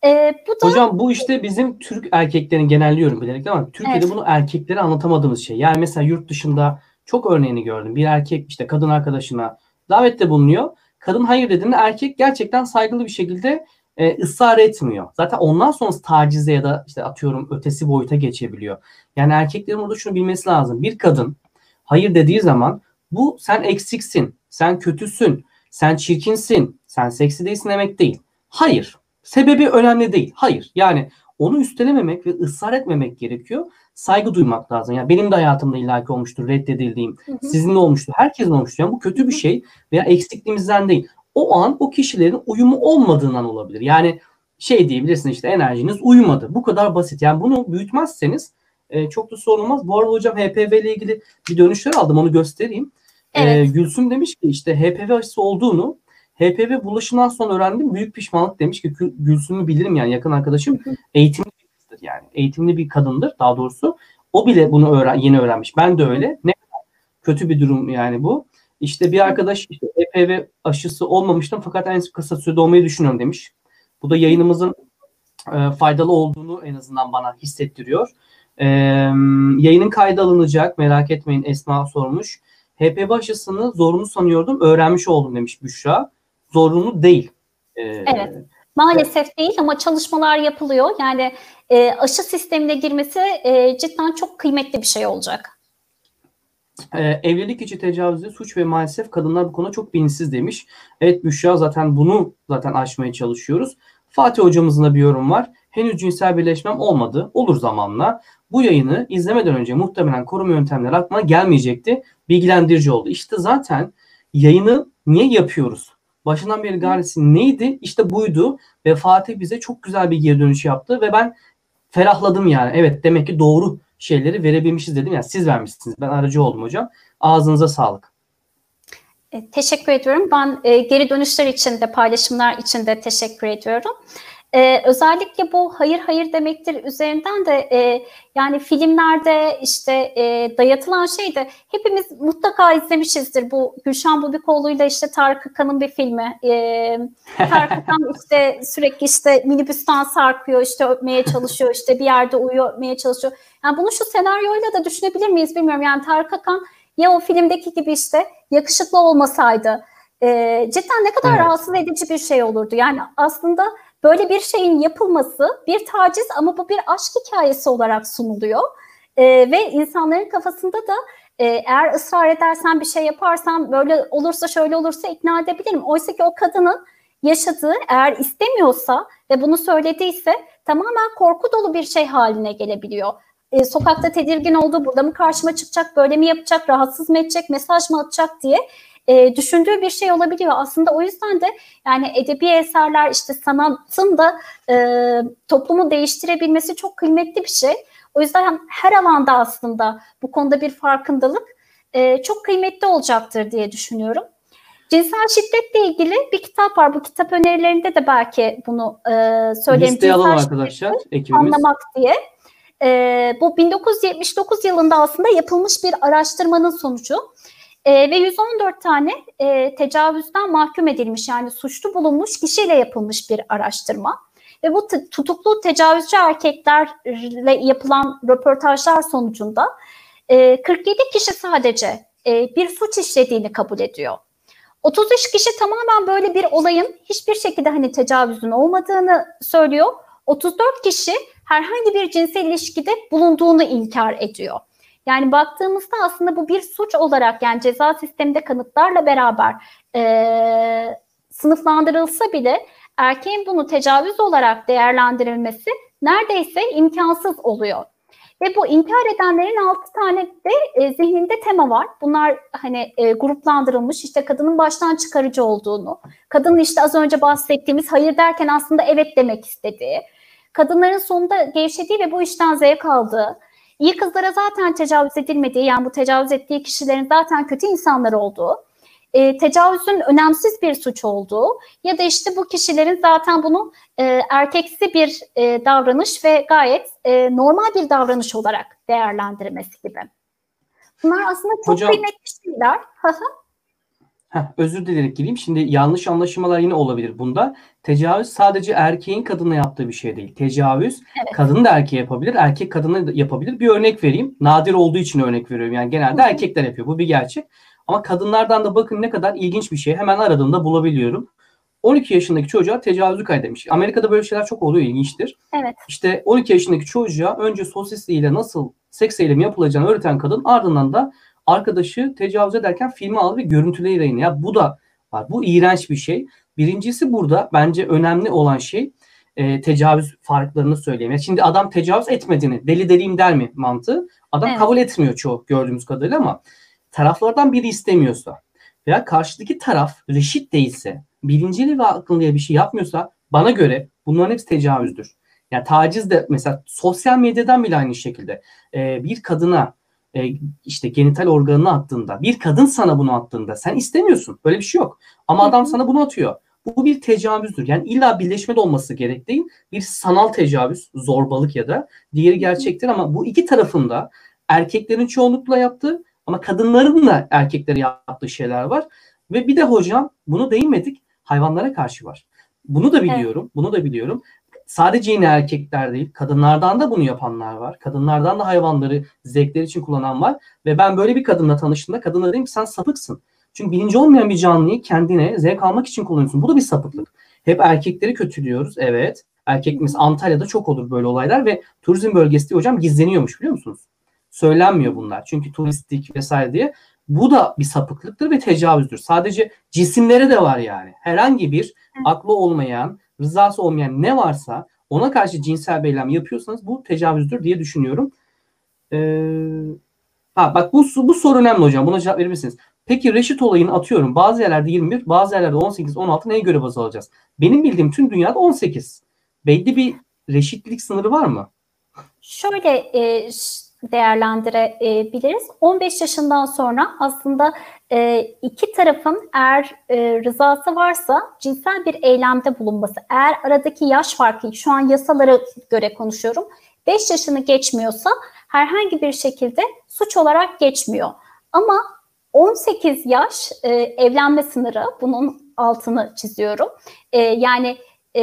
Ee, bu da... Hocam bu işte bizim Türk erkeklerin genelliyorum bilerek ama Türkiye'de evet. bunu erkeklere anlatamadığımız şey. Yani mesela yurt dışında çok örneğini gördüm. Bir erkek işte kadın arkadaşına davette bulunuyor. Kadın hayır dediğinde erkek gerçekten saygılı bir şekilde e, ısrar etmiyor. Zaten ondan sonra tacize ya da işte atıyorum ötesi boyuta geçebiliyor. Yani erkeklerin burada şunu bilmesi lazım. Bir kadın hayır dediği zaman bu sen eksiksin, sen kötüsün, sen çirkinsin, sen seksi değilsin demek değil. Hayır. Sebebi önemli değil. Hayır. Yani onu üstelememek ve ısrar etmemek gerekiyor. Saygı duymak lazım. Yani benim de hayatımda illaki olmuştur reddedildiğim. Hı hı. Sizin de olmuştur. Herkesin olmuştur. Yani bu kötü bir şey veya eksikliğimizden değil. O an o kişilerin uyumu olmadığından olabilir. Yani şey diyebilirsin işte enerjiniz uyumadı. Bu kadar basit. Yani bunu büyütmezseniz e, çok da sorun olmaz. Bu arada hocam HPV ile ilgili bir dönüşler aldım onu göstereyim. E, evet. E, Gülsüm demiş ki işte HPV aşısı olduğunu HPV bulaşından sonra öğrendim. Büyük pişmanlık demiş ki Gülsüm'ü bilirim yani yakın arkadaşım. Eğitimli bir kızdır yani. Eğitimli bir kadındır daha doğrusu. O bile bunu öğren yeni öğrenmiş. Ben de öyle. Ne kötü bir durum yani bu. İşte bir arkadaş işte HPV aşısı olmamıştım fakat en kısa sürede olmayı düşünüyorum demiş. Bu da yayınımızın e, faydalı olduğunu en azından bana hissettiriyor. E, yayının kaydı alınacak. Merak etmeyin Esma sormuş. HPV aşısını zorunlu sanıyordum. Öğrenmiş oldum demiş Büşra. Zorunlu değil. E, evet. Maalesef evet. değil ama çalışmalar yapılıyor. Yani e, aşı sistemine girmesi e, cidden çok kıymetli bir şey olacak. Ee, evlilik içi tecavüzde suç ve maalesef kadınlar bu konuda çok bilinçsiz demiş. Evet Büşra zaten bunu zaten aşmaya çalışıyoruz. Fatih hocamızın da bir yorum var. Henüz cinsel birleşmem olmadı. Olur zamanla. Bu yayını izlemeden önce muhtemelen koruma yöntemleri aklıma gelmeyecekti. Bilgilendirici oldu. İşte zaten yayını niye yapıyoruz? Başından beri gayesi neydi? İşte buydu. Ve Fatih bize çok güzel bir geri dönüş yaptı. Ve ben ferahladım yani. Evet demek ki doğru şeyleri verebilmişiz dedim. Yani siz vermişsiniz. Ben aracı oldum hocam. Ağzınıza sağlık. E, teşekkür ediyorum. Ben e, geri dönüşler için de paylaşımlar için de teşekkür ediyorum. Ee, özellikle bu hayır hayır demektir üzerinden de e, yani filmlerde işte e, dayatılan şey de hepimiz mutlaka izlemişizdir. Bu Gülşen Bubikoğlu ile işte Tarık Akan'ın bir filmi. E, Tarık Akan işte sürekli işte minibüsten sarkıyor işte öpmeye çalışıyor işte bir yerde uyuyor öpmeye çalışıyor. Yani bunu şu senaryoyla da düşünebilir miyiz bilmiyorum. Yani Tarık Akan ya o filmdeki gibi işte yakışıklı olmasaydı e, cidden ne kadar evet. rahatsız edici bir şey olurdu. Yani aslında böyle bir şeyin yapılması bir taciz ama bu bir aşk hikayesi olarak sunuluyor. E, ve insanların kafasında da e, eğer ısrar edersen bir şey yaparsan böyle olursa şöyle olursa ikna edebilirim. Oysa ki o kadının yaşadığı eğer istemiyorsa ve bunu söylediyse tamamen korku dolu bir şey haline gelebiliyor. E, sokakta tedirgin oldu, burada mı karşıma çıkacak, böyle mi yapacak, rahatsız mı edecek, mesaj mı atacak diye e, düşündüğü bir şey olabiliyor. Aslında o yüzden de yani edebi eserler işte sanatın da e, toplumu değiştirebilmesi çok kıymetli bir şey. O yüzden her alanda aslında bu konuda bir farkındalık e, çok kıymetli olacaktır diye düşünüyorum. Cinsel şiddetle ilgili bir kitap var. Bu kitap önerilerinde de belki bunu e, söyleyeyim. Listeye alalım arkadaşlar. Ekibimiz. Anlamak diye. E, bu 1979 yılında aslında yapılmış bir araştırmanın sonucu. E, ve 114 tane e, tecavüzden mahkum edilmiş yani suçlu bulunmuş kişiyle yapılmış bir araştırma. Ve bu tutuklu tecavüzcü erkeklerle yapılan röportajlar sonucunda e, 47 kişi sadece e, bir suç işlediğini kabul ediyor. 33 kişi tamamen böyle bir olayın hiçbir şekilde hani tecavüzün olmadığını söylüyor. 34 kişi herhangi bir cinsel ilişkide bulunduğunu inkar ediyor. Yani baktığımızda aslında bu bir suç olarak yani ceza sisteminde kanıtlarla beraber e, sınıflandırılsa bile erkeğin bunu tecavüz olarak değerlendirilmesi neredeyse imkansız oluyor. Ve bu inkar edenlerin altı tane de e, zihninde tema var. Bunlar hani e, gruplandırılmış işte kadının baştan çıkarıcı olduğunu, kadının işte az önce bahsettiğimiz hayır derken aslında evet demek istediği, kadınların sonunda gevşediği ve bu işten zevk aldığı, iyi kızlara zaten tecavüz edilmediği yani bu tecavüz ettiği kişilerin zaten kötü insanlar olduğu, e, tecavüzün önemsiz bir suç olduğu ya da işte bu kişilerin zaten bunu e, erkeksi bir e, davranış ve gayet e, normal bir davranış olarak değerlendirmesi gibi. Bunlar aslında çok Hocam, kıymetli şeyler. Heh, özür dilerim gireyim. Şimdi yanlış anlaşılmalar yine olabilir bunda. Tecavüz sadece erkeğin kadına yaptığı bir şey değil. Tecavüz Evet. kadın da erkeğe yapabilir, erkek kadına da yapabilir. Bir örnek vereyim. Nadir olduğu için örnek veriyorum. Yani genelde Hı erkekler yapıyor. Bu bir gerçek. Ama kadınlardan da bakın ne kadar ilginç bir şey. Hemen aradığımda bulabiliyorum. 12 yaşındaki çocuğa tecavüzü kaydetmiş. Amerika'da böyle şeyler çok oluyor, ilginçtir. Evet. İşte 12 yaşındaki çocuğa önce sosisliğiyle nasıl seks eylemi yapılacağını öğreten kadın ardından da arkadaşı tecavüz ederken filmi aldı ve görüntüleri yayınlıyor. Ya bu da var. Bu iğrenç bir şey. Birincisi burada bence önemli olan şey e, tecavüz farklarını söyleyeyim. Yani şimdi adam tecavüz etmediğini deli deliyim der mi mantığı? Adam Evet. kabul etmiyor çoğu gördüğümüz kadarıyla ama taraflardan biri istemiyorsa veya karşıdaki taraf reşit değilse, bilinceli ve akıllıya bir şey yapmıyorsa bana göre bunların hepsi tecavüzdür. Yani taciz de mesela sosyal medyadan bile aynı şekilde e, bir kadına e, işte genital organını attığında, bir kadın sana bunu attığında sen istemiyorsun. Böyle bir şey yok. Ama adam sana bunu atıyor. Bu bir tecavüzdür. Yani illa birleşme de olması gerek değil. Bir sanal tecavüz, zorbalık ya da diğeri gerçektir ama bu iki tarafında erkeklerin çoğunlukla yaptığı ama kadınların da erkeklere yaptığı şeyler var. Ve bir de hocam bunu değinmedik hayvanlara karşı var. Bunu da biliyorum. Bunu da biliyorum. Sadece yine erkekler değil, kadınlardan da bunu yapanlar var. Kadınlardan da hayvanları zevkler için kullanan var. Ve ben böyle bir kadınla tanıştığımda kadına dedim ki sen sapıksın. Çünkü bilinci olmayan bir canlıyı kendine zevk almak için kullanıyorsun. Bu da bir sapıklık. Hep erkekleri kötülüyoruz. Evet. Erkek mesela Antalya'da çok olur böyle olaylar ve turizm bölgesi diye hocam gizleniyormuş biliyor musunuz? Söylenmiyor bunlar. Çünkü turistik vesaire diye. Bu da bir sapıklıktır ve tecavüzdür. Sadece cisimlere de var yani. Herhangi bir aklı olmayan, rızası olmayan ne varsa ona karşı cinsel bir yapıyorsanız bu tecavüzdür diye düşünüyorum. Ee, ha bak bu, bu soru önemli hocam. Buna cevap verir misiniz? Peki reşit olayını atıyorum. Bazı yerlerde 21, bazı yerlerde 18, 16 neye göre baz alacağız? Benim bildiğim tüm dünyada 18. Belli bir reşitlik sınırı var mı? Şöyle e, değerlendirebiliriz. 15 yaşından sonra aslında e, iki tarafın eğer e, rızası varsa cinsel bir eylemde bulunması, eğer aradaki yaş farkı, şu an yasalara göre konuşuyorum, 5 yaşını geçmiyorsa herhangi bir şekilde suç olarak geçmiyor. Ama 18 yaş e, evlenme sınırı, bunun altını çiziyorum. E, yani e,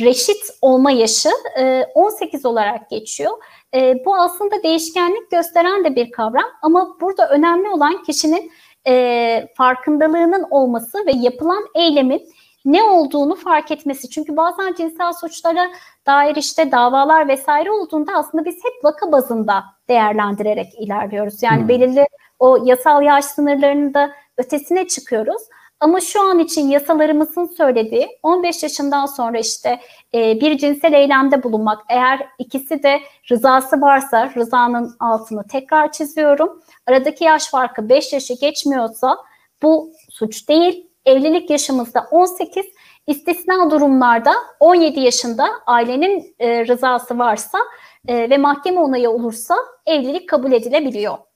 reşit olma yaşı e, 18 olarak geçiyor. E, bu aslında değişkenlik gösteren de bir kavram ama burada önemli olan kişinin e, farkındalığının olması ve yapılan eylemin ne olduğunu fark etmesi. Çünkü bazen cinsel suçlara dair işte davalar vesaire olduğunda aslında biz hep vaka bazında değerlendirerek ilerliyoruz. Yani Hmm. belirli o yasal yaş sınırlarının da ötesine çıkıyoruz. Ama şu an için yasalarımızın söylediği 15 yaşından sonra işte e, bir cinsel eylemde bulunmak eğer ikisi de rızası varsa rızanın altını tekrar çiziyorum. Aradaki yaş farkı 5 yaşı geçmiyorsa bu suç değil. Evlilik yaşımızda 18 istisna durumlarda 17 yaşında ailenin e, rızası varsa e, ve mahkeme onayı olursa evlilik kabul edilebiliyor.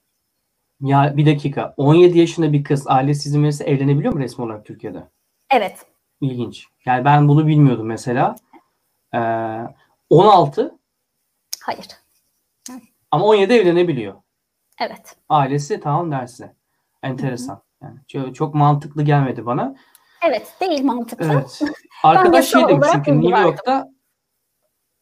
Ya bir dakika. 17 yaşında bir kız ailesi izin verirse evlenebiliyor mu resmi olarak Türkiye'de? Evet. İlginç. Yani ben bunu bilmiyordum mesela. Ee, 16 Hayır. ama 17 evlenebiliyor. Evet. Ailesi tamam derse. Enteresan. Yani çok, çok mantıklı gelmedi bana. Evet. Değil mantıklı. Evet. Arkadaş yasal şey demiş olarak çünkü New verdim. York'ta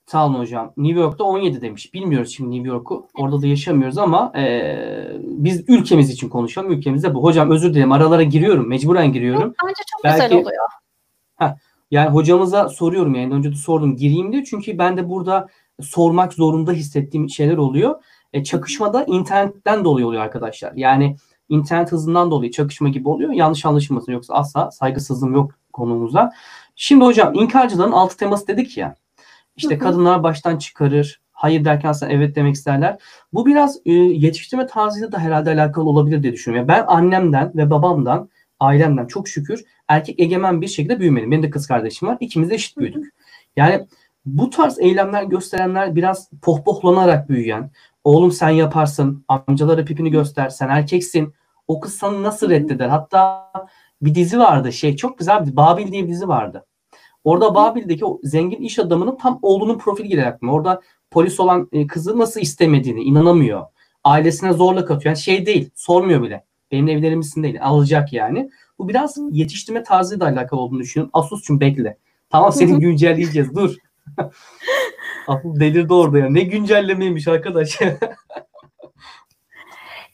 sağ olun hocam. New York'ta 17 demiş. Bilmiyoruz şimdi New York'u. Orada da yaşamıyoruz ama eee, biz ülkemiz için konuşalım. Ülkemizde bu. Hocam özür dilerim. Aralara giriyorum. Mecburen giriyorum. Bence çok Belki- güzel oluyor. Yani hocamıza soruyorum yani önce de sordum gireyim diye çünkü ben de burada sormak zorunda hissettiğim şeyler oluyor. E, çakışmada internetten dolayı oluyor arkadaşlar. Yani internet hızından dolayı çakışma gibi oluyor. Yanlış anlaşılmasın yoksa asla saygısızlığım yok konumuza. Şimdi hocam inkarcıların altı teması dedik ya. İşte kadınlar baştan çıkarır, hayır derken sen evet demek isterler. Bu biraz e, yetiştirme tarzıyla da herhalde alakalı olabilir diye düşünüyorum. Yani ben annemden ve babamdan, ailemden çok şükür erkek egemen bir şekilde büyümedim. Benim de kız kardeşim var. İkimiz de eşit büyüdük. Yani bu tarz eylemler gösterenler biraz pohpohlanarak büyüyen, oğlum sen yaparsın, amcalara pipini göster, sen erkeksin, o kız sana nasıl reddeder? Hatta bir dizi vardı şey çok güzel bir Babil diye bir dizi vardı. Orada Babil'deki o zengin iş adamının tam oğlunun profili gelir aklıma. Orada polis olan e, kızı nasıl istemediğini inanamıyor. Ailesine zorla katıyor. Yani şey değil sormuyor bile. Benim evlerimizin değil alacak yani. Bu biraz yetiştirme tarzıyla alakalı olduğunu düşünüyorum. Asus'cum bekle. Tamam seni güncelleyeceğiz dur. Asus delirdi orada ya. Ne güncellemeymiş arkadaş.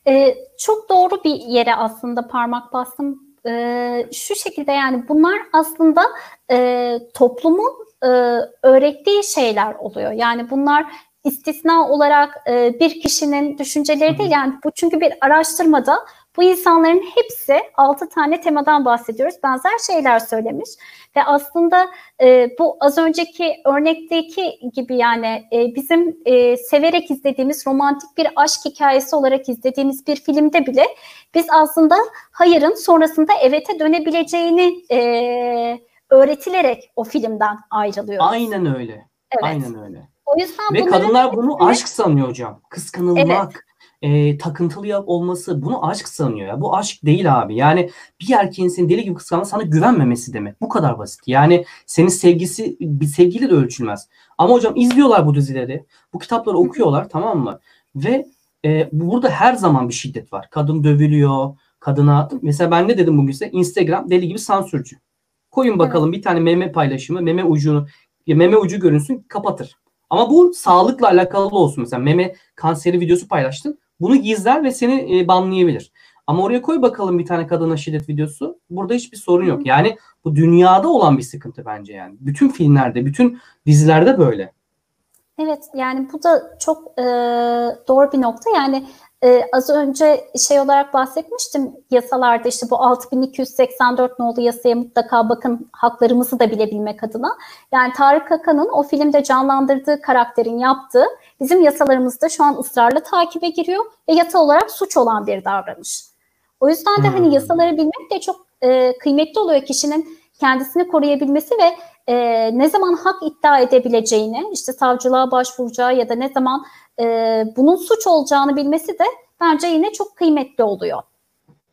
ee, çok doğru bir yere aslında parmak bastım. Ee, şu şekilde yani bunlar aslında e, toplumun e, öğrettiği şeyler oluyor. Yani bunlar istisna olarak e, bir kişinin düşünceleri değil. Yani bu çünkü bir araştırmada bu insanların hepsi 6 tane temadan bahsediyoruz. Benzer şeyler söylemiş ve aslında e, bu az önceki örnekteki gibi yani e, bizim e, severek izlediğimiz romantik bir aşk hikayesi olarak izlediğimiz bir filmde bile biz aslında hayırın sonrasında evete dönebileceğini e, öğretilerek o filmden ayrılıyoruz. Aynen öyle. Evet. Aynen öyle. O yüzden Ve kadınlar bunu aşk sanıyor hocam. Kıskanılmak, e, takıntılı olması bunu aşk sanıyor ya. Bu aşk değil abi. Yani bir erkeğin seni deli gibi kıskanması sana güvenmemesi demek. Bu kadar basit. Yani senin sevgisi bir sevgiyle de ölçülmez. Ama hocam izliyorlar bu dizileri. Bu kitapları okuyorlar tamam mı? Ve e, burada her zaman bir şiddet var. Kadın dövülüyor. Kadına mesela ben ne dedim bugün size? Instagram deli gibi sansürcü. Koyun bakalım bir tane meme paylaşımı, meme ucunu, meme ucu görünsün kapatır. Ama bu sağlıkla alakalı olsun. Mesela meme kanseri videosu paylaştın. Bunu gizler ve seni e, banlayabilir. Ama oraya koy bakalım bir tane kadına şiddet videosu. Burada hiçbir sorun yok. Yani bu dünyada olan bir sıkıntı bence yani. Bütün filmlerde, bütün dizilerde böyle. Evet yani bu da çok e, doğru bir nokta. Yani e, az önce şey olarak bahsetmiştim yasalarda işte bu 6284 nolu yasaya mutlaka bakın haklarımızı da bilebilmek adına. Yani Tarık Akan'ın o filmde canlandırdığı karakterin yaptığı bizim yasalarımızda şu an ısrarla takibe giriyor ve yasa olarak suç olan bir davranış. O yüzden de Hmm. hani yasaları bilmek de çok e, kıymetli oluyor kişinin kendisini koruyabilmesi ve e, ne zaman hak iddia edebileceğini, işte savcılığa başvuracağı ya da ne zaman e, bunun suç olacağını bilmesi de bence yine çok kıymetli oluyor.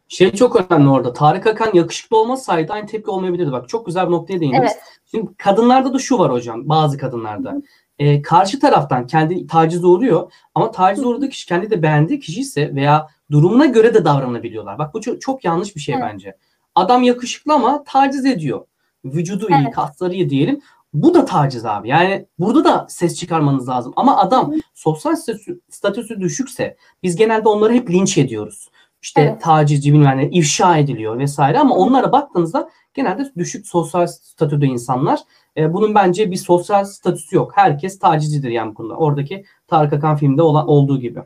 Şey çok önemli orada. Tarık Akan yakışıklı olmasaydı aynı tepki olmayabilirdi. Bak çok güzel bir noktaya değindiniz. Evet. Şimdi kadınlarda da şu var hocam. Bazı kadınlarda. Ee, karşı taraftan kendi taciz uğruyor ama taciz Hı hı. uğradığı kişi kendi de beğendiği kişi ise veya durumuna göre de davranabiliyorlar. Bak bu çok, çok yanlış bir şey Evet. bence. Adam yakışıklı ama taciz ediyor. Vücudu iyi, Evet. kasları iyi diyelim. Bu da taciz abi. Yani burada da ses çıkarmanız lazım. Ama adam sosyal statüsü, statüsü düşükse biz genelde onları hep linç ediyoruz. İşte Evet. tacizci bilmem ne, ifşa ediliyor vesaire ama onlara baktığınızda genelde düşük sosyal statüde insanlar. E, bunun bence bir sosyal statüsü yok. Herkes tacizcidir yani bu konuda. Oradaki Tarık Akan filmde olan olduğu gibi.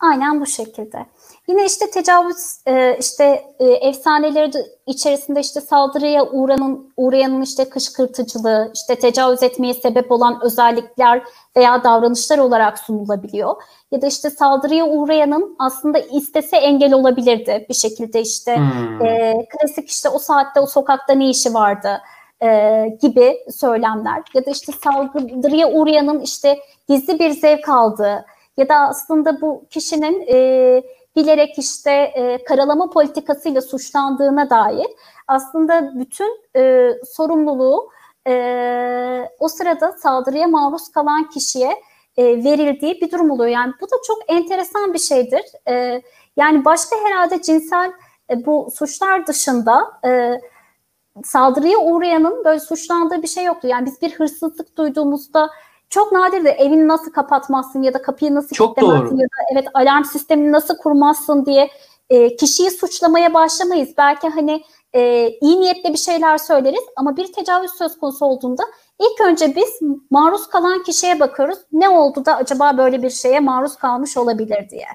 Aynen bu şekilde. Yine işte tecavüz e, işte e, efsaneleri de içerisinde işte saldırıya uğranın uğrayanın işte kışkırtıcılığı, işte tecavüz etmeye sebep olan özellikler veya davranışlar olarak sunulabiliyor. Ya da işte saldırıya uğrayanın aslında istese engel olabilirdi bir şekilde işte Hmm. e, klasik işte o saatte o sokakta ne işi vardı e, gibi söylemler ya da işte saldırıya uğrayanın işte gizli bir zevk aldığı ya da aslında bu kişinin e, bilerek işte e, karalama politikasıyla suçlandığına dair aslında bütün e, sorumluluğu e, o sırada saldırıya maruz kalan kişiye e, verildiği bir durum oluyor. Yani bu da çok enteresan bir şeydir. E, yani başka herhalde cinsel e, bu suçlar dışında e, saldırıya uğrayanın böyle suçlandığı bir şey yoktu. Yani biz bir hırsızlık duyduğumuzda çok nadirdir evini nasıl kapatmazsın ya da kapıyı nasıl Çok kilitlemezsin doğru. ya da evet alarm sistemini nasıl kurmazsın diye e, kişiyi suçlamaya başlamayız. Belki hani e, iyi niyetle bir şeyler söyleriz ama bir tecavüz söz konusu olduğunda ilk önce biz maruz kalan kişiye bakıyoruz. Ne oldu da acaba böyle bir şeye maruz kalmış olabilir diye.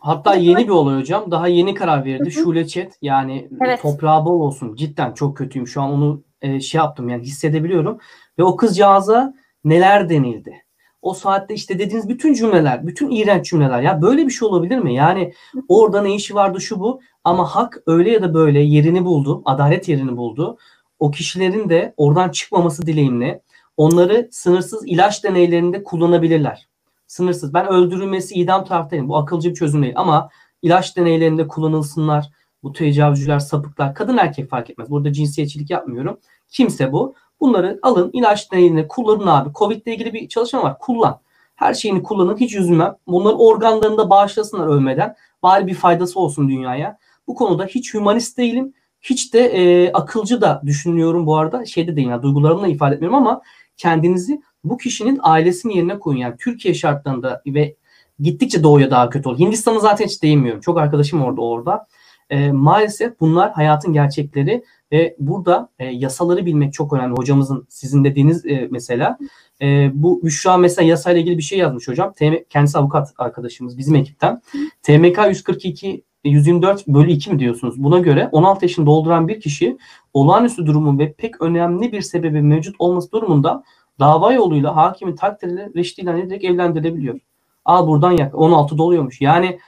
Hatta yeni bir olay hocam. Daha yeni karar verildi. Şule Çet yani Evet. toprağı bol olsun. Cidden çok kötüyüm. Şu an onu e, şey yaptım yani hissedebiliyorum. Ve o kızcağıza neler denildi. o saatte işte dediğiniz bütün cümleler, bütün iğrenç cümleler. Ya böyle bir şey olabilir mi? Yani orada ne işi vardı şu bu ama hak öyle ya da böyle yerini buldu, adalet yerini buldu. O kişilerin de oradan çıkmaması dileğimle onları sınırsız ilaç deneylerinde kullanabilirler. Sınırsız. Ben öldürülmesi idam taraftayım. Bu akılcı bir çözüm değil ama ilaç deneylerinde kullanılsınlar. Bu tecavüzcüler, sapıklar, kadın erkek fark etmez. Burada cinsiyetçilik yapmıyorum. Kimse bu. Bunları alın ilaç deneyine kullanın abi. Covid ile ilgili bir çalışma var. Kullan. Her şeyini kullanın. Hiç üzülmem. Bunların organlarını da bağışlasınlar ölmeden. Bari bir faydası olsun dünyaya. Bu konuda hiç humanist değilim. Hiç de e, akılcı da düşünüyorum bu arada. Şeyde değilim. Yani, duygularımla ifade etmiyorum ama kendinizi bu kişinin ailesinin yerine koyun. Yani Türkiye şartlarında ve gittikçe doğuya daha kötü olur. Hindistan'a zaten hiç değinmiyorum. Çok arkadaşım orada orada. E, maalesef bunlar hayatın gerçekleri ve burada e, yasaları bilmek çok önemli. Hocamızın sizin dediğiniz e, mesela. E, bu Büşra mesela yasayla ilgili bir şey yazmış hocam. TM, kendisi avukat arkadaşımız bizim ekipten. TMK 142 124 bölü 2 mi diyorsunuz? Buna göre 16 yaşını dolduran bir kişi olağanüstü durumun ve pek önemli bir sebebi mevcut olması durumunda dava yoluyla hakimin takdiriyle reşit ilan ederek evlendirilebiliyor. Aa buradan yak 16 doluyormuş. Yani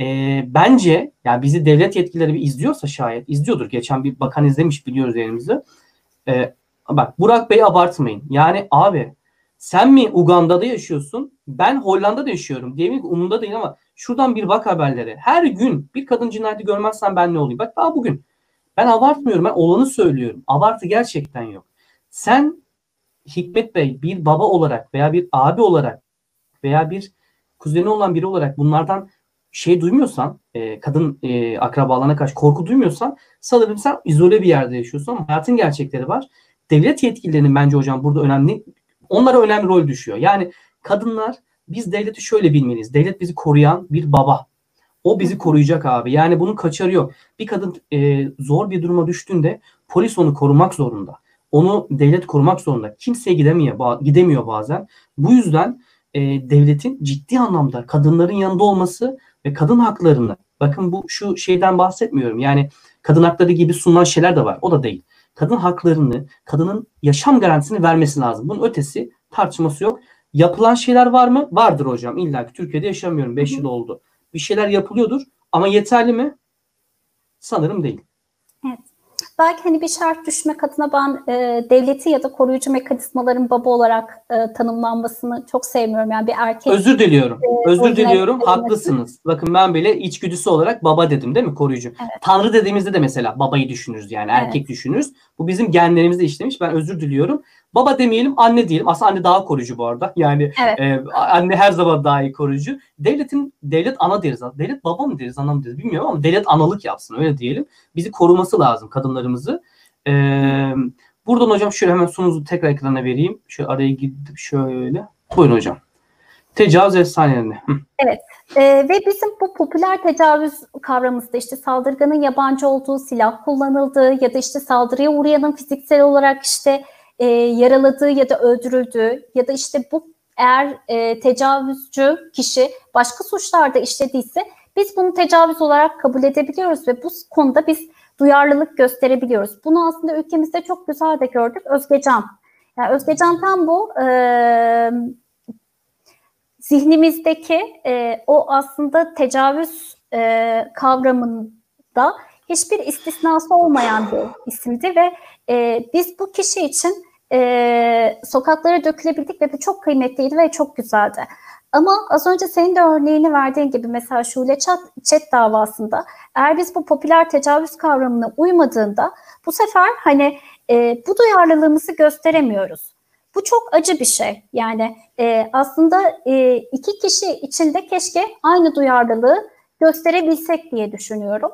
e, bence yani bizi devlet yetkilileri bir izliyorsa şayet izliyordur. Geçen bir bakan izlemiş biliyoruz elimizde. E, bak Burak Bey abartmayın. Yani abi sen mi Uganda'da yaşıyorsun? Ben Hollanda'da yaşıyorum. Ki umurumda değil ama şuradan bir bak haberlere. Her gün bir kadın cinayeti görmezsen ben ne olayım? Bak daha bugün. Ben abartmıyorum. Ben olanı söylüyorum. Abartı gerçekten yok. Sen Hikmet Bey bir baba olarak veya bir abi olarak veya bir kuzeni olan biri olarak bunlardan şey duymuyorsan, e, kadın e, akrabalarına karşı korku duymuyorsan sanırım sen izole bir yerde yaşıyorsun ama hayatın gerçekleri var. Devlet yetkililerinin bence hocam burada önemli, onlara önemli rol düşüyor. Yani kadınlar biz devleti şöyle bilmeliyiz. Devlet bizi koruyan bir baba. O bizi koruyacak abi. Yani bunun kaçarı yok. Bir kadın e, zor bir duruma düştüğünde polis onu korumak zorunda. Onu devlet korumak zorunda. Kimseye gidemiyor, gidemiyor bazen. Bu yüzden e, devletin ciddi anlamda kadınların yanında olması ve kadın haklarını bakın bu şu şeyden bahsetmiyorum. Yani kadın hakları gibi sunulan şeyler de var. O da değil. Kadın haklarını, kadının yaşam garantisini vermesi lazım. Bunun ötesi tartışması yok. Yapılan şeyler var mı? Vardır hocam. İlla ki Türkiye'de yaşamıyorum. 5 yıl oldu. Bir şeyler yapılıyordur ama yeterli mi? Sanırım değil. Belki hani bir şart düşme katına ben e, devleti ya da koruyucu mekanizmaların baba olarak e, tanımlanmasını çok sevmiyorum. Yani bir erkek. Özür diliyorum. E, Özür diliyorum. Haklısınız. Bakın ben bile içgüdüsü olarak baba dedim değil mi koruyucu? Evet. Tanrı dediğimizde de mesela babayı düşünürüz yani erkek evet. düşünürüz. Bu bizim genlerimizde işlemiş. Ben özür diliyorum. Baba demeyelim anne diyelim. Aslında anne daha koruyucu bu arada. Yani evet. e, anne her zaman daha iyi koruyucu. Devletin devlet ana deriz. Devlet baba mı deriz ana mı deriz bilmiyorum ama devlet analık yapsın öyle diyelim. Bizi koruması lazım kadınlarımızı. E, buradan hocam şöyle hemen sununuzu tekrar ekrana vereyim. Şöyle araya gidip şöyle. Buyurun hocam. Tecavüz efsanelerine. Evet. Ee, ve bizim bu popüler tecavüz kavramımızda işte saldırganın yabancı olduğu, silah kullanıldığı ya da işte saldırıya uğrayanın fiziksel olarak işte e, yaraladığı ya da öldürüldüğü ya da işte bu eğer e, tecavüzcü kişi başka suçlarda işlediyse biz bunu tecavüz olarak kabul edebiliyoruz ve bu konuda biz duyarlılık gösterebiliyoruz. Bunu aslında ülkemizde çok güzel de gördük. Özgecan. Yani Özgecan tam bu e, zihnimizdeki e, o aslında tecavüz e, kavramında hiçbir istisnası olmayan bir isimdi ve e, biz bu kişi için e, sokaklara dökülebildik ve bu çok kıymetliydi ve çok güzeldi. Ama az önce senin de örneğini verdiğin gibi mesela Şule Çat, Çet davasında eğer biz bu popüler tecavüz kavramına uymadığında bu sefer hani e, bu duyarlılığımızı gösteremiyoruz. Bu çok acı bir şey. Yani e, aslında e, iki kişi içinde keşke aynı duyarlılığı gösterebilsek diye düşünüyorum.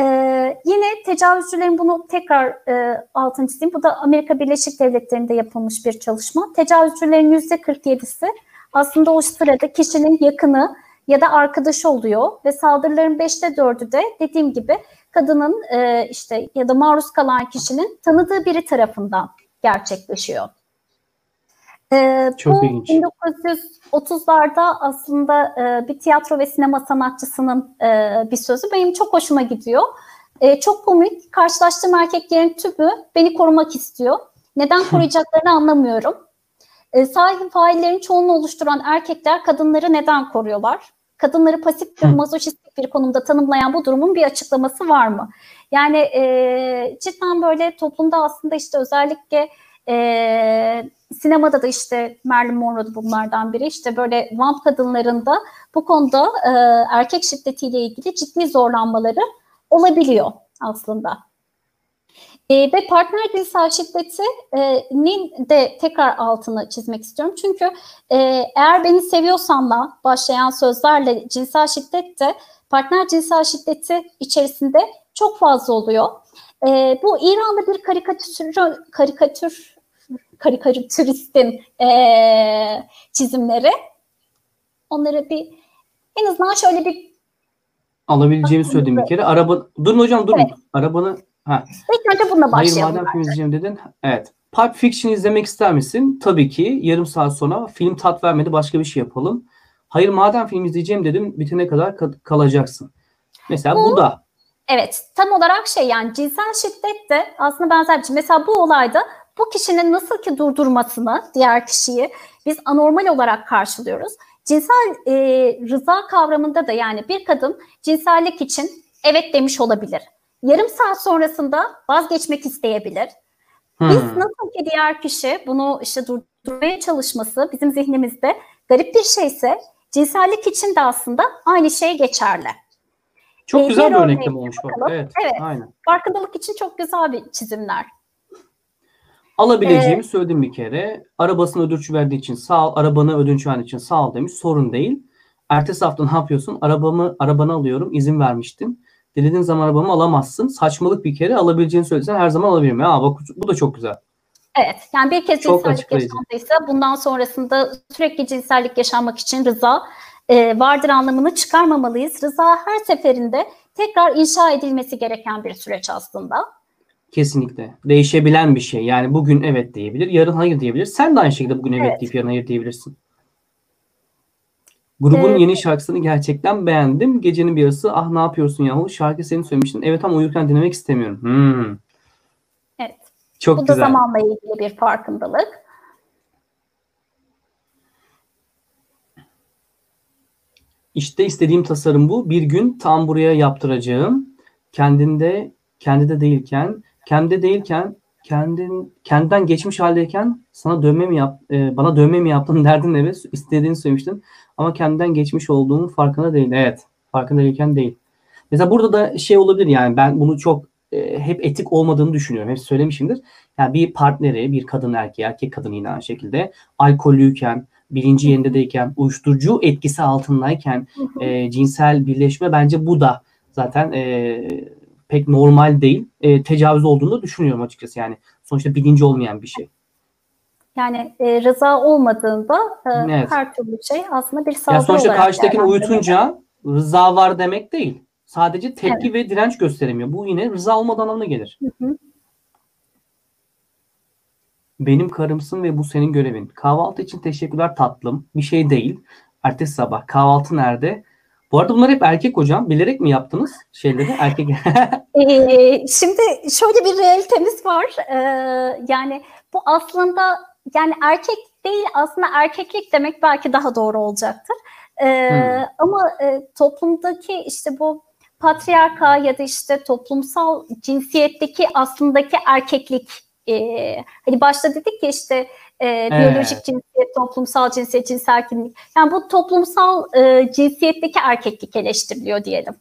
Ee, yine tecavüzcülerin bunu tekrar e, altını çizeyim. Bu da Amerika Birleşik Devletleri'nde yapılmış bir çalışma. Tecavüzcülerin yüzde 47'si aslında o sırada kişinin yakını ya da arkadaşı oluyor ve saldırıların 5'te 4'ü de dediğim gibi kadının e, işte ya da maruz kalan kişinin tanıdığı biri tarafından gerçekleşiyor. Ee, Çok bu ilginç. 1930'larda aslında e, bir tiyatro ve sinema sanatçısının e, bir sözü benim çok hoşuma gidiyor. E, çok komik. Karşılaştığım erkeklerin tümü beni korumak istiyor. Neden koruyacaklarını anlamıyorum. E, sahip faillerin çoğunu oluşturan erkekler kadınları neden koruyorlar? Kadınları pasif ve mazoşistik bir konumda tanımlayan bu durumun bir açıklaması var mı? Yani e, cidden böyle toplumda aslında işte özellikle e, sinemada da işte Marilyn Monroe bunlardan biri. İşte böyle vamp kadınlarında bu konuda e, erkek şiddetiyle ilgili ciddi zorlanmaları olabiliyor aslında. E, ve partner cinsel şiddetinin e, de tekrar altını çizmek istiyorum. Çünkü e, eğer beni seviyorsanla başlayan sözlerle cinsel şiddet de partner cinsel şiddeti içerisinde çok fazla oluyor. E, bu İran'da bir karikatür, karikatür karikatüristin e, çizimleri. Onları bir en azından şöyle bir alabileceğimi söyledim bir kere. Araba durun hocam durun. Evet. Arabanı ha. İlk önce bununla başlayalım. Hayır madem film izleyeceğim dedin. Evet. Pulp Fiction izlemek ister misin? Tabii ki. Yarım saat sonra film tat vermedi başka bir şey yapalım. Hayır madem film izleyeceğim dedim bitene kadar kalacaksın. Mesela bu, bu da Evet tam olarak şey yani cinsel şiddet de aslında benzer bir şey. Mesela bu olayda bu kişinin nasıl ki durdurmasını diğer kişiyi biz anormal olarak karşılıyoruz. Cinsel e, rıza kavramında da yani bir kadın cinsellik için evet demiş olabilir. Yarım saat sonrasında vazgeçmek isteyebilir. Hmm. Biz nasıl ki diğer kişi bunu işte durdurmaya çalışması bizim zihnimizde garip bir şeyse cinsellik için de aslında aynı şey geçerli. Çok ee, güzel bir örneklem olmuş bak. Evet, evet. Aynen. Farkındalık için çok güzel bir çizimler. Alabileceğimi ee, söyledim bir kere. Arabasını ödünç verdiği için sağ ol, arabanı ödünç verdiği için sağ ol demiş. Sorun değil. Ertesi hafta ne yapıyorsun? Arabamı arabanı alıyorum. izin vermiştim. Dilediğin zaman arabamı alamazsın. Saçmalık bir kere alabileceğini söylesen her zaman alabilirim. Ya bak bu da çok güzel. Evet. Yani bir kez çok cinsellik yaşandıysa bundan sonrasında sürekli cinsellik yaşanmak için rıza e, vardır anlamını çıkarmamalıyız. Rıza her seferinde tekrar inşa edilmesi gereken bir süreç aslında. Kesinlikle. Değişebilen bir şey. Yani bugün evet diyebilir, yarın hayır diyebilir. Sen de aynı şekilde bugün evet, evet. deyip yarın hayır diyebilirsin. Grubun evet. yeni şarkısını gerçekten beğendim. Gecenin bir yarısı ah ne yapıyorsun yahu şarkı senin söylemiştin. Evet ama uyurken dinlemek istemiyorum. Hmm. Evet. Çok Bu güzel. da zamanla ilgili bir farkındalık. İşte istediğim tasarım bu. Bir gün tam buraya yaptıracağım. Kendinde, kendi de değilken kendi değilken kendin kendinden geçmiş haldeyken sana dönme mi yap e, bana dönme mi yaptın derdin evet istediğini söylemiştin ama kendinden geçmiş olduğunun farkında değil. Evet. Farkında değilken değil. Mesela burada da şey olabilir yani ben bunu çok e, hep etik olmadığını düşünüyorum. Hep söylemişimdir. Yani bir partneri, bir kadın erkeği, erkek kadın yine aynı şekilde alkollüyken, birinci yerindeyken, uyuşturucu etkisi altındayken e, cinsel birleşme bence bu da zaten e, pek normal değil. E, tecavüz olduğunu düşünüyorum açıkçası yani. Sonuçta bilinci olmayan bir şey. Yani e, rıza olmadığında e, evet. her türlü şey aslında bir saldırı yani sonuçta olarak karşıdakini uyutunca rıza var demek değil. Sadece tepki evet. ve direnç gösteremiyor. Bu yine rıza olmadan anlamına gelir. Hı hı. Benim karımsın ve bu senin görevin. Kahvaltı için teşekkürler tatlım. Bir şey değil. Ertesi sabah kahvaltı nerede? Bu arada bunlar hep erkek hocam. Bilerek mi yaptınız şeyleri? Erkek. ee, şimdi şöyle bir realitemiz var. Ee, yani bu aslında yani erkek değil aslında erkeklik demek belki daha doğru olacaktır. Ee, hmm. Ama e, toplumdaki işte bu patriarka ya da işte toplumsal cinsiyetteki aslındaki erkeklik e, hani başta dedik ki işte e, evet. biyolojik cinsiyet, toplumsal cinsiyet, cinsel kimlik. Yani bu toplumsal e, cinsiyetteki erkeklik eleştiriliyor diyelim.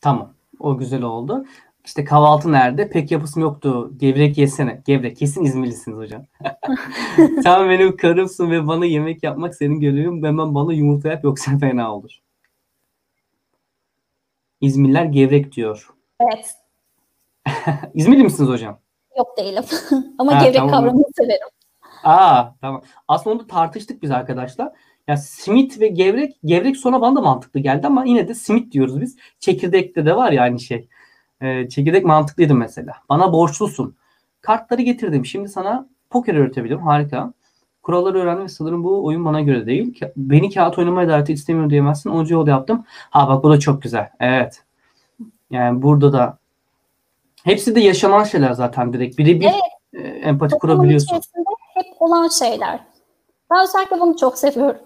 Tamam. O güzel oldu. İşte kahvaltı nerede? Pek yapısım yoktu. Gevrek yesene. Gevrek. Kesin İzmirlisiniz hocam. Sen benim karımsın ve bana yemek yapmak senin görevin. Hemen bana yumurta yap yoksa fena olur. İzmirliler gevrek diyor. Evet. İzmirli misiniz hocam? Yok değilim. Ama ha, gevrek tamam. kavramını severim. Aa tamam. Aslında onu tartıştık biz arkadaşlar. Ya simit ve gevrek, gevrek sonra bana da mantıklı geldi ama yine de simit diyoruz biz. Çekirdekte de var ya aynı şey. Ee, çekirdek mantıklıydı mesela. Bana borçlusun. Kartları getirdim. Şimdi sana poker öğretebilirim. Harika. Kuralları öğrendim ve sanırım bu oyun bana göre değil. Beni kağıt oynamaya davet istemiyorum diyemezsin. Onca yol yaptım. Ha bak bu da çok güzel. Evet. Yani burada da hepsi de yaşanan şeyler zaten direkt. Birebir evet. E, empati kurabiliyorsun. Olan şeyler. Ben özellikle bunu çok seviyorum.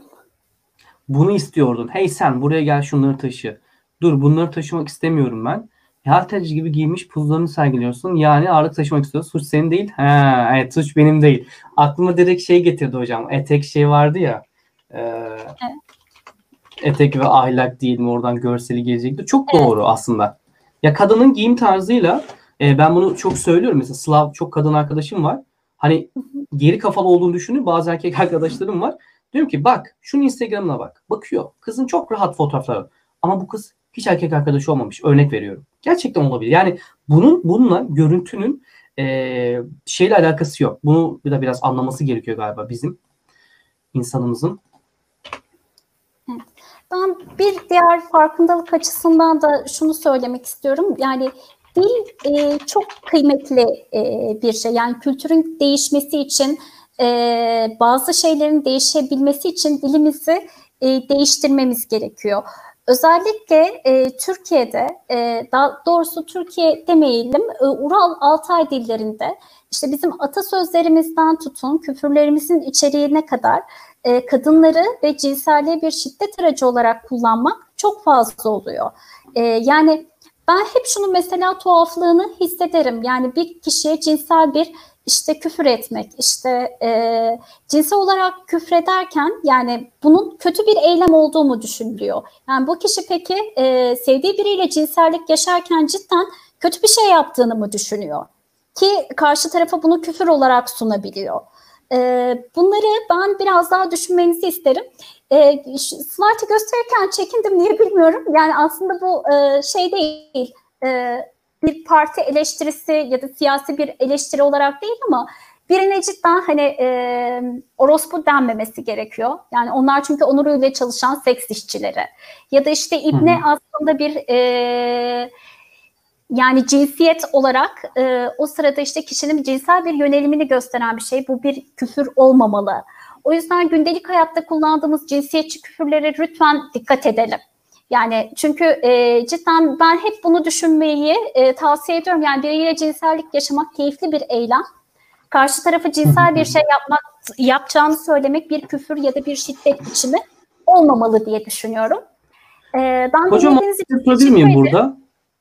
Bunu istiyordun. Hey sen buraya gel şunları taşı. Dur bunları taşımak istemiyorum ben. Halterci gibi giymiş puzlarını sergiliyorsun. Yani ağırlık taşımak istiyorsun. Suç senin değil. Ha, evet suç benim değil. Aklıma direkt şey getirdi hocam. Etek şey vardı ya. E, evet. Etek ve ahlak değil mi oradan görseli gelecekti. Çok doğru evet. aslında. Ya kadının giyim tarzıyla e, ben bunu çok söylüyorum. Mesela Slav çok kadın arkadaşım var. Hani geri kafalı olduğunu düşünün. Bazı erkek arkadaşlarım var. Diyorum ki bak şunun Instagram'ına bak. Bakıyor. Kızın çok rahat fotoğrafları. Ama bu kız hiç erkek arkadaşı olmamış. Örnek veriyorum. Gerçekten olabilir. Yani bunun bununla görüntünün e, şeyle alakası yok. Bunu bir de biraz anlaması gerekiyor galiba bizim insanımızın. Ben bir diğer farkındalık açısından da şunu söylemek istiyorum. Yani dil e, çok kıymetli e, bir şey. Yani kültürün değişmesi için e, bazı şeylerin değişebilmesi için dilimizi e, değiştirmemiz gerekiyor. Özellikle e, Türkiye'de, e, daha doğrusu Türkiye demeyelim, e, Ural Altay dillerinde işte bizim atasözlerimizden tutun, küfürlerimizin içeriğine kadar e, kadınları ve cinselliğe bir şiddet aracı olarak kullanmak çok fazla oluyor. E, yani ben hep şunu mesela tuhaflığını hissederim. Yani bir kişiye cinsel bir işte küfür etmek, işte e, cinsel olarak küfrederken yani bunun kötü bir eylem olduğu mu düşünülüyor? Yani bu kişi peki e, sevdiği biriyle cinsellik yaşarken cidden kötü bir şey yaptığını mı düşünüyor? Ki karşı tarafa bunu küfür olarak sunabiliyor. E, bunları ben biraz daha düşünmenizi isterim. E, slide'ı gösterirken çekindim niye bilmiyorum. Yani aslında bu e, şey değil, e, bir parti eleştirisi ya da siyasi bir eleştiri olarak değil ama birine cidden hani e, orospu denmemesi gerekiyor. Yani onlar çünkü onuruyla çalışan seks işçileri. Ya da işte İbne hı hı. aslında bir e, yani cinsiyet olarak e, o sırada işte kişinin cinsel bir yönelimini gösteren bir şey. Bu bir küfür olmamalı. O yüzden gündelik hayatta kullandığımız cinsiyetçi küfürlere lütfen dikkat edelim. Yani çünkü e, cidden ben hep bunu düşünmeyi e, tavsiye ediyorum. Yani biriyle cinsellik yaşamak keyifli bir eylem. Karşı tarafı cinsel bir şey yapmak yapacağını söylemek bir küfür ya da bir şiddet biçimi olmamalı diye düşünüyorum. E, ben hocam sorabilir miyim burada?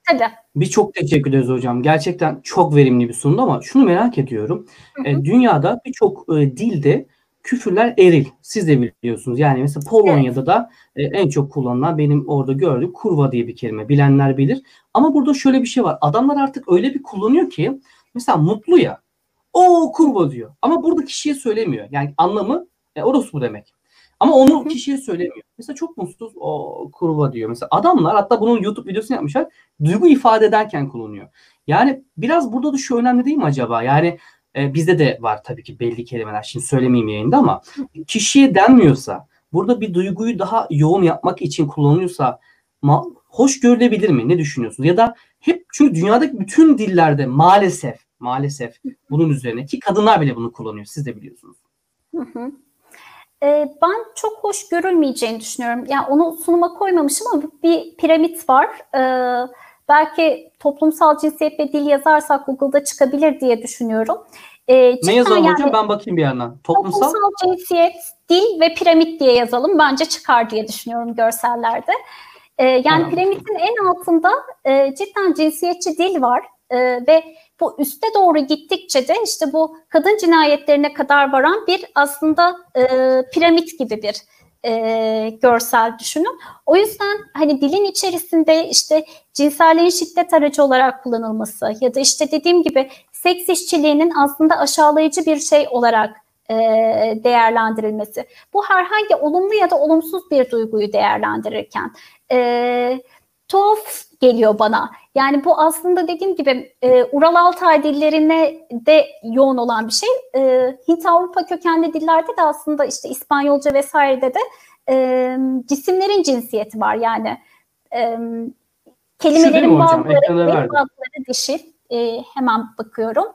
Tabii. Bir çok teşekkür ederiz hocam. Gerçekten çok verimli bir sundu ama şunu merak ediyorum. Hı hı. E, dünyada birçok e, dilde küfürler eril. Siz de biliyorsunuz. Yani mesela Polonya'da evet. da e, en çok kullanılan benim orada gördüğüm kurva diye bir kelime. Bilenler bilir. Ama burada şöyle bir şey var. Adamlar artık öyle bir kullanıyor ki mesela mutlu ya. O kurva diyor. Ama burada kişiye söylemiyor. Yani anlamı e, orospu demek. Ama onu kişiye söylemiyor. Mesela çok mutsuz o kurva diyor. Mesela adamlar hatta bunun YouTube videosunu yapmışlar. Duygu ifade ederken kullanıyor. Yani biraz burada da şu önemli değil mi acaba? Yani e, bizde de var tabii ki belli kelimeler. Şimdi söylemeyeyim yayında ama kişiye denmiyorsa burada bir duyguyu daha yoğun yapmak için kullanılıyorsa ma- hoş görülebilir mi? Ne düşünüyorsunuz? Ya da hep çünkü dünyadaki bütün dillerde maalesef maalesef bunun üzerine ki kadınlar bile bunu kullanıyor. Siz de biliyorsunuz. Ee, ben çok hoş görülmeyeceğini düşünüyorum. Yani onu sunuma koymamışım ama bir piramit var. Ee, belki toplumsal cinsiyet ve dil yazarsak Google'da çıkabilir diye düşünüyorum. Ee, ne yazalım yani, hocam? Ben bakayım bir yandan. Toplumsal, toplumsal cinsiyet, dil ve piramit diye yazalım. Bence çıkar diye düşünüyorum görsellerde. Ee, yani tamam. piramidin en altında e, cidden cinsiyetçi dil var e, ve bu üste doğru gittikçe de işte bu kadın cinayetlerine kadar varan bir aslında e, piramit gibi bir e, görsel düşünün. O yüzden hani dilin içerisinde işte cinselliğin şiddet aracı olarak kullanılması ya da işte dediğim gibi seks işçiliğinin aslında aşağılayıcı bir şey olarak e, değerlendirilmesi. Bu herhangi olumlu ya da olumsuz bir duyguyu değerlendirirken e, tuhaf geliyor bana. Yani bu aslında dediğim gibi e, Ural Altay dillerine de yoğun olan bir şey. E, Hint Avrupa kökenli dillerde de aslında işte İspanyolca vesairede de e, cisimlerin cinsiyeti var. Yani e, kelimelerin bazıları, bazıları dişi. E, hemen bakıyorum.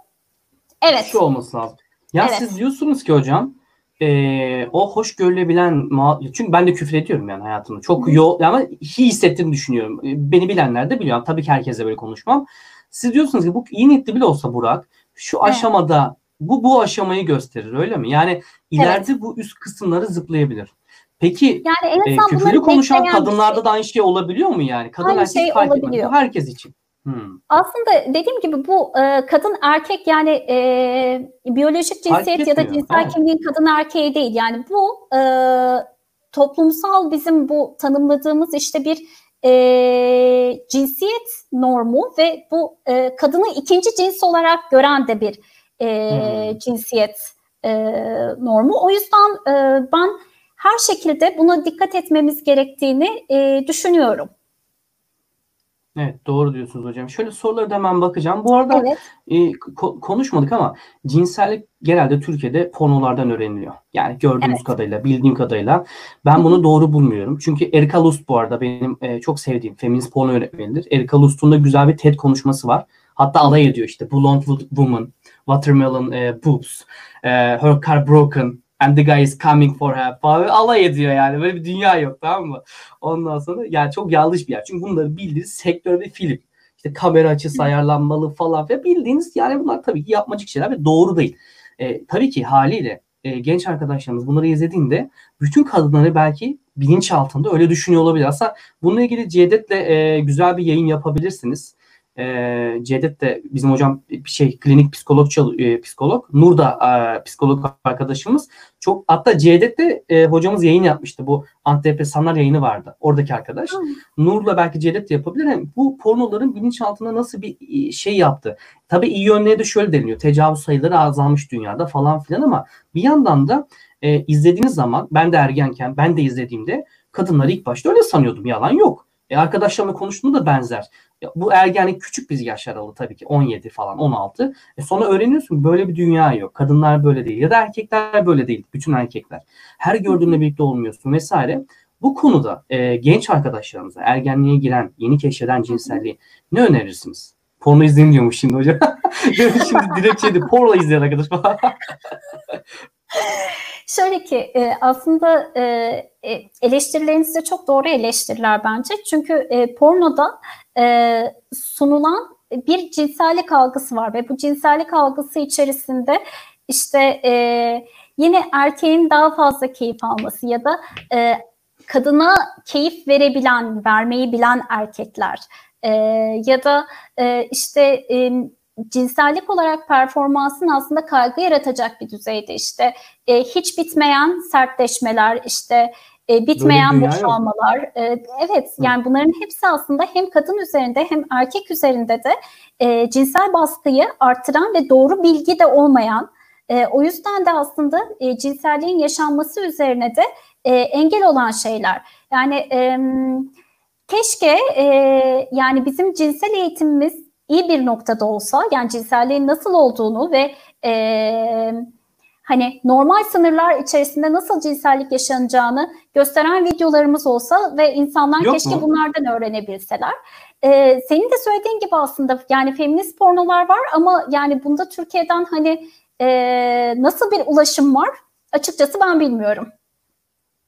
Evet. Şu olması lazım. Ya evet. siz diyorsunuz ki hocam e, o hoş görülebilen çünkü ben de küfür ediyorum yani hayatımda. Çok yo ama iyi hissettiğimi düşünüyorum. Beni bilenler de biliyor. Tabii ki herkese böyle konuşmam. Siz diyorsunuz ki bu iyi niyetli bile olsa Burak şu evet. aşamada bu bu aşamayı gösterir öyle mi? Yani ileride evet. bu üst kısımları zıplayabilir. Peki yani en e, küfürlü konuşan kadınlarda şey. da aynı şey olabiliyor mu yani? Kadın aynı erkek şey fark etmez. Bu herkes için. Hmm. Aslında dediğim gibi bu e, kadın erkek yani e, biyolojik cinsiyet ya da cinsel evet. kimliğin kadın erkeği değil. Yani bu e, toplumsal bizim bu tanımladığımız işte bir e, cinsiyet normu ve bu e, kadını ikinci cins olarak gören de bir e, hmm. cinsiyet e, normu. O yüzden e, ben her şekilde buna dikkat etmemiz gerektiğini e, düşünüyorum. Evet doğru diyorsunuz hocam. Şöyle soruları da hemen bakacağım. Bu arada evet. e, ko- konuşmadık ama cinsellik genelde Türkiye'de pornolardan öğreniliyor. Yani gördüğümüz evet. kadarıyla, bildiğim kadarıyla. Ben bunu doğru bulmuyorum. Çünkü Erika Lust bu arada benim e, çok sevdiğim feminist porno öğretmenidir. Erika Lust'un da güzel bir TED konuşması var. Hatta alay ediyor işte Blonde Woman, Watermelon e, Boobs, e, Her Car Broken, and the guy is coming for her falan alay ediyor yani. Böyle bir dünya yok tamam mı? Ondan sonra yani çok yanlış bir yer. Çünkü bunları bildiğiniz sektör ve film. İşte kamera açısı ayarlanmalı falan ve bildiğiniz yani bunlar tabii ki yapmacık şeyler ve doğru değil. E, tabii ki haliyle e, genç arkadaşlarımız bunları izlediğinde bütün kadınları belki bilinç altında öyle düşünüyor olabilir. Aslında bununla ilgili Cevdet'le e, güzel bir yayın yapabilirsiniz e, Cevdet de bizim hocam şey klinik psikolog e, psikolog. Nur da e, psikolog arkadaşımız. Çok hatta Cevdet de e, hocamız yayın yapmıştı. Bu antidepresanlar yayını vardı oradaki arkadaş. Hmm. Nur'la belki Cevdet de yapabilir. Yani bu pornoların bilinçaltında nasıl bir şey yaptı? Tabii iyi yönleri de şöyle deniliyor. Tecavüz sayıları azalmış dünyada falan filan ama bir yandan da e, izlediğiniz zaman ben de ergenken ben de izlediğimde kadınları ilk başta öyle sanıyordum. Yalan yok. E, arkadaşlarımla konuştuğumda da benzer. Bu ergenlik küçük bir yaş aralığı tabii ki 17 falan 16. E sonra öğreniyorsun böyle bir dünya yok. Kadınlar böyle değil ya da erkekler böyle değil. Bütün erkekler. Her gördüğünle birlikte olmuyorsun vesaire. Bu konuda e, genç arkadaşlarımıza ergenliğe giren, yeni keşfeden cinselliği ne önerirsiniz? Porno izleyin diyormuş şimdi hocam. şimdi direkt şeydi porno izleyen arkadaş falan. Şöyle ki e, aslında e, e, eleştirileriniz de çok doğru eleştiriler bence. Çünkü pornoda sunulan bir cinsellik algısı var ve bu cinsellik algısı içerisinde işte yine erkeğin daha fazla keyif alması ya da kadına keyif verebilen, vermeyi bilen erkekler ya da işte cinsellik olarak performansın aslında kaygı yaratacak bir düzeyde işte. E, hiç bitmeyen sertleşmeler işte e, bitmeyen boşalmalar e, evet Hı. yani bunların hepsi aslında hem kadın üzerinde hem erkek üzerinde de e, cinsel baskıyı artıran ve doğru bilgi de olmayan e, o yüzden de aslında e, cinselliğin yaşanması üzerine de e, engel olan şeyler. Yani e, keşke e, yani bizim cinsel eğitimimiz iyi bir noktada olsa yani cinselliğin nasıl olduğunu ve e, hani normal sınırlar içerisinde nasıl cinsellik yaşanacağını gösteren videolarımız olsa ve insanlar Yok keşke mu? bunlardan öğrenebilseler. Ee, senin de söylediğin gibi aslında yani feminist pornolar var ama yani bunda Türkiye'den hani e, nasıl bir ulaşım var açıkçası ben bilmiyorum.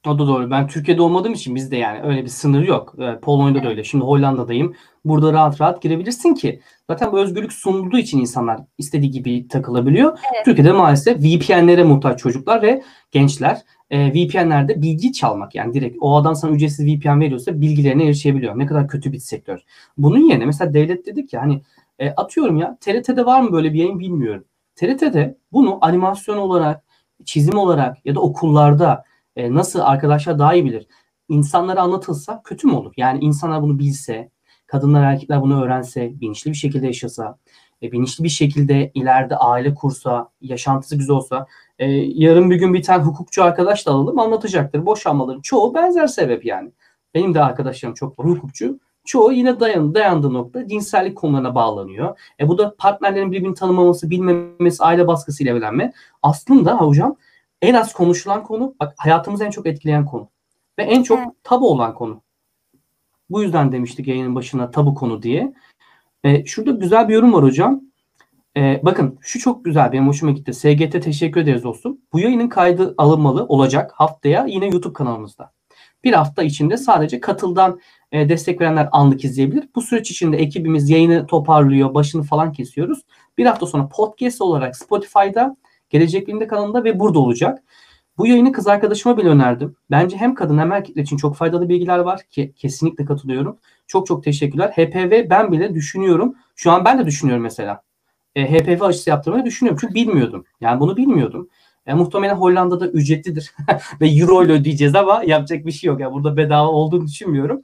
O da doğru. Ben Türkiye'de olmadığım için bizde yani öyle bir sınır yok. Ee, Polonya'da da öyle. Şimdi Hollanda'dayım. Burada rahat rahat girebilirsin ki. Zaten bu özgürlük sunulduğu için insanlar istediği gibi takılabiliyor. Evet. Türkiye'de maalesef VPN'lere muhtaç çocuklar ve gençler. E, VPN'lerde bilgi çalmak yani direkt o adam sana ücretsiz VPN veriyorsa bilgilerine erişebiliyor. Ne kadar kötü bir sektör. Bunun yerine mesela devlet dedik ya hani e, atıyorum ya TRT'de var mı böyle bir yayın bilmiyorum. TRT'de bunu animasyon olarak, çizim olarak ya da okullarda e, nasıl arkadaşlar daha iyi bilir. İnsanlara anlatılsa kötü mü olur? Yani insanlar bunu bilse, kadınlar erkekler bunu öğrense, bilinçli bir şekilde yaşasa, e, bilinçli bir şekilde ileride aile kursa, yaşantısı güzel olsa, e, yarın bir gün bir tane hukukçu arkadaş da alalım anlatacaktır. Boşanmaların çoğu benzer sebep yani. Benim de arkadaşlarım çok var hukukçu. Çoğu yine dayan, dayandığı nokta cinsellik konularına bağlanıyor. E bu da partnerlerin birbirini tanımaması, bilmemesi, aile baskısıyla evlenme. Aslında hocam en az konuşulan konu, bak hayatımızı en çok etkileyen konu ve en çok evet. tabu olan konu. Bu yüzden demiştik yayının başına tabu konu diye. E, şurada güzel bir yorum var hocam. E, bakın şu çok güzel benim hoşuma gitti. SGT teşekkür ederiz dostum. Bu yayının kaydı alınmalı olacak haftaya yine YouTube kanalımızda. Bir hafta içinde sadece katıldan e, destek verenler anlık izleyebilir. Bu süreç içinde ekibimiz yayını toparlıyor, başını falan kesiyoruz. Bir hafta sonra podcast olarak Spotify'da Gelecek Bilim'de kanalında ve burada olacak. Bu yayını kız arkadaşıma bile önerdim. Bence hem kadın hem erkekler için çok faydalı bilgiler var ki kesinlikle katılıyorum. Çok çok teşekkürler. HPV ben bile düşünüyorum. Şu an ben de düşünüyorum mesela. E, HPV aşısı yaptırmayı düşünüyorum. Çünkü bilmiyordum. Yani bunu bilmiyordum. E, muhtemelen Hollanda'da ücretlidir ve euro ile ödeyeceğiz ama yapacak bir şey yok. Yani burada bedava olduğunu düşünmüyorum.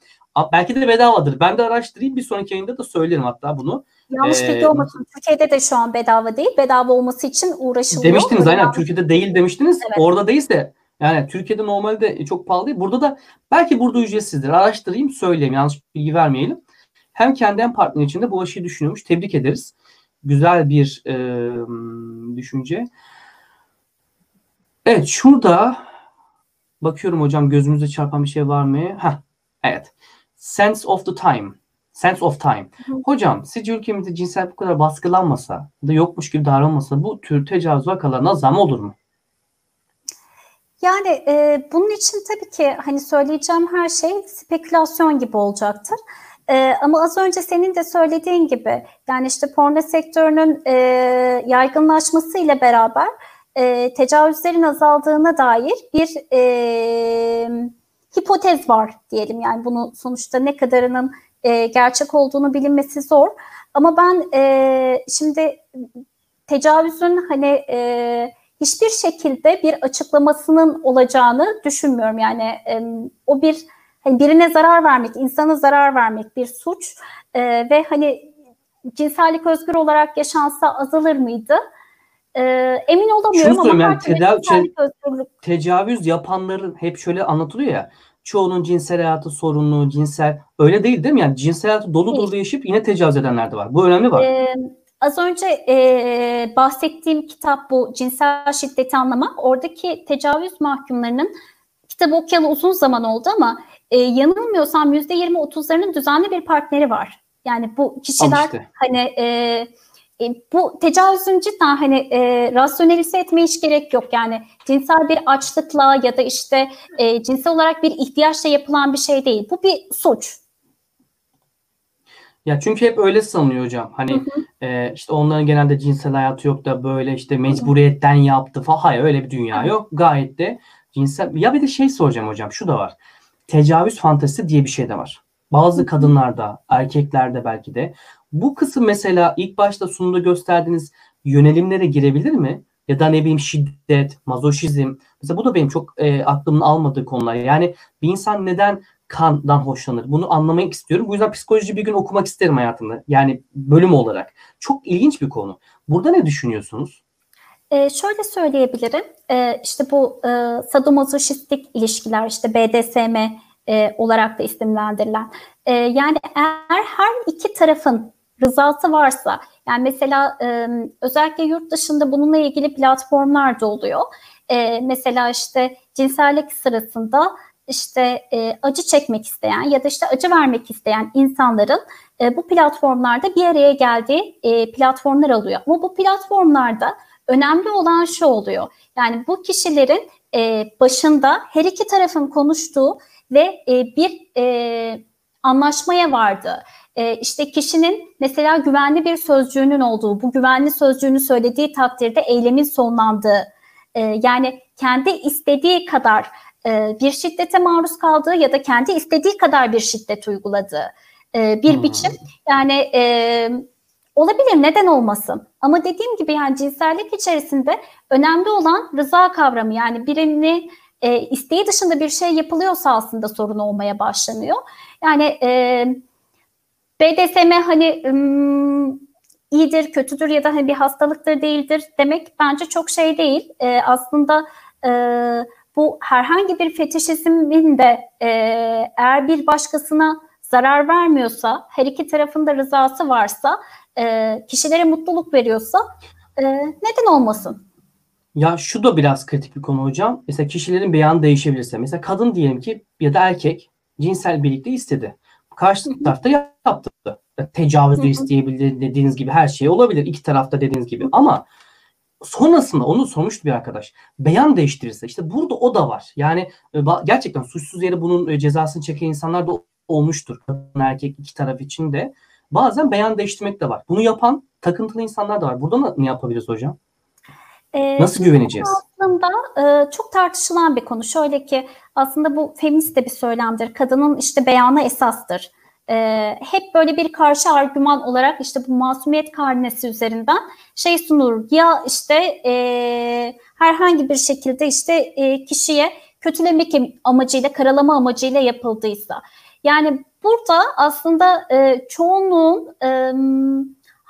Belki de bedavadır. Ben de araştırayım. Bir sonraki yayında da söylerim hatta bunu. Yanlış bilgi Ee, olmasın. Türkiye'de de şu an bedava değil. Bedava olması için uğraşılıyor. Demiştiniz aynen Yanlış- Türkiye'de değil demiştiniz. Evet. Orada değilse yani Türkiye'de normalde çok pahalı değil. Burada da belki burada ücretsizdir. Araştırayım söyleyeyim yanlış bilgi vermeyelim. Hem kendi hem partner için de bu aşıyı düşünüyormuş. Tebrik ederiz. Güzel bir e, düşünce. Evet şurada bakıyorum hocam gözümüze çarpan bir şey var mı? Heh, evet. Sense of the time. Sense of time. Hocam sizce ülkemizde cinsel bu kadar baskılanmasa da yokmuş gibi davranmasa bu tür tecavüz vakalarına zam olur mu? Yani e, bunun için tabii ki hani söyleyeceğim her şey spekülasyon gibi olacaktır. E, ama az önce senin de söylediğin gibi yani işte porno sektörünün e, yaygınlaşması ile beraber e, tecavüzlerin azaldığına dair bir e, hipotez var diyelim. Yani bunu sonuçta ne kadarının e, gerçek olduğunu bilinmesi zor. Ama ben e, şimdi tecavüzün hani e, hiçbir şekilde bir açıklamasının olacağını düşünmüyorum. Yani e, o bir hani birine zarar vermek, insana zarar vermek bir suç E, ve hani cinsellik özgür olarak yaşansa azalır mıydı? E, emin olamıyorum Şunu ama yani cinsellik özgürlük Tecavüz yapanların hep şöyle anlatılıyor ya. Çoğunun cinsel hayatı sorunlu, cinsel öyle değil değil mi? Yani cinsel hayatı dolu dolu yaşayıp yine tecavüz edenler de var. Bu önemli var. Ee, az önce e, bahsettiğim kitap bu cinsel şiddeti anlamak. Oradaki tecavüz mahkumlarının kitabı okuyalı uzun zaman oldu ama e, yanılmıyorsam %20-30'larının düzenli bir partneri var. Yani bu kişiler işte. hani e, e, bu tecavüzün cidden hani e, rasyonelize etmeye hiç gerek yok. Yani cinsel bir açlıkla ya da işte e, cinsel olarak bir ihtiyaçla yapılan bir şey değil. Bu bir suç. Ya çünkü hep öyle sanılıyor hocam. Hani e, işte onların genelde cinsel hayatı yok da böyle işte mecburiyetten yaptı falan. Hayır öyle bir dünya yok. Gayet de cinsel. Ya bir de şey soracağım hocam. Şu da var. Tecavüz fantezisi diye bir şey de var. Bazı kadınlarda, erkeklerde belki de. Bu kısım mesela ilk başta sunumda gösterdiğiniz yönelimlere girebilir mi? Ya da ne bileyim şiddet, mazoşizm. Mesela bu da benim çok e, aklımın almadığı konular. Yani bir insan neden kandan hoşlanır? Bunu anlamak istiyorum. Bu yüzden psikoloji bir gün okumak isterim hayatımda. Yani bölüm olarak. Çok ilginç bir konu. Burada ne düşünüyorsunuz? Ee, şöyle söyleyebilirim. Ee, işte bu e, sadomasoşistik ilişkiler, işte BDSM e, olarak da isimlendirilen. E, yani eğer her iki tarafın rızası varsa, yani mesela özellikle yurt dışında bununla ilgili platformlar da oluyor. Mesela işte cinsellik sırasında işte acı çekmek isteyen ya da işte acı vermek isteyen insanların bu platformlarda bir araya geldiği platformlar oluyor. Ama bu platformlarda önemli olan şu oluyor. Yani bu kişilerin başında her iki tarafın konuştuğu ve bir anlaşmaya vardı. E, işte kişinin mesela güvenli bir sözcüğünün olduğu, bu güvenli sözcüğünü söylediği takdirde eylemin sonlandığı, e, yani kendi istediği kadar e, bir şiddete maruz kaldığı ya da kendi istediği kadar bir şiddet uyguladığı e, bir Hmm. biçim. Yani e, olabilir neden olmasın? Ama dediğim gibi yani cinsellik içerisinde önemli olan rıza kavramı yani birini e, isteği dışında bir şey yapılıyorsa aslında sorun olmaya başlanıyor. Yani e, BDSM hani iyidir, kötüdür ya da hani bir hastalıktır değildir demek bence çok şey değil. E, aslında e, bu herhangi bir fetişizmin de e, eğer bir başkasına zarar vermiyorsa, her iki tarafın da rızası varsa, e, kişilere mutluluk veriyorsa e, neden olmasın? Ya şu da biraz kritik bir konu hocam. Mesela kişilerin beyanı değişebilirse. Mesela kadın diyelim ki ya da erkek cinsel birlikte istedi. Karşı tarafta yaptı. Tecavüz Hı de hı. isteyebilir dediğiniz gibi her şey olabilir. iki tarafta dediğiniz gibi. Ama sonrasında onu sormuştu bir arkadaş. Beyan değiştirirse işte burada o da var. Yani e, gerçekten suçsuz yere bunun e, cezasını çeken insanlar da olmuştur. Erkek iki taraf için de. Bazen beyan değiştirmek de var. Bunu yapan takıntılı insanlar da var. Burada ne yapabiliriz hocam? Ee, Nasıl güveneceğiz? Aslında e, çok tartışılan bir konu. Şöyle ki aslında bu feminist de bir söylemdir. Kadının işte beyanı esastır. E, hep böyle bir karşı argüman olarak işte bu masumiyet karnesi üzerinden şey sunulur. Ya işte e, herhangi bir şekilde işte e, kişiye kötülemek amacıyla, karalama amacıyla yapıldıysa. Yani burada aslında e, çoğunluğun e,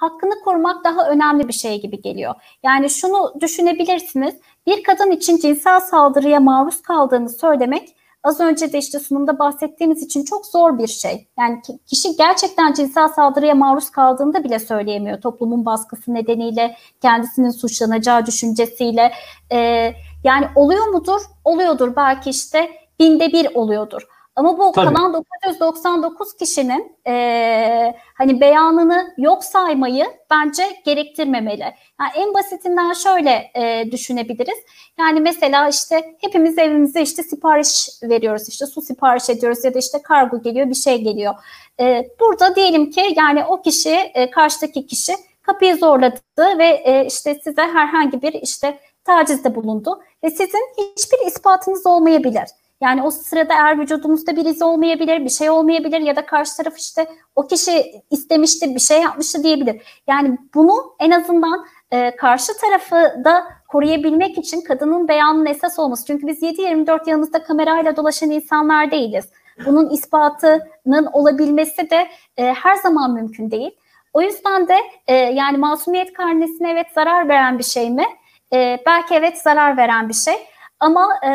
hakkını korumak daha önemli bir şey gibi geliyor. Yani şunu düşünebilirsiniz. Bir kadın için cinsel saldırıya maruz kaldığını söylemek az önce de işte sunumda bahsettiğimiz için çok zor bir şey. Yani kişi gerçekten cinsel saldırıya maruz kaldığında bile söyleyemiyor. Toplumun baskısı nedeniyle, kendisinin suçlanacağı düşüncesiyle. Ee, yani oluyor mudur? Oluyordur. Belki işte binde bir oluyordur. Ama bu Tabii. kalan 999 kişinin e, hani beyanını yok saymayı bence gerektirmemeli. Yani en basitinden şöyle e, düşünebiliriz. Yani mesela işte hepimiz evimize işte sipariş veriyoruz. işte su sipariş ediyoruz ya da işte kargo geliyor bir şey geliyor. E, burada diyelim ki yani o kişi e, karşıdaki kişi kapıyı zorladı ve e, işte size herhangi bir işte tacizde bulundu ve sizin hiçbir ispatınız olmayabilir. Yani o sırada eğer vücudumuzda bir iz olmayabilir, bir şey olmayabilir ya da karşı taraf işte o kişi istemişti, bir şey yapmıştı diyebilir. Yani bunu en azından e, karşı tarafı da koruyabilmek için kadının beyanının esas olması. Çünkü biz 7-24 yanımızda kamerayla dolaşan insanlar değiliz. Bunun ispatının olabilmesi de e, her zaman mümkün değil. O yüzden de e, yani masumiyet karnesine evet zarar veren bir şey mi? E, belki evet zarar veren bir şey. Ama e,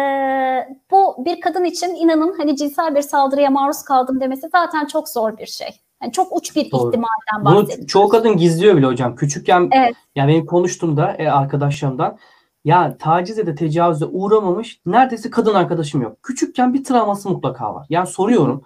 bu bir kadın için inanın hani cinsel bir saldırıya maruz kaldım demesi zaten çok zor bir şey. Yani çok uç bir Doğru. ihtimalden bahsediyoruz. Bunu çoğu kadın gizliyor bile hocam. Küçükken evet. yani benim konuştuğumda e, arkadaşlarımdan ya tacize de tecavüze uğramamış neredeyse kadın arkadaşım yok. Küçükken bir travması mutlaka var. Yani soruyorum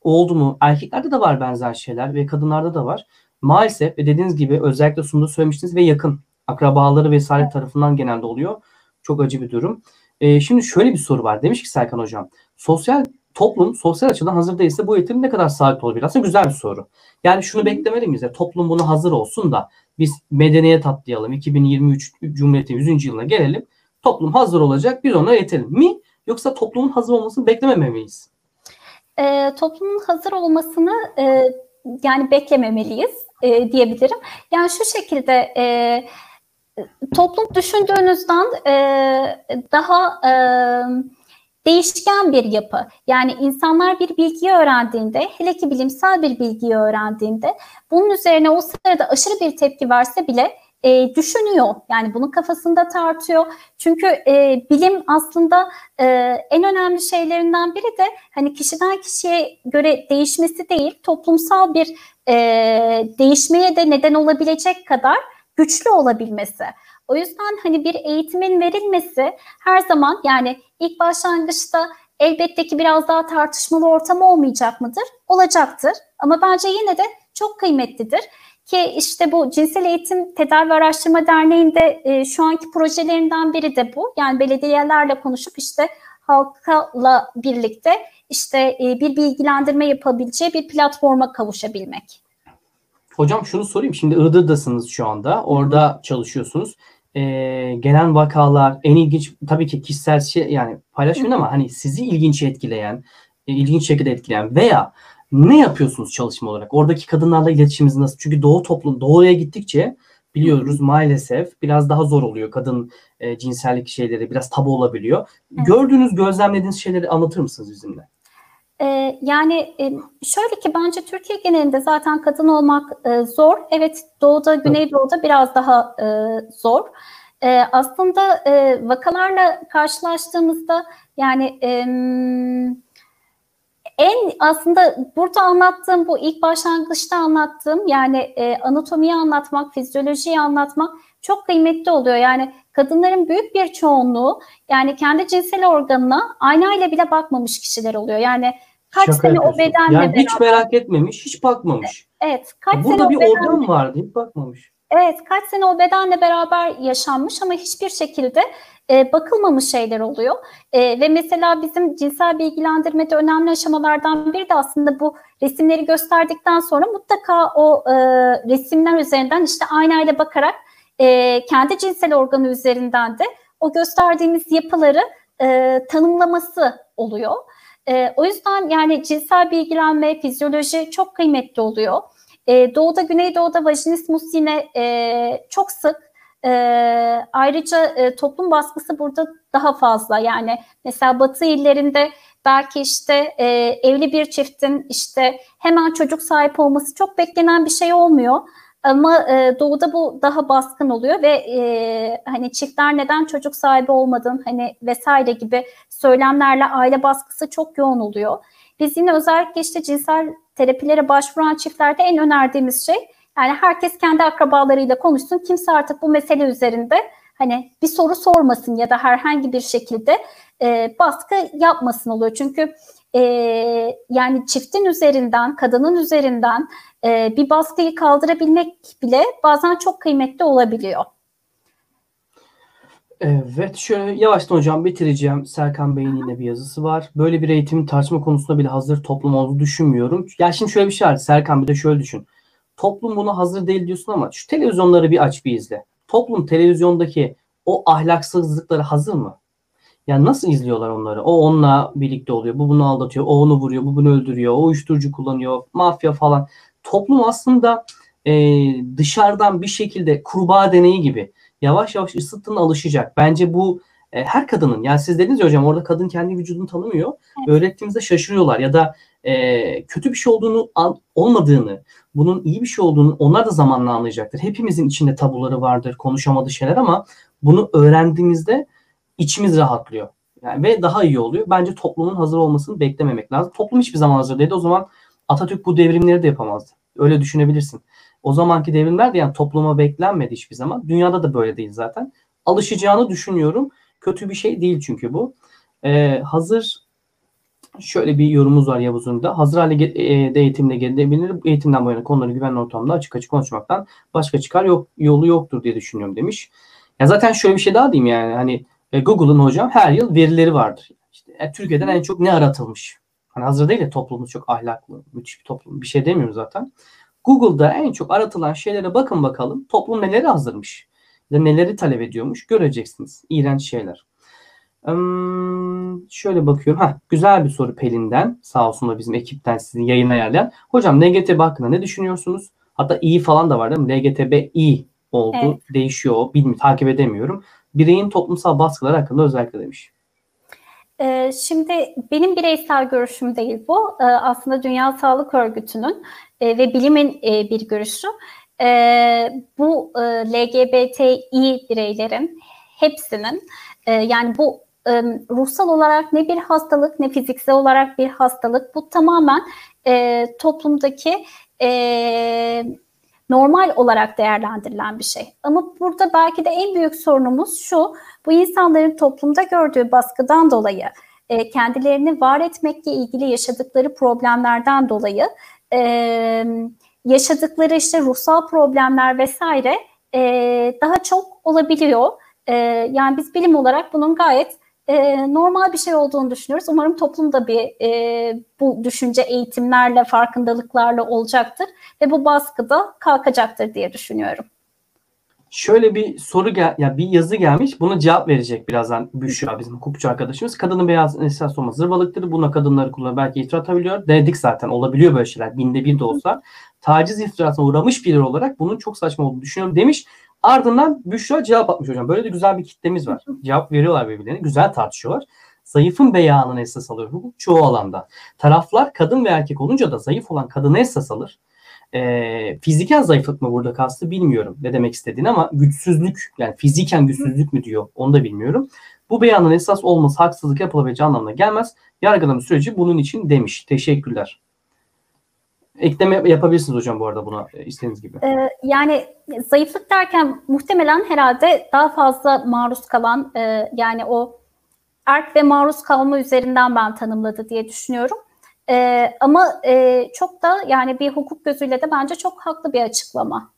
oldu mu? Erkeklerde de var benzer şeyler ve kadınlarda da var. Maalesef ve dediğiniz gibi özellikle sunumda söylemiştiniz ve yakın akrabaları vesaire evet. tarafından genelde oluyor. Çok acı bir durum. E, şimdi şöyle bir soru var. Demiş ki Serkan Hocam. Sosyal toplum sosyal açıdan hazır değilse bu eğitim ne kadar sabit olabilir? Aslında güzel bir soru. Yani şunu beklemeli miyiz? Ya, toplum bunu hazır olsun da biz medeniyet atlayalım. 2023 Cumhuriyet'in 100. yılına gelelim. Toplum hazır olacak. Biz ona yetelim mi? Yoksa toplumun hazır olmasını beklememeliyiz? E, toplumun hazır olmasını e, yani beklememeliyiz e, diyebilirim. Yani şu şekilde e, toplum düşündüğünüzden e, daha e, değişken bir yapı. Yani insanlar bir bilgiyi öğrendiğinde, hele ki bilimsel bir bilgiyi öğrendiğinde bunun üzerine o sırada aşırı bir tepki verse bile e, düşünüyor. Yani bunu kafasında tartıyor. Çünkü e, bilim aslında e, en önemli şeylerinden biri de hani kişiden kişiye göre değişmesi değil, toplumsal bir e, değişmeye de neden olabilecek kadar güçlü olabilmesi. O yüzden hani bir eğitimin verilmesi her zaman yani ilk başlangıçta elbette ki biraz daha tartışmalı ortam olmayacak mıdır? Olacaktır. Ama bence yine de çok kıymetlidir. Ki işte bu Cinsel Eğitim Tedavi Araştırma Derneği'nde e, şu anki projelerinden biri de bu. Yani belediyelerle konuşup işte halkla birlikte işte e, bir bilgilendirme yapabileceği bir platforma kavuşabilmek. Hocam şunu sorayım. Şimdi Iğdır'dasınız şu anda. Orada Hı. çalışıyorsunuz. Ee, gelen vakalar en ilginç tabii ki kişisel şey yani paylaşmayın ama hani sizi ilginç etkileyen, e, ilginç şekilde etkileyen veya ne yapıyorsunuz çalışma olarak? Oradaki kadınlarla iletişiminiz nasıl? Çünkü doğu toplum doğuya gittikçe biliyoruz maalesef biraz daha zor oluyor. Kadın e, cinsellik şeyleri biraz tabu olabiliyor. Evet. Gördüğünüz, gözlemlediğiniz şeyleri anlatır mısınız bizimle? Ee, yani e, şöyle ki bence Türkiye genelinde zaten kadın olmak e, zor. Evet doğuda, güneydoğuda biraz daha e, zor. aslında vakalarla karşılaştığımızda yani en aslında burada anlattığım bu ilk başlangıçta anlattığım yani anatomiyi anlatmak, fizyolojiyi anlatmak çok kıymetli oluyor. Yani kadınların büyük bir çoğunluğu yani kendi cinsel organına aynayla bile bakmamış kişiler oluyor. Yani kaç Şaka sene o bedenle yani beraber. hiç merak etmemiş, hiç bakmamış. Evet. Kaç Burada sene bir o bedenle... organ vardı, hiç bakmamış. Evet, kaç sene o bedenle beraber yaşanmış ama hiçbir şekilde e, bakılmamış şeyler oluyor. E, ve mesela bizim cinsel bilgilendirmede önemli aşamalardan biri de aslında bu resimleri gösterdikten sonra mutlaka o e, resimler üzerinden işte aynayla bakarak e, kendi cinsel organı üzerinden de o gösterdiğimiz yapıları e, tanımlaması oluyor. E, o yüzden yani cinsel bilgilenme, fizyoloji çok kıymetli oluyor. E, Doğu'da, Güneydoğu'da vajinismus yine e, çok sık. E, ayrıca e, toplum baskısı burada daha fazla. Yani mesela Batı illerinde belki işte e, evli bir çiftin işte hemen çocuk sahip olması çok beklenen bir şey olmuyor. Ama e, doğuda bu daha baskın oluyor ve e, hani çiftler neden çocuk sahibi olmadın hani vesaire gibi söylemlerle aile baskısı çok yoğun oluyor. Biz yine özellikle işte cinsel terapilere başvuran çiftlerde en önerdiğimiz şey yani herkes kendi akrabalarıyla konuşsun. Kimse artık bu mesele üzerinde hani bir soru sormasın ya da herhangi bir şekilde e, baskı yapmasın oluyor. Çünkü e, yani çiftin üzerinden, kadının üzerinden e, bir baskıyı kaldırabilmek bile bazen çok kıymetli olabiliyor. Evet şöyle yavaştan hocam bitireceğim. Serkan Bey'in yine bir yazısı var. Böyle bir eğitim tartışma konusunda bile hazır toplum olduğunu düşünmüyorum. Ya şimdi şöyle bir şey var. Serkan bir de şöyle düşün. Toplum buna hazır değil diyorsun ama şu televizyonları bir aç bir izle. Toplum televizyondaki o ahlaksızlıkları hazır mı? Yani nasıl izliyorlar onları? O onunla birlikte oluyor. Bu bunu aldatıyor. O onu vuruyor. Bu bunu öldürüyor. O uyuşturucu kullanıyor. Mafya falan. Toplum aslında e, dışarıdan bir şekilde kurbağa deneyi gibi yavaş yavaş ısıttığına alışacak. Bence bu e, her kadının yani siz dediniz ya hocam orada kadın kendi vücudunu tanımıyor. Evet. Öğrettiğimizde şaşırıyorlar ya da e, kötü bir şey olduğunu olmadığını, bunun iyi bir şey olduğunu onlar da zamanla anlayacaktır. Hepimizin içinde tabuları vardır, konuşamadığı şeyler ama bunu öğrendiğimizde içimiz rahatlıyor. Yani ve daha iyi oluyor. Bence toplumun hazır olmasını beklememek lazım. Toplum hiçbir zaman hazır değildi. O zaman Atatürk bu devrimleri de yapamazdı. Öyle düşünebilirsin. O zamanki devrimler de yani topluma beklenmedi hiçbir zaman. Dünyada da böyle değil zaten. Alışacağını düşünüyorum. Kötü bir şey değil çünkü bu. Ee, hazır şöyle bir yorumumuz var Yavuz'un da. Hazır hale e, de eğitimle gelebilir. Eğitimden bu yana konuları güvenli ortamda açık açık konuşmaktan başka çıkar yok yolu yoktur diye düşünüyorum demiş. Ya zaten şöyle bir şey daha diyeyim yani hani e, Google'ın hocam her yıl verileri vardır. İşte e, Türkiye'den en çok ne aratılmış? Hani hazır değil ya toplumumuz çok ahlaklı, müthiş bir toplum. Bir şey demiyorum zaten. Google'da en çok aratılan şeylere bakın bakalım. Toplum neleri hazırmış? Ya neleri talep ediyormuş göreceksiniz. İğrenç şeyler. Hmm, şöyle bakıyorum. Ha, güzel bir soru Pelin'den. Sağ olsun da bizim ekipten sizin yayın ayarlayan. Hocam LGTB hakkında ne düşünüyorsunuz? Hatta iyi falan da var değil mi? LGTB iyi oldu. Evet. Değişiyor. Bilmiyorum, takip edemiyorum. Bireyin toplumsal baskıları hakkında özellikle demiş. Ee, şimdi benim bireysel görüşüm değil bu. Ee, aslında Dünya Sağlık Örgütü'nün e, ve bilimin e, bir görüşü. Ee, bu e, LGBTİ bireylerin hepsinin yani bu ruhsal olarak ne bir hastalık ne fiziksel olarak bir hastalık. Bu tamamen toplumdaki normal olarak değerlendirilen bir şey. Ama burada belki de en büyük sorunumuz şu, bu insanların toplumda gördüğü baskıdan dolayı, e, kendilerini var etmekle ilgili yaşadıkları problemlerden dolayı, e, yaşadıkları işte ruhsal problemler vesaire e, daha çok olabiliyor. E, yani biz bilim olarak bunun gayet e, normal bir şey olduğunu düşünüyoruz. Umarım toplumda bir e, bu düşünce eğitimlerle, farkındalıklarla olacaktır ve bu baskı da kalkacaktır diye düşünüyorum. Şöyle bir soru gel ya bir yazı gelmiş. Buna cevap verecek birazdan Büşra bizim hukukçu arkadaşımız. Kadının beyaz esas olma zırvalıktır. Buna kadınları kullanır belki iftira atabiliyor. Denedik zaten olabiliyor böyle şeyler. Binde bir de olsa. Taciz iftirasına uğramış biri olarak bunun çok saçma olduğunu düşünüyorum demiş. Ardından Büşra cevap atmış hocam. Böyle de güzel bir kitlemiz var. Cevap veriyorlar birbirlerine. Güzel tartışıyorlar. Zayıfın beyanını esas alıyor hukuk çoğu alanda. Taraflar kadın ve erkek olunca da zayıf olan kadını esas alır. E, fiziken zayıflık mı burada kastı bilmiyorum ne demek istediğini ama güçsüzlük yani fiziken güçsüzlük mü diyor onu da bilmiyorum. Bu beyanın esas olması haksızlık yapılabileceği anlamına gelmez. Yargılama süreci bunun için demiş. Teşekkürler. Ekleme yapabilirsiniz hocam bu arada buna e, istediğiniz gibi. Ee, yani zayıflık derken muhtemelen herhalde daha fazla maruz kalan e, yani o erk ve maruz kalma üzerinden ben tanımladı diye düşünüyorum. E, ama e, çok da yani bir hukuk gözüyle de bence çok haklı bir açıklama.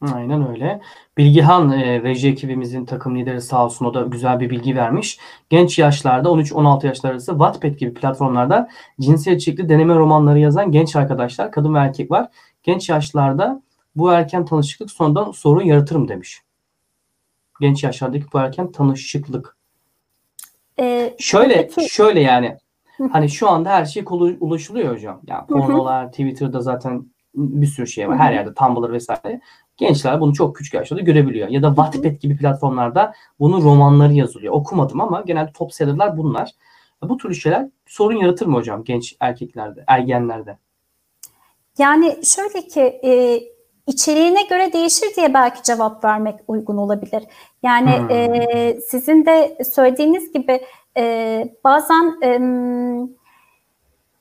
Aynen öyle. Bilgihan e, reji ekibimizin takım lideri sağ olsun o da güzel bir bilgi vermiş. Genç yaşlarda 13-16 yaşlar arası Wattpad gibi platformlarda cinsiyetçilikli deneme romanları yazan genç arkadaşlar kadın ve erkek var. Genç yaşlarda bu erken tanışıklık sonradan sorun yaratır mı demiş. genç yaşlardaki bu erken tanışıklık. Ee, Şöyle peki- şöyle yani hani şu anda her şey ulaşılıyor hocam. Yani Hı hı. pornolar, Twitter'da zaten bir sürü şey var. Her yerde Tumblr vesaire. Gençler bunu çok küçük yaşlarda görebiliyor. Ya da Wattpad gibi platformlarda bunun romanları yazılıyor. Okumadım ama genelde top seller'lar bunlar. Bu tür şeyler sorun yaratır mı hocam genç erkeklerde, ergenlerde? Yani şöyle ki e, içeriğine göre değişir diye belki cevap vermek uygun olabilir. Yani Hmm. e, sizin de söylediğiniz gibi e, bazen em,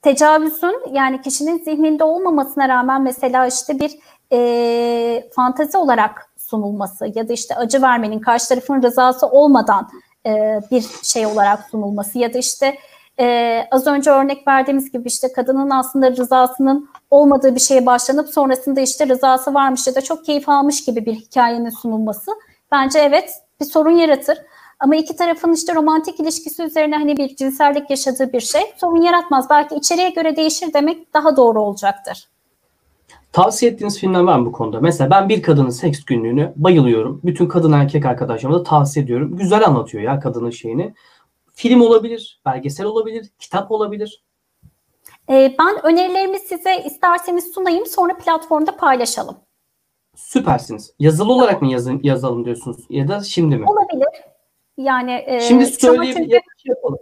tecavüzün yani kişinin zihninde olmamasına rağmen mesela işte bir e, fantezi olarak sunulması ya da işte acı vermenin karşı tarafın rızası olmadan e, bir şey olarak sunulması ya da işte e, az önce örnek verdiğimiz gibi işte kadının aslında rızasının olmadığı bir şeye başlanıp sonrasında işte rızası varmış ya da çok keyif almış gibi bir hikayenin sunulması bence evet bir sorun yaratır. Ama iki tarafın işte romantik ilişkisi üzerine hani bir cinsellik yaşadığı bir şey sorun yaratmaz. Belki içeriye göre değişir demek daha doğru olacaktır. Tavsiye ettiğiniz filmler var mı bu konuda? Mesela ben bir kadının seks günlüğünü bayılıyorum. Bütün kadın erkek arkadaşlarıma da tavsiye ediyorum. Güzel anlatıyor ya kadının şeyini. Film olabilir, belgesel olabilir, kitap olabilir. Ee, ben önerilerimi size isterseniz sunayım sonra platformda paylaşalım. Süpersiniz. Yazılı olarak mı yazın, yazalım diyorsunuz ya da şimdi mi? Olabilir. Yani e, Şimdi söyleyebilir çünkü- şey yapalım.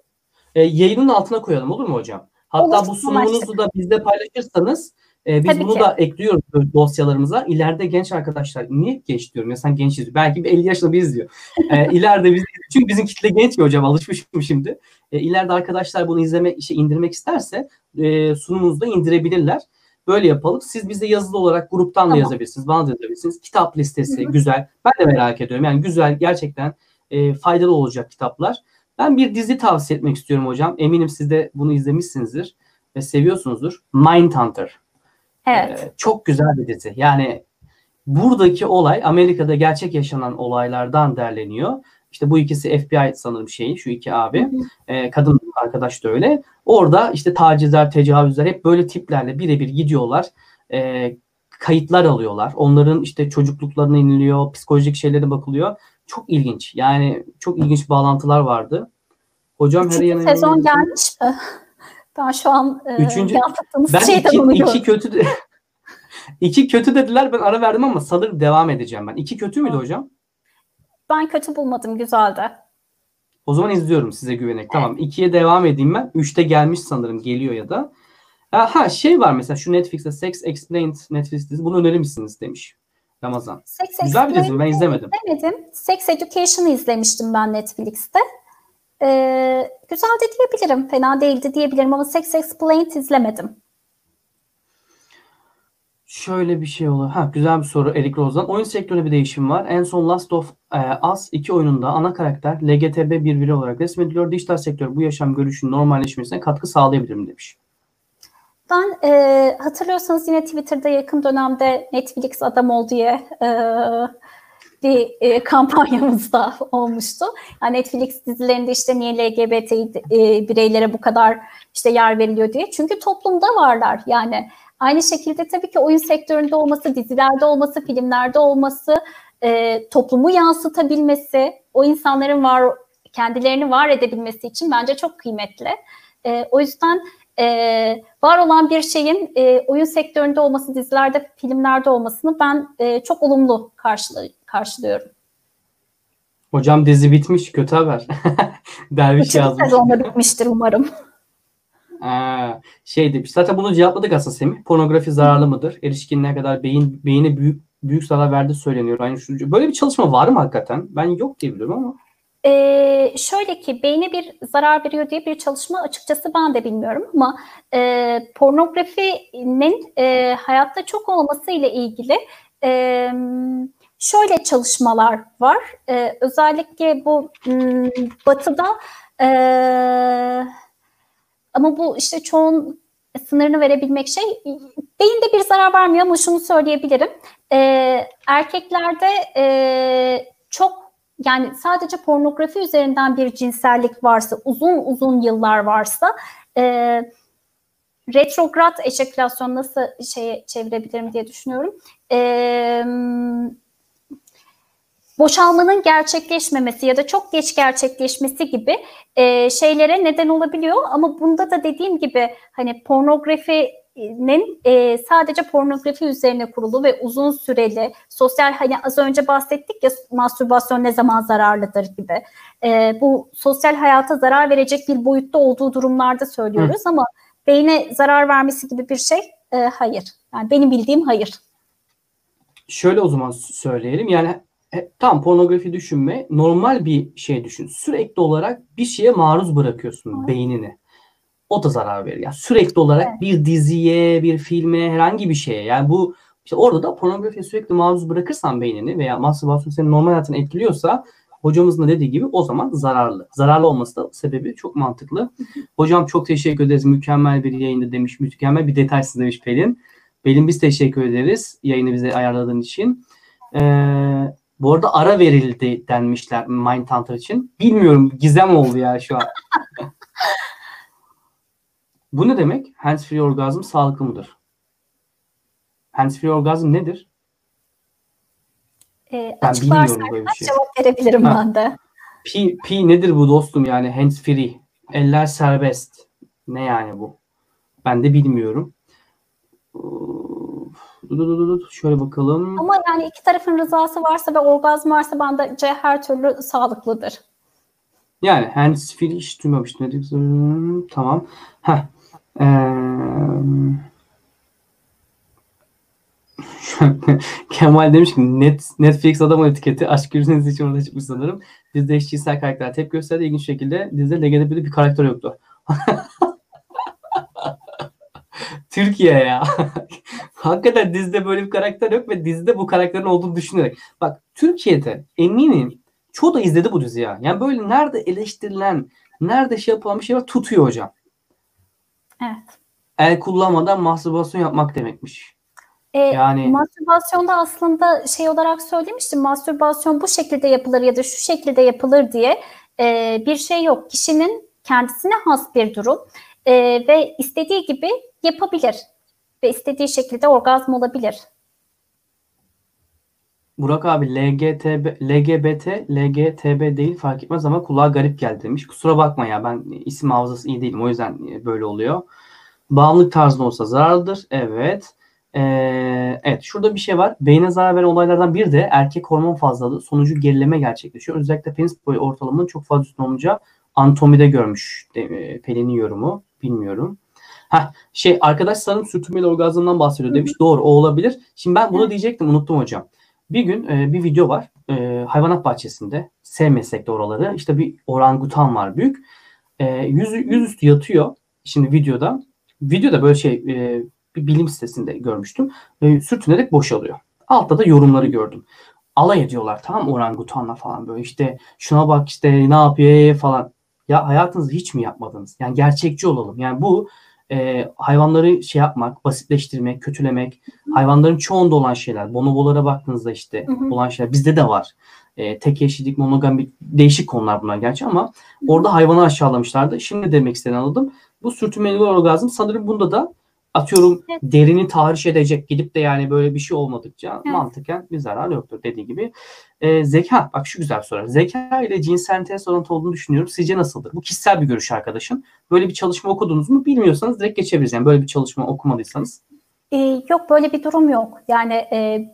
E, yayının altına koyalım olur mu hocam? Hatta Olur, bu sunumunuzu da bizde paylaşırsanız e, biz Tabii bunu ki. da ekliyoruz dosyalarımıza. İleride genç arkadaşlar, niye genç diyorum ya sen gençiz. Belki bir 50 yaşında biz diyor. E, ileride biz, çünkü bizim kitle genç ya hocam alışmışım şimdi. E, ileride arkadaşlar bunu izleme, işe indirmek isterse e, sunumunuzda indirebilirler. Böyle yapalım. Siz bize yazılı olarak gruptan da Tamam. yazabilirsiniz. Bana da yazabilirsiniz. Kitap listesi Hı hı. güzel. Ben de merak ediyorum. Yani güzel gerçekten e, faydalı olacak kitaplar. Ben bir dizi tavsiye etmek istiyorum hocam. Eminim siz de bunu izlemişsinizdir ve seviyorsunuzdur. Mindhunter. Evet. Ee, çok güzel bir dizi. Yani buradaki olay Amerika'da gerçek yaşanan olaylardan derleniyor. İşte bu ikisi FBI sanırım şeyi, şu iki abi. Hı hı. Ee, kadın arkadaş da öyle. Orada işte tacizler, tecavüzler hep böyle tiplerle birebir gidiyorlar. Ee, kayıtlar alıyorlar. Onların işte çocukluklarına iniliyor, psikolojik şeylere bakılıyor. Çok ilginç. Yani çok ilginç bağlantılar vardı. Hocam her Üçüncü yana sezon gelmiş mi? Ben şu an e, Üçüncü- Ben şeyden iki, onu iki kötü de- iki kötü dediler ben ara verdim ama sanırım devam edeceğim ben. İki kötü müydü hocam? Ben kötü bulmadım, güzeldi. O zaman izliyorum size güvenerek. Tamam. ikiye devam edeyim ben. Üçte gelmiş sanırım. Geliyor ya da. Ha, şey var mesela şu Netflix'te Sex Explained Netflix dizisi. Bunu önerir misiniz demiş. Ramazan. Sex Güzel bir dizi mi? Ben izlemedim. izlemedim. Sex Education'ı izlemiştim ben Netflix'te. Ee, güzel de diyebilirim. Fena değildi diyebilirim ama Sex Explained izlemedim. Şöyle bir şey olur. Ha güzel bir soru Eric Rose'dan. Oyun sektöründe bir değişim var. En son Last of e, Us 2 oyununda ana karakter LGTB bir birey olarak resmediliyor. Dijital sektör bu yaşam görüşünün normalleşmesine katkı sağlayabilir mi demiş. Ben e, hatırlıyorsanız yine Twitter'da yakın dönemde Netflix adam ol diye e, bir e, kampanyamız da olmuştu. Yani Netflix dizilerinde işte niye LGBT e, bireylere bu kadar işte yer veriliyor diye. Çünkü toplumda varlar yani. Aynı şekilde tabii ki oyun sektöründe olması, dizilerde olması, filmlerde olması, e, toplumu yansıtabilmesi, o insanların var kendilerini var edebilmesi için bence çok kıymetli. E, o yüzden e, var olan bir şeyin e, oyun sektöründe olması, dizilerde, filmlerde olmasını ben e, çok olumlu karşılı, karşılıyorum. Hocam dizi bitmiş. Kötü haber. Derviş Üçüncü yazmış. sezonda bitmiştir umarım. Aa, şey demiş. Zaten bunu cevapladık aslında Semih. Pornografi zararlı mıdır? Erişkinliğe kadar beyin beyine büyük büyük zarar verdiği söyleniyor. Aynı şu, böyle bir çalışma var mı hakikaten? Ben yok diye biliyorum ama. Ee, şöyle ki beyne bir zarar veriyor diye bir çalışma açıkçası ben de bilmiyorum ama e, pornografinin e, hayatta çok olması ile ilgili e, şöyle çalışmalar var. E, özellikle bu m, batıda e, ama bu işte çoğun sınırını verebilmek şey beyinde bir zarar vermiyor ama şunu söyleyebilirim. E, erkeklerde e, çok yani sadece pornografi üzerinden bir cinsellik varsa, uzun uzun yıllar varsa e, retrograd ejakülasyon nasıl şeye çevirebilirim diye düşünüyorum. E, boşalmanın gerçekleşmemesi ya da çok geç gerçekleşmesi gibi e, şeylere neden olabiliyor. Ama bunda da dediğim gibi hani pornografinin e, sadece pornografi üzerine kurulu ve uzun süreli sosyal hani az önce bahsettik ya mastürbasyon ne zaman zararlıdır gibi. E, bu sosyal hayata zarar verecek bir boyutta olduğu durumlarda söylüyoruz Hı. ama beyne zarar vermesi gibi bir şey e, hayır. Yani benim bildiğim hayır. Şöyle o zaman söyleyelim. Yani e, tam pornografi düşünme. Normal bir şey düşün. Sürekli olarak bir şeye maruz bırakıyorsun evet. beynini. O da zarar verir. Yani sürekli olarak evet. bir diziye, bir filme, herhangi bir şeye. Yani bu işte orada da pornografiye sürekli maruz bırakırsan beynini veya mastürbasyon senin normal hayatını etkiliyorsa hocamızın da dediği gibi o zaman zararlı. Zararlı olması da sebebi çok mantıklı. Hocam çok teşekkür ederiz. Mükemmel bir yayında demiş. Mükemmel bir detaysız demiş Pelin. Pelin biz teşekkür ederiz yayını bize ayarladığın için. Ee, bu arada ara verildi denmişler Mindhunter için. Bilmiyorum gizem oldu ya şu an. Bu ne demek? Hands free orgazm sağlıklı mıdır? Hands free orgazm nedir? E, ben bilmiyorum böyle bir şey. Cevap verebilirim ha. ben de. P, P nedir bu dostum yani hands free? Eller serbest. Ne yani bu? Ben de bilmiyorum. Şöyle bakalım. Ama yani iki tarafın rızası varsa ve orgazm varsa bence her türlü sağlıklıdır. Yani hands free hiç duymamıştım. Tamam. Heh. Ee, Kemal demiş ki Net, Netflix adam etiketi aşk yüzünüz için orada çıkmış sanırım. Dizide eşcinsel karakter tepki gösterdi. İlginç şekilde dizide LGBT'li bir karakter yoktu. Türkiye ya. Hakikaten dizide böyle bir karakter yok ve dizide bu karakterin olduğunu düşünerek. Bak Türkiye'de eminim çoğu da izledi bu diziyi ya. Yani böyle nerede eleştirilen, nerede şey yapılan bir şey var tutuyor hocam. Evet. El kullanmadan mastürbasyon yapmak demekmiş. E, yani mastürbasyonda aslında şey olarak söylemiştim. Mastürbasyon bu şekilde yapılır ya da şu şekilde yapılır diye e, bir şey yok. Kişinin kendisine has bir durum e, ve istediği gibi yapabilir ve istediği şekilde orgazm olabilir. Burak abi LGTB, LGBT, LGTB değil fark etmez ama kulağa garip geldi demiş. Kusura bakma ya ben isim hafızası iyi değilim o yüzden böyle oluyor. Bağımlılık tarzında olsa zararlıdır. Evet. Ee, evet şurada bir şey var. Beyne zarar veren olaylardan bir de erkek hormon fazlalığı sonucu gerileme gerçekleşiyor. Özellikle penis boyu ortalamanın çok fazla üstün olunca anatomide görmüş de, Pelin'in yorumu. Bilmiyorum. Heh, şey arkadaş sanırım sürtünmeli orgazmdan bahsediyor demiş. Hı hı. Doğru o olabilir. Şimdi ben bunu diyecektim unuttum hocam. Bir gün e, bir video var. E, hayvanat bahçesinde. Sevmesek de oraları. İşte bir orangutan var büyük. E, yüz, yüzüstü yatıyor. Şimdi videoda. Videoda böyle şey e, bir bilim sitesinde görmüştüm. E, sürtünerek boşalıyor. Altta da yorumları gördüm. Alay ediyorlar tamam orangutanla falan böyle işte şuna bak işte ne yapıyor falan. Ya hayatınızı hiç mi yapmadınız? Yani gerçekçi olalım. Yani bu e, hayvanları şey yapmak, basitleştirmek, kötülemek, hayvanların çoğunda olan şeyler. Bonobolara baktığınızda işte hı hı. olan şeyler bizde de var. E, tek eşlilik, monogami değişik konular bunlar gerçi ama orada hayvanı aşağılamışlardı. Şimdi demek istediğini anladım. Bu sürtünmeli orgazm sanırım bunda da atıyorum evet. derini tahriş edecek gidip de yani böyle bir şey olmadıkça evet. mantıken bir zarar yoktur dediği gibi. Ee, zeka bak şu güzel soru. Zeka ile cinsel test orantı olduğunu düşünüyorum. Sizce nasıldır? Bu kişisel bir görüş arkadaşım. Böyle bir çalışma okudunuz mu bilmiyorsanız direkt geçebiliriz. Yani böyle bir çalışma okumadıysanız. Ee, yok böyle bir durum yok. Yani e,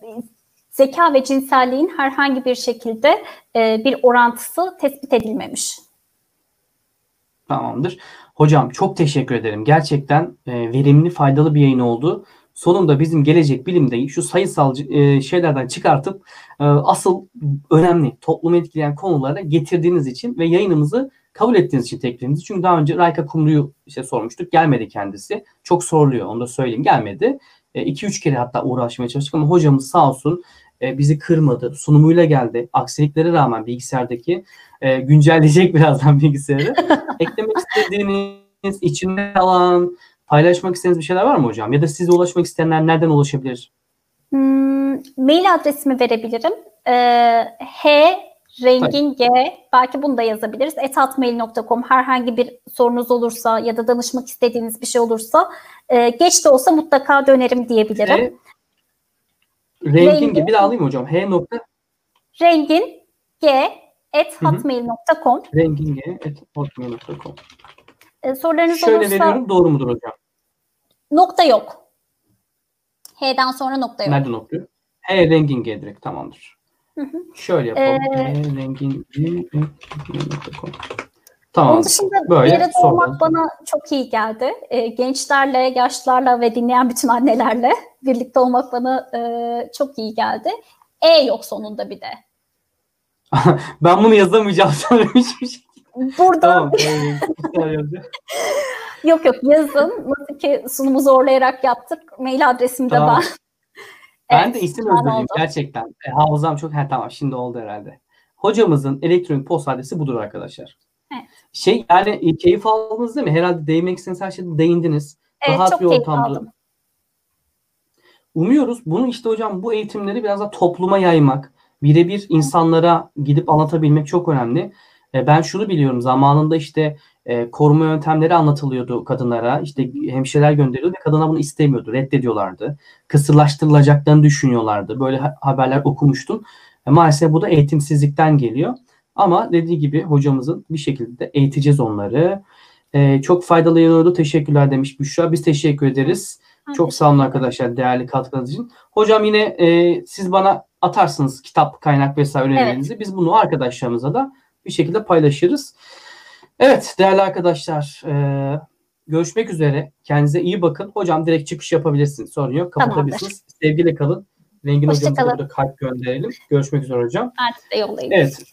zeka ve cinselliğin herhangi bir şekilde e, bir orantısı tespit edilmemiş. Tamamdır. Hocam çok teşekkür ederim. Gerçekten e, verimli, faydalı bir yayın oldu. Sonunda bizim gelecek bilimde şu sayısal e, şeylerden çıkartıp e, asıl önemli toplumu etkileyen konulara getirdiğiniz için ve yayınımızı kabul ettiğiniz için teklifinizi. Çünkü daha önce Rayka Kumru'yu işte sormuştuk. Gelmedi kendisi. Çok soruluyor onu da söyleyeyim. Gelmedi. 2-3 e, kere hatta uğraşmaya çalıştık ama hocamız sağ olsun e, bizi kırmadı. Sunumuyla geldi. Aksiliklere rağmen bilgisayardaki e, güncelleyecek birazdan bilgisayarı. Eklemek istediğiniz, içinde kalan, paylaşmak istediğiniz bir şeyler var mı hocam? Ya da size ulaşmak isteyenler nereden ulaşabilir? Hmm, mail adresimi verebilirim. Ee, H Rengin G, belki bunu da yazabiliriz. etatmail.com herhangi bir sorunuz olursa ya da danışmak istediğiniz bir şey olursa e, geç de olsa mutlaka dönerim diyebilirim. H, rengin, rengin gibi de alayım hocam. H nokta Rengin G at Hı hı. hotmail.com. renginge.hotmail.com E, sorularınız Şöyle olursa veriyorum. Doğru mudur hocam? nokta yok. H'den sonra nokta yok. Nereden okuyor? He renginge direkt tamamdır. Hı hı. Şöyle yapalım. Ee, He renginge.hotmail.com Onun Tamam. dışında Böyle bir arada sorular. olmak bana çok iyi geldi. E, gençlerle, yaşlılarla ve dinleyen bütün annelerle birlikte olmak bana e, çok iyi geldi. E yok sonunda bir de. Ben bunu yazamayacağım söylemişmiş. Burada tamam. ee, güzel yazıyor. yok yok yazın. Nasıl ki sunumu zorlayarak yaptık. Mail adresim de Tamam. ben. Ben Evet, de isim özledim gerçekten. E, hafızam çok he, tamam şimdi oldu herhalde. Hocamızın elektronik posta adresi budur arkadaşlar. Şey yani e, keyif aldınız değil mi? Herhalde değinmek istediğiniz her şeyde değindiniz. Evet, Rahat çok bir keyif ortamda. aldım. Umuyoruz bunu işte hocam bu eğitimleri biraz da topluma yaymak, birebir insanlara gidip anlatabilmek çok önemli. E, Ben şunu biliyorum zamanında işte e, koruma yöntemleri anlatılıyordu kadınlara. İşte hemşireler gönderiyordu ve kadına bunu istemiyordu, reddediyorlardı. Kısırlaştırılacaklarını düşünüyorlardı. Böyle ha- haberler okumuştum. E, maalesef bu da eğitimsizlikten geliyor. Ama dediği gibi hocamızın bir şekilde eğiteceğiz onları. E, çok faydalı oldu. Teşekkürler demiş Büşra. Biz teşekkür ederiz. Ben Çok sağ olun arkadaşlar değerli katkınız için. Hocam yine e, siz bana atarsınız kitap, kaynak vesaire önerilerinizi. Biz bunu arkadaşlarımıza da bir şekilde paylaşırız. Evet değerli arkadaşlar e, görüşmek üzere. Kendinize iyi bakın. Hocam direkt çıkış yapabilirsiniz. Sorun yok. Kapatabilirsiniz. Sevgiyle kalın. Rengin Hoşça hocamıza kalın. burada kalp gönderelim. Görüşmek üzere hocam. Ben size yollayayım. Evet